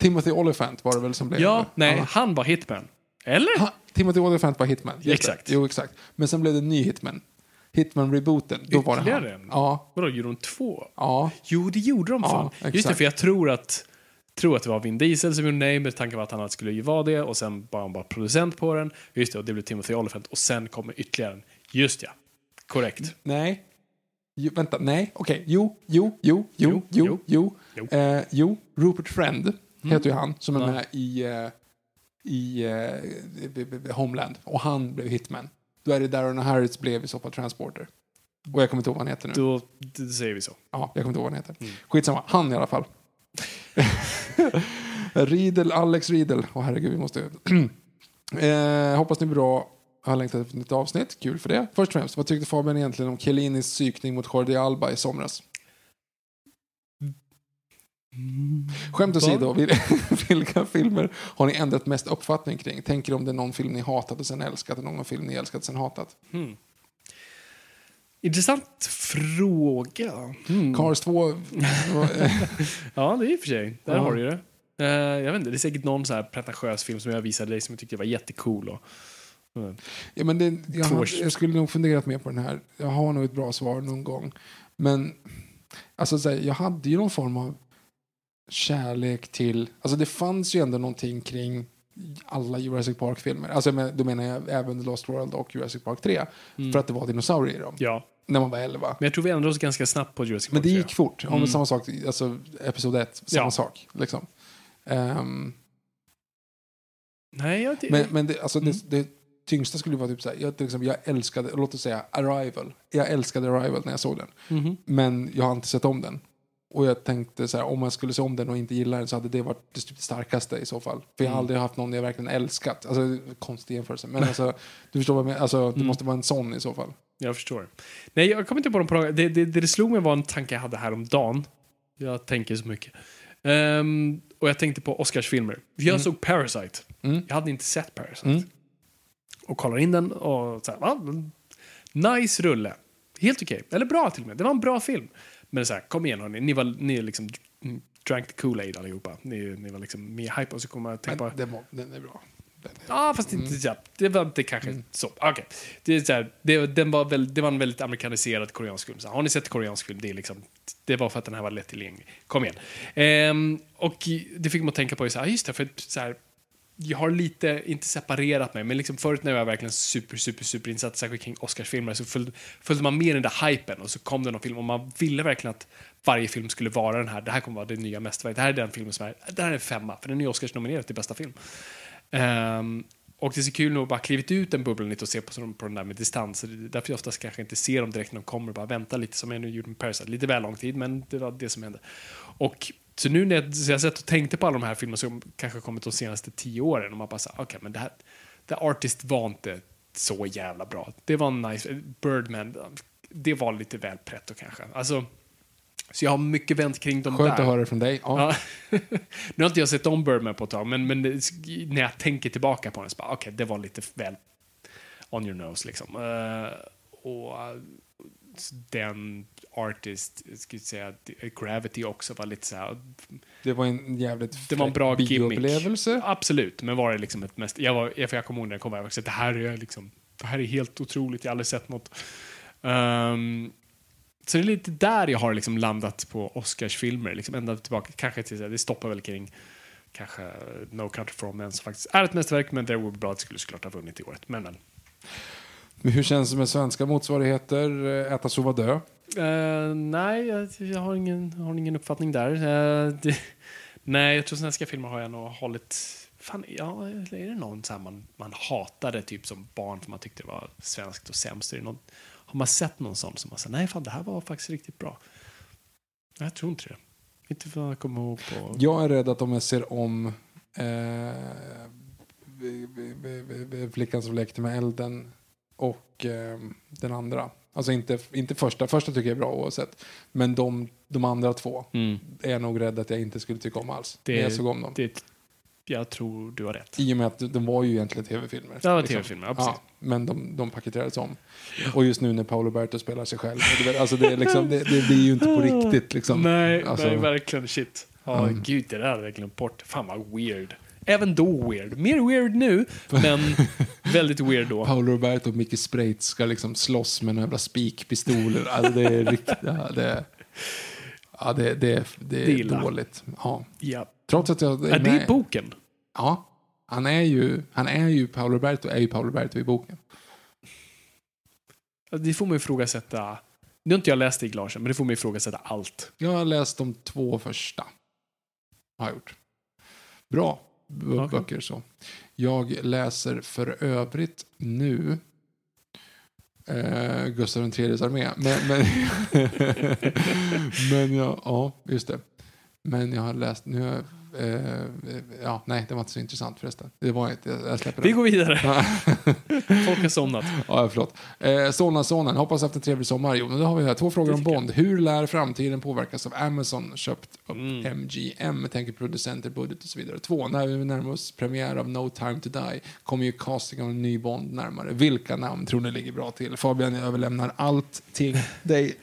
Timothy Olyphant var det väl som blev... Ja, nej, Ja. han var hitman. Eller? Han, Timothy Olyphant var Hitman. just det. Exakt. Jo, exakt. Men sen blev det en ny Hitman. Hitman-rebooten. Då var det han. en? Ja, Vadå, gjorde de två? ja. Jo, det gjorde de Ja, fan. Just det, exakt. för jag tror att, tror att det var Vin Diesel som gjorde nej med tanken på att han skulle ju vara det och sen var han bara producent på den. Just det, och det blev Timothy Olyphant och sen kommer ytterligare en. Just ja. Korrekt. Nej. Jo, vänta, nej. Okej. Jo, jo, jo, jo, Jo, jo, jo. jo. Eh, jo, Rupert Friend heter ju han som är Ja. med i, eh, i eh, Homeland. Och han blev Hitman. Då är det Darren Harris blev i så fall Transporter. Och jag kommer inte ihåg vad han heter nu. Då, då säger vi så. Ja, jag kommer inte ihåg vad han heter. Skitsamma, han i alla fall. Riedel, Alex Riedel. Åh herregud, vi måste... eh, hoppas ni är bra. Jag har längtat efter ett nytt avsnitt. Kul för det. Först och främst, vad tyckte Fabian egentligen om Chiellinis psykning mot Jordi Alba i somras? Skämt åsido, vil- vilka filmer har ni ändrat mest uppfattning kring? Tänker om det är någon film ni hatat och sen älskat och någon film ni älskat och sen hatat? Hmm. Intressant fråga. Mm. Cars 2... Ja, det är i och för sig. Där Ja. har du det. Eh, jag vet inte, det är säkert någon så här pretentiös film som jag visade dig som jag tyckte var jättecool. Och, Mm. ja, men det, jag, har, jag skulle nog funderat mer på den här. Jag har nog ett bra svar någon gång. Men alltså, så här, jag hade ju någon form av kärlek till... Alltså det fanns ju ändå någonting kring alla Jurassic Park-filmer. Alltså, men, då menar jag även The Lost World och Jurassic Park 3. För att det var dinosaurier i dem. ja, När man var 11. men jag tror vi ändrade oss ganska snabbt på Jurassic Men Park det 3. gick fort. Ja, men samma sak, alltså episod 1, samma Ja. sak. Liksom. Ehm, Nej, jag, det, men men det, alltså, Mm. det, det tyngsta skulle vara typ så här, jag, till exempel, jag älskade, låt oss säga Arrival. Jag älskade Arrival när jag såg den. Mhm. Men jag har inte sett om den. Och jag tänkte så här, om jag skulle se om den och inte gilla den så hade det varit det typ starkaste i så fall. För jag har Mm. aldrig haft någon jag verkligen älskat. Alltså, konstig jämförelse. Men alltså, du förstår vad jag menar. Alltså, det Mm. måste vara en sån i så fall. Jag förstår. Nej, jag kommer inte på dem på det, det, det, det slog mig var en tanke jag hade häromdagen. Jag tänker så mycket. Ehm, och jag tänkte på Oscarsfilmer. Jag såg Parasite. Mm. Jag hade inte sett Parasite. Mm. Och kollar in den och så här, va? Nice rulle. Helt okej. Eller bra till och med. Det var en bra film. Men så här, kom igen hörni. Ni var, ni är liksom mm, drank the Kool-Aid allihopa. Ni, ni var liksom med i hype och så kommer jag tänka på... den, var, den är bra. Den är, Ja, fast inte ja, Det var inte kanske så. Okej. Det, är så här, det, den var väl, det var en väldigt amerikaniserad koreansk film. Så har ni sett koreansk film? Det, är liksom, det var för att den här var lättillgänglig. Kom igen. Ehm, och det fick mig att tänka på, så här, just det, för så här, jag har lite, inte separerat mig, men liksom förut när jag var verkligen super, super, super insatt, särskilt kring Oscarsfilmer, så följde, följde man med den där hypen och så kom det någon film och man ville verkligen att varje film skulle vara den här, det här kommer vara det nya mästerverket, det här är den filmen som är, det här är femma, för den är Oscars-nominerad till bästa film. Um, och det är så kul nog att bara klivit ut den bubblan lite och se på, på den där med distans. Det är därför jag oftast kanske inte ser dem direkt när de kommer, bara vänta lite som jag nu gjorde med Parasite. Lite väl lång tid, men det var det som hände. Och så nu när jag, så jag satt och tänkte på alla de här filmerna som kanske kommit de senaste tio åren och man bara sa, okej, men det här, The Artist var inte så jävla bra. Det var en nice, Birdman, det var lite väl pretto kanske. Alltså, så jag har mycket vänt kring dem Skönt där. att höra det från dig. Ja. Nu har inte jag sett om Birdman på ett tag, men, men när jag tänker tillbaka på den så bara, okej, det var lite väl on your nose liksom. Eh, och eh, den artist, skulle säga Gravity också var lite så här, Det var en jävligt det var en bra bioupplevelse. Absolut, men var det liksom ett mest, jag, var, jag kommer ihåg när jag kom här det här är liksom, det här är helt otroligt, jag har aldrig sett något. Ehm, så det är lite där jag har liksom landat på Oscarsfilmer, liksom ända tillbaka, kanske till, det stoppar väl kring kanske No Country for Old Men som faktiskt är ett mästerverk, men There Will Be Blood skulle såklart ha vunnit i året. Men, men. Hur känns det med svenska motsvarigheter? Eh, Äta, sova, dö? Uh, nej, jag, jag har ingen, har ingen uppfattning där. Uh, det, nej, jag tror svenska filmer har jag nog hållit... Fan, ja, är det någon så här man, man hatade typ som barn för man tyckte det var svenskt och sämst? Är någon, har man sett någon sån som man säger nej fan det här var faktiskt riktigt bra? Nej, jag tror inte det. Inte för att jag kommer ihåg på... Jag är rädd att om jag ser om eh, Flickan som lekte med elden och eh, den andra. Alltså inte, inte första, första tycker jag är bra oavsett. Men de, de andra två Mm, är jag nog rädd att jag inte skulle tycka om alls. Det- när jag såg om dem. det, jag tror du har rätt. I och med att de var ju egentligen tv-filmer. Ja, liksom. tv-filmer, ja, precis. Ja, men de, de paketerades om. Och just nu när Paolo Berto spelar sig själv. alltså det, är liksom, det, det blir ju inte på riktigt. Liksom. Nej, Alltså- nej, verkligen shit. Ja, Mm. gud, det där hade jag glömt bort. Fan vad weird. Även då weird. Mer weird nu, men väldigt weird då. Paolo Roberto och Micke Sprates ska liksom slåss med några jävla spikpistoler. Alltså det är riktigt... Ja, det, är- ja, det, det, är- det är är illa. dåligt. Ja. Ja. Trots att jag Är det i boken? Ja. Han är ju, han är ju Paolo Roberto, är ju Paolo Roberto i boken. Det får mig ifrågasätta. Nu har inte jag läst Stig Larsson, men det får mig ifrågasätta allt. Jag har läst de två första. Har jag gjort. Bra okay. Böcker så. Jag läser för övrigt nu eh, Gustav IIIs armé. Men, men, men jag, ja, just det. Men jag har läst, nu har jag Eh, ja, nej, det var inte så intressant förresten. Det var inte, jag släpper Vi går vidare. Folk har somnat. Ja, förlåt. Eh, Solna sonen, hoppas haft en trevlig sommar. Jo, men då har vi här två frågor om. Bond. Hur lär framtiden påverkas av Amazon köpt upp Mm. MGM? Jag tänker producenter, budget och så vidare. Två, när vi närmar oss premiär av No time to die kommer ju casting av en ny Bond närmare. Vilka namn tror ni ligger bra till? Fabian, jag överlämnar allting dig.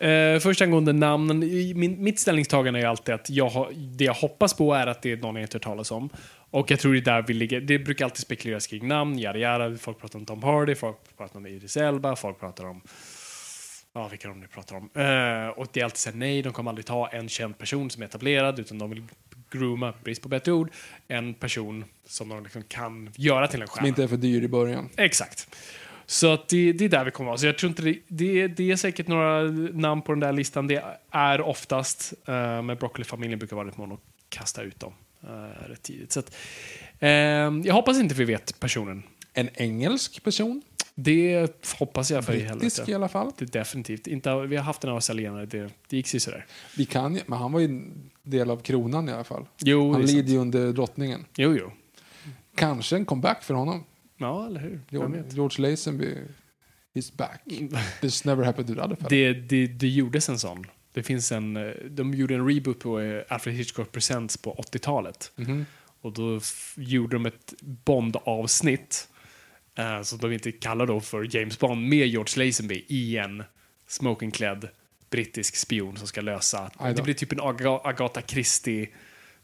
Eh, först angående namnen. Min, mitt ställningstagande är alltid att jag har, det jag hoppas på är att det är någon jag inte hört talas om. Och jag tror det är där vi ligger. Det brukar alltid spekuleras kring namn, yada yada. Folk pratar om Tom Hardy, folk pratar om Idris Elba, folk pratar om Ja, vilka de nu pratar om. Eh, och det är alltid så här, nej, de kommer aldrig ta en känd person som är etablerad, utan de vill grooma, brist på bättre ord, en person som de liksom kan göra till en stjärna. Som inte är för dyr i början. Exakt. Så att det, det är där vi kommer vara. Så jag tror inte det, det, det är säkert några namn på den där listan. Det är oftast, uh, men Broccoli-familjen brukar vara mån att kasta ut dem uh, rätt tidigt. Så att, eh, jag hoppas inte vi vet personen. En engelsk person. Det hoppas jag för i Brittisk i helvete. alla fall. Det definitivt. Inte, vi har haft en australienare, det, det gick sådär. Vi kan men han var ju en del av kronan i alla fall. Jo, Han lider ju under drottningen. jo, jo. Kanske en comeback för honom. Ja, eller hur? George? George Lazenby is back. This never happened to the other fellow. Det, det, det gjordes en sån. Det finns en, eh, de gjorde en reboot på eh, Alfred Hitchcock Presents på 80-talet. Mhm. Och då gjorde de ett Bond-avsnitt eh, som de inte kallar då för James Bond med George Lazenby i en smokingklädd brittisk spion som ska lösa. Det blir typ en Aga Agatha Christie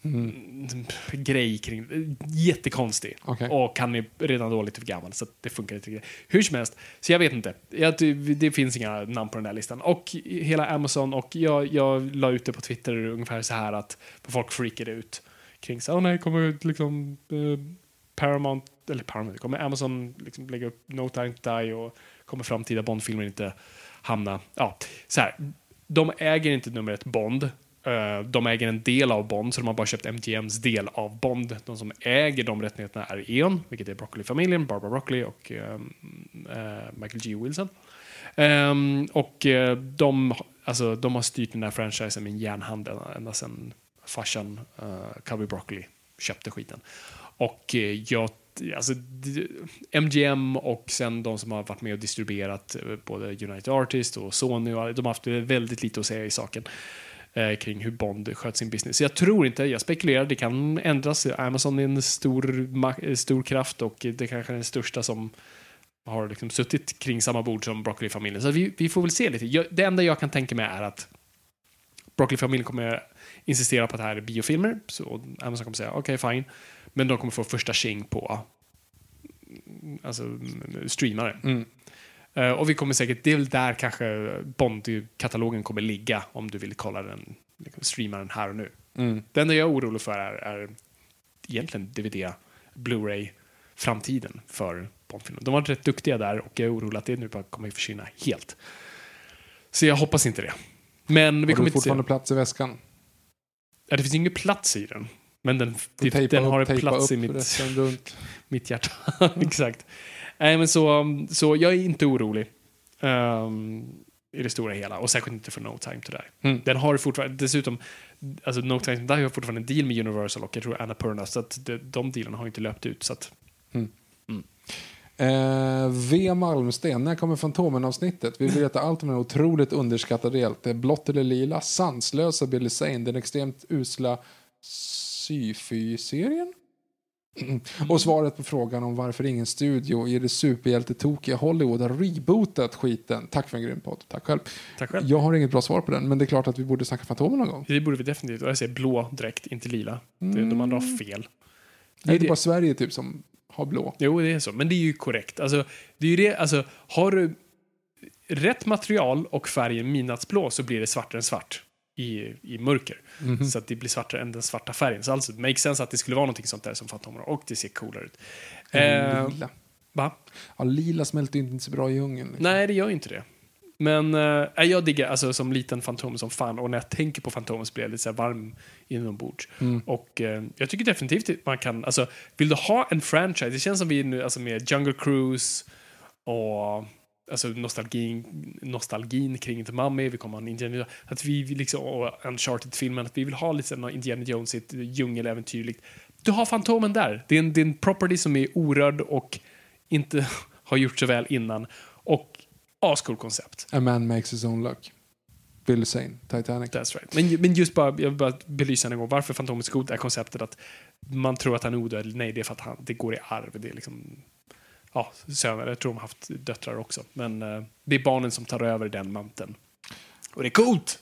mm, grej kring Jättekonstig. Okej. Och han är redan då lite för gammal så det funkar inte. Hur som helst, så jag vet inte. Jag, det finns inga namn på den här listan. Och hela Amazon och jag, jag la ut det på Twitter ungefär så här att folk freakade ut kring så, oh, nej, kommer liksom eh, Paramount, eller Paramount, kommer Amazon liksom lägga upp No Time to Die och kommer framtida Bond-filmer inte hamna, ja, så här. De äger inte nummer ett Bond. Eh, de äger en del av Bond, så de har bara köpt MGMs del av Bond. De som äger de rättigheterna är E.ON, vilket är Broccoli-familjen, Barbara Broccoli och ehm, eh, Michael G. Wilson. Ehm, och eh, de, alltså, de har styrt den här franchisen med en järnhand ända, sedan farsan uh, Cubby Broccoli köpte skiten. Och jag, alltså, MGM och sen de som har varit med och distribuerat både United Artists och Sony, och, de har haft väldigt lite att säga i saken eh, kring hur Bond sköt sin business. Så jag tror inte, jag spekulerar, det kan ändras. Amazon är en stor, eh, stor kraft och det kanske är den största som har liksom suttit kring samma bord som Broccoli-familjen. Så vi, vi får väl se lite. Jag, det enda jag kan tänka mig är att Broccoli-familjen kommer insistera på att det här är biofilmer. Så Amazon kommer säga okej, fine. Men de kommer få första tjing på alltså, streamare. Mm. Eh, och vi kommer säkert, det är väl där kanske Bond-katalogen kommer ligga om du vill kolla den, liksom, streama den här och nu. Mm. Det enda jag är orolig för är, är egentligen DVD, Blu-ray, framtiden för Bondfilmer. De var rätt duktiga där och jag är orolig att det nu bara kommer försvinna helt. Så jag hoppas inte det. Men vi Har kommer du inte se fortfarande plats i väskan? Ja, det finns ingen plats i den. Men den, Tejpa den har en plats i mitt, mitt hjärta. Exakt. Nej, men så, så jag är inte orolig. ehm, I det stora hela. Och särskilt inte för No Time to Die. Mm. Den har fortfarande, dessutom, alltså No Time to Die har fortfarande en deal med Universal och jag tror Annapurna. Så att de, de dealarna har inte löpt ut. Så att, Eh, v. Malmsten, när kommer Fantomen-avsnittet? Vi vill veta allt om den otroligt underskattade hjälte. Blått eller lila, sanslösa Billy Zane, den extremt usla Syfy-serien? Och svaret på frågan om varför ingen studio i det superhjältetokiga Hollywood har rebootat skiten. Tack för en grym podd. Tack själv. tack själv. Jag har inget bra svar på den, men det är klart att vi borde snacka Fantomen någon gång. Det borde vi definitivt. Och jag säger blå direkt, inte lila. Det, de andra har fel. Det är inte det- bara Sverige typ som har blå. Jo, det är så. Men det är ju korrekt. Alltså, det är ju det, alltså, har du rätt material och färgen midnattsblå så blir det svartare än svart i, i mörker. Så att det blir svartare än den svarta färgen. Så alltså, det makes sense att det skulle vara någonting sånt där som Fantomen har. Och det ser coolare ut. Eh, lila. va? Ja, lila smälter ju inte så bra i djungeln. Liksom. Nej, det gör ju inte det. Men eh, jag diggar alltså som liten Fantomen som fan. Och när jag tänker på Fantomen så blir jag lite så varm inombords. Och eh, jag tycker definitivt att man kan, alltså vill du ha en franchise? Det känns som vi nu, alltså med Jungle Cruise och alltså nostalgin, nostalgin kring The Mummy, vi kommer ha en Indiana Jones, att vi liksom, och Uncharted-filmen, att vi vill ha lite sån Indiana Jones i ett djungeläventyrligt. Du har Fantomen där. Det är, en, det är en property som är orörd och inte har gjort så väl innan. Och ascool koncept. A man makes his own luck. Bill Zane, Titanic. That's right. Men, men just bara, jag vill bara belysa en gång varför Fantomen är så god är konceptet att man tror att han är odödlig. Nej, det är för att han, det går i arv. Det är liksom, ja, söner. Jag tror de har haft döttrar också. Men eh, det är barnen som tar över den manteln. Och det är coolt!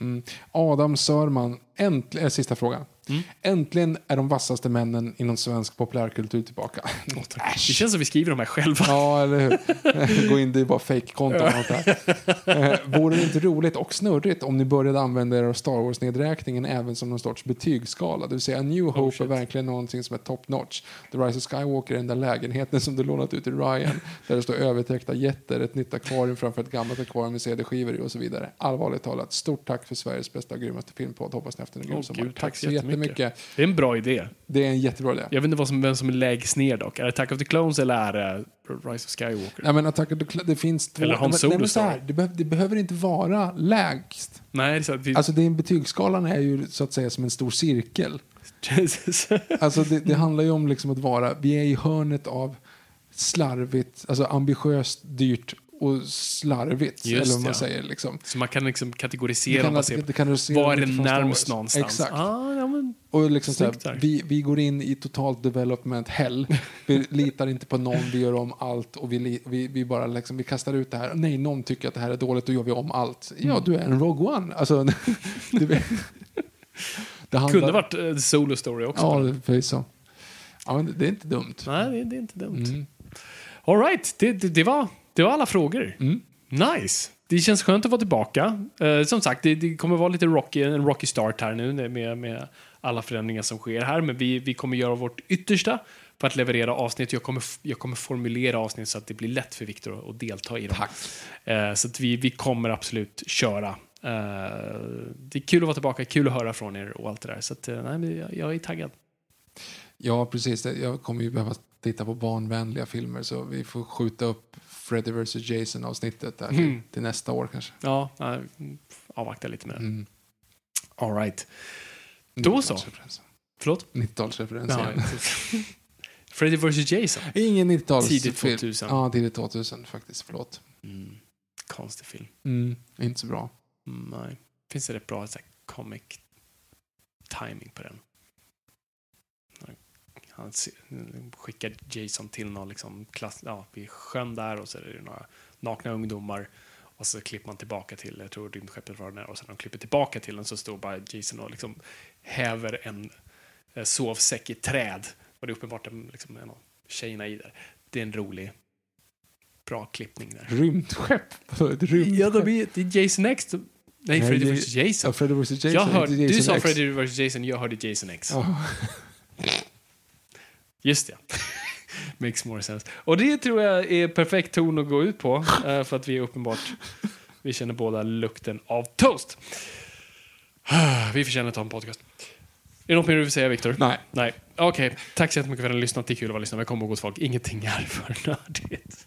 Mm. Adam Sörman, äntligen, eh, sista frågan. Mm. Äntligen är de vassaste männen inom svensk populärkultur tillbaka. Det känns som vi skriver de här själva. Ja, eller hur? Gå in, det är bara här. Eh, Vore det inte roligt och snurrigt om ni började använda er av Star Wars-nedräkningen även som någon sorts betygsskala? Det vill säga, New Hope är shit. verkligen någonting som är top notch. The Rise of Skywalker är den där lägenheten som du lånat ut till Ryan, där det står övertäckta jätter, ett nytt akvarium framför ett gammalt akvarium med CD-skivor i och så vidare. Allvarligt talat, stort tack för Sveriges bästa och grymmaste filmpodd. Hoppas ni haft en grym Åh, sommar. gud, Tack så jättemycket. Det är en bra idé. Det är en jättebra idé. Jag vet inte vad som, vem som läggs ner dock. Är det Attack of the Clones eller är det Rise of Skywalker? Ja, men Attack of the Cl- det finns två... Eller Han Solo nej, här, det, behöver, det behöver inte vara lägst. Nej, det är så att vi... Alltså det är en betygsskalan är ju så att säga som en stor cirkel. Alltså det, det handlar ju om liksom att vara, vi är i hörnet av slarvigt, alltså ambitiöst, dyrt och slarvigt. Just eller vad man ja. säger liksom. så man kan liksom kategorisera kan, baserat det kan du se var är det närmst någonstans. Exakt. Ah, Och liksom så här, vi, vi går in i totalt development hell. Vi litar inte på någon, vi gör om allt och vi, vi, vi bara liksom, vi kastar ut det här. Nej, någon tycker att det här är dåligt, då gör vi om allt. Mm. Ja, du är en Rogue One. Alltså, du vet, det handlar- kunde varit uh, Solo Story också. Ja, det förvisso. Ja, det är inte dumt. Nej, det, det är inte dumt. Mm. All right, det, det, det, var, det var alla frågor. Mm. Nice. Det känns skönt att vara tillbaka. Eh, som sagt, det, det kommer vara lite rocky, en rocky start här nu med, med alla förändringar som sker här. Men vi, vi kommer göra vårt yttersta för att leverera avsnitt. Jag kommer, jag kommer formulera avsnitt så att det blir lätt för Viktor att, delta i dem. Eh, så att vi, vi kommer absolut köra. Eh, det är kul att vara tillbaka, kul att höra från er och allt det där. Så att, eh, nej, jag, jag är taggad. Ja, precis. Jag kommer ju behöva titta på barnvänliga filmer så vi får skjuta upp Freddy vs Jason avsnittet där till, Mm. till nästa år kanske. Ja, avvakta lite med det. Mm. All right. Då så. 90-talsreferens. Förlåt? 90-talsreferens Ja. Freddy vs Jason. Ingen 90-tals Tidigt film. 2000. Ja, tidigt 2000 faktiskt. Förlåt. Mm. Konstig film. Mm. Inte så bra. Nej. Finns det rätt bra så här, comic timing på den? Han skickar Jason till någon liksom klass, ja, vid sjön där och så är det några nakna ungdomar och så klipper man tillbaka till, jag tror rymdskeppet var där och när de klipper tillbaka till den så står bara Jason och liksom häver en eh, sovsäck i träd och det är uppenbart en, liksom, en av tjejerna i där. Det är en rolig, bra klippning där. Rymdskepp? Ja, de är, det är Jason X. Nej, Nej, Freddy vs Jason. Ja, Freddy vs Jason. jag hörde, Jason du sa X. Freddy vs Jason, jag hörde Jason X. Ja. Just det. Makes more sense. Och det tror jag är perfekt ton att gå ut på, eh, för att vi är uppenbart, vi känner båda lukten av toast. Vi förtjänar att ta en podcast. Är det något mer du vill säga, Viktor? Nej. Nej. Okej, tack så jättemycket för att ni har lyssnat. Det är kul att vara lyssnare. Men kom ihåg gott folk, ingenting är för nördigt.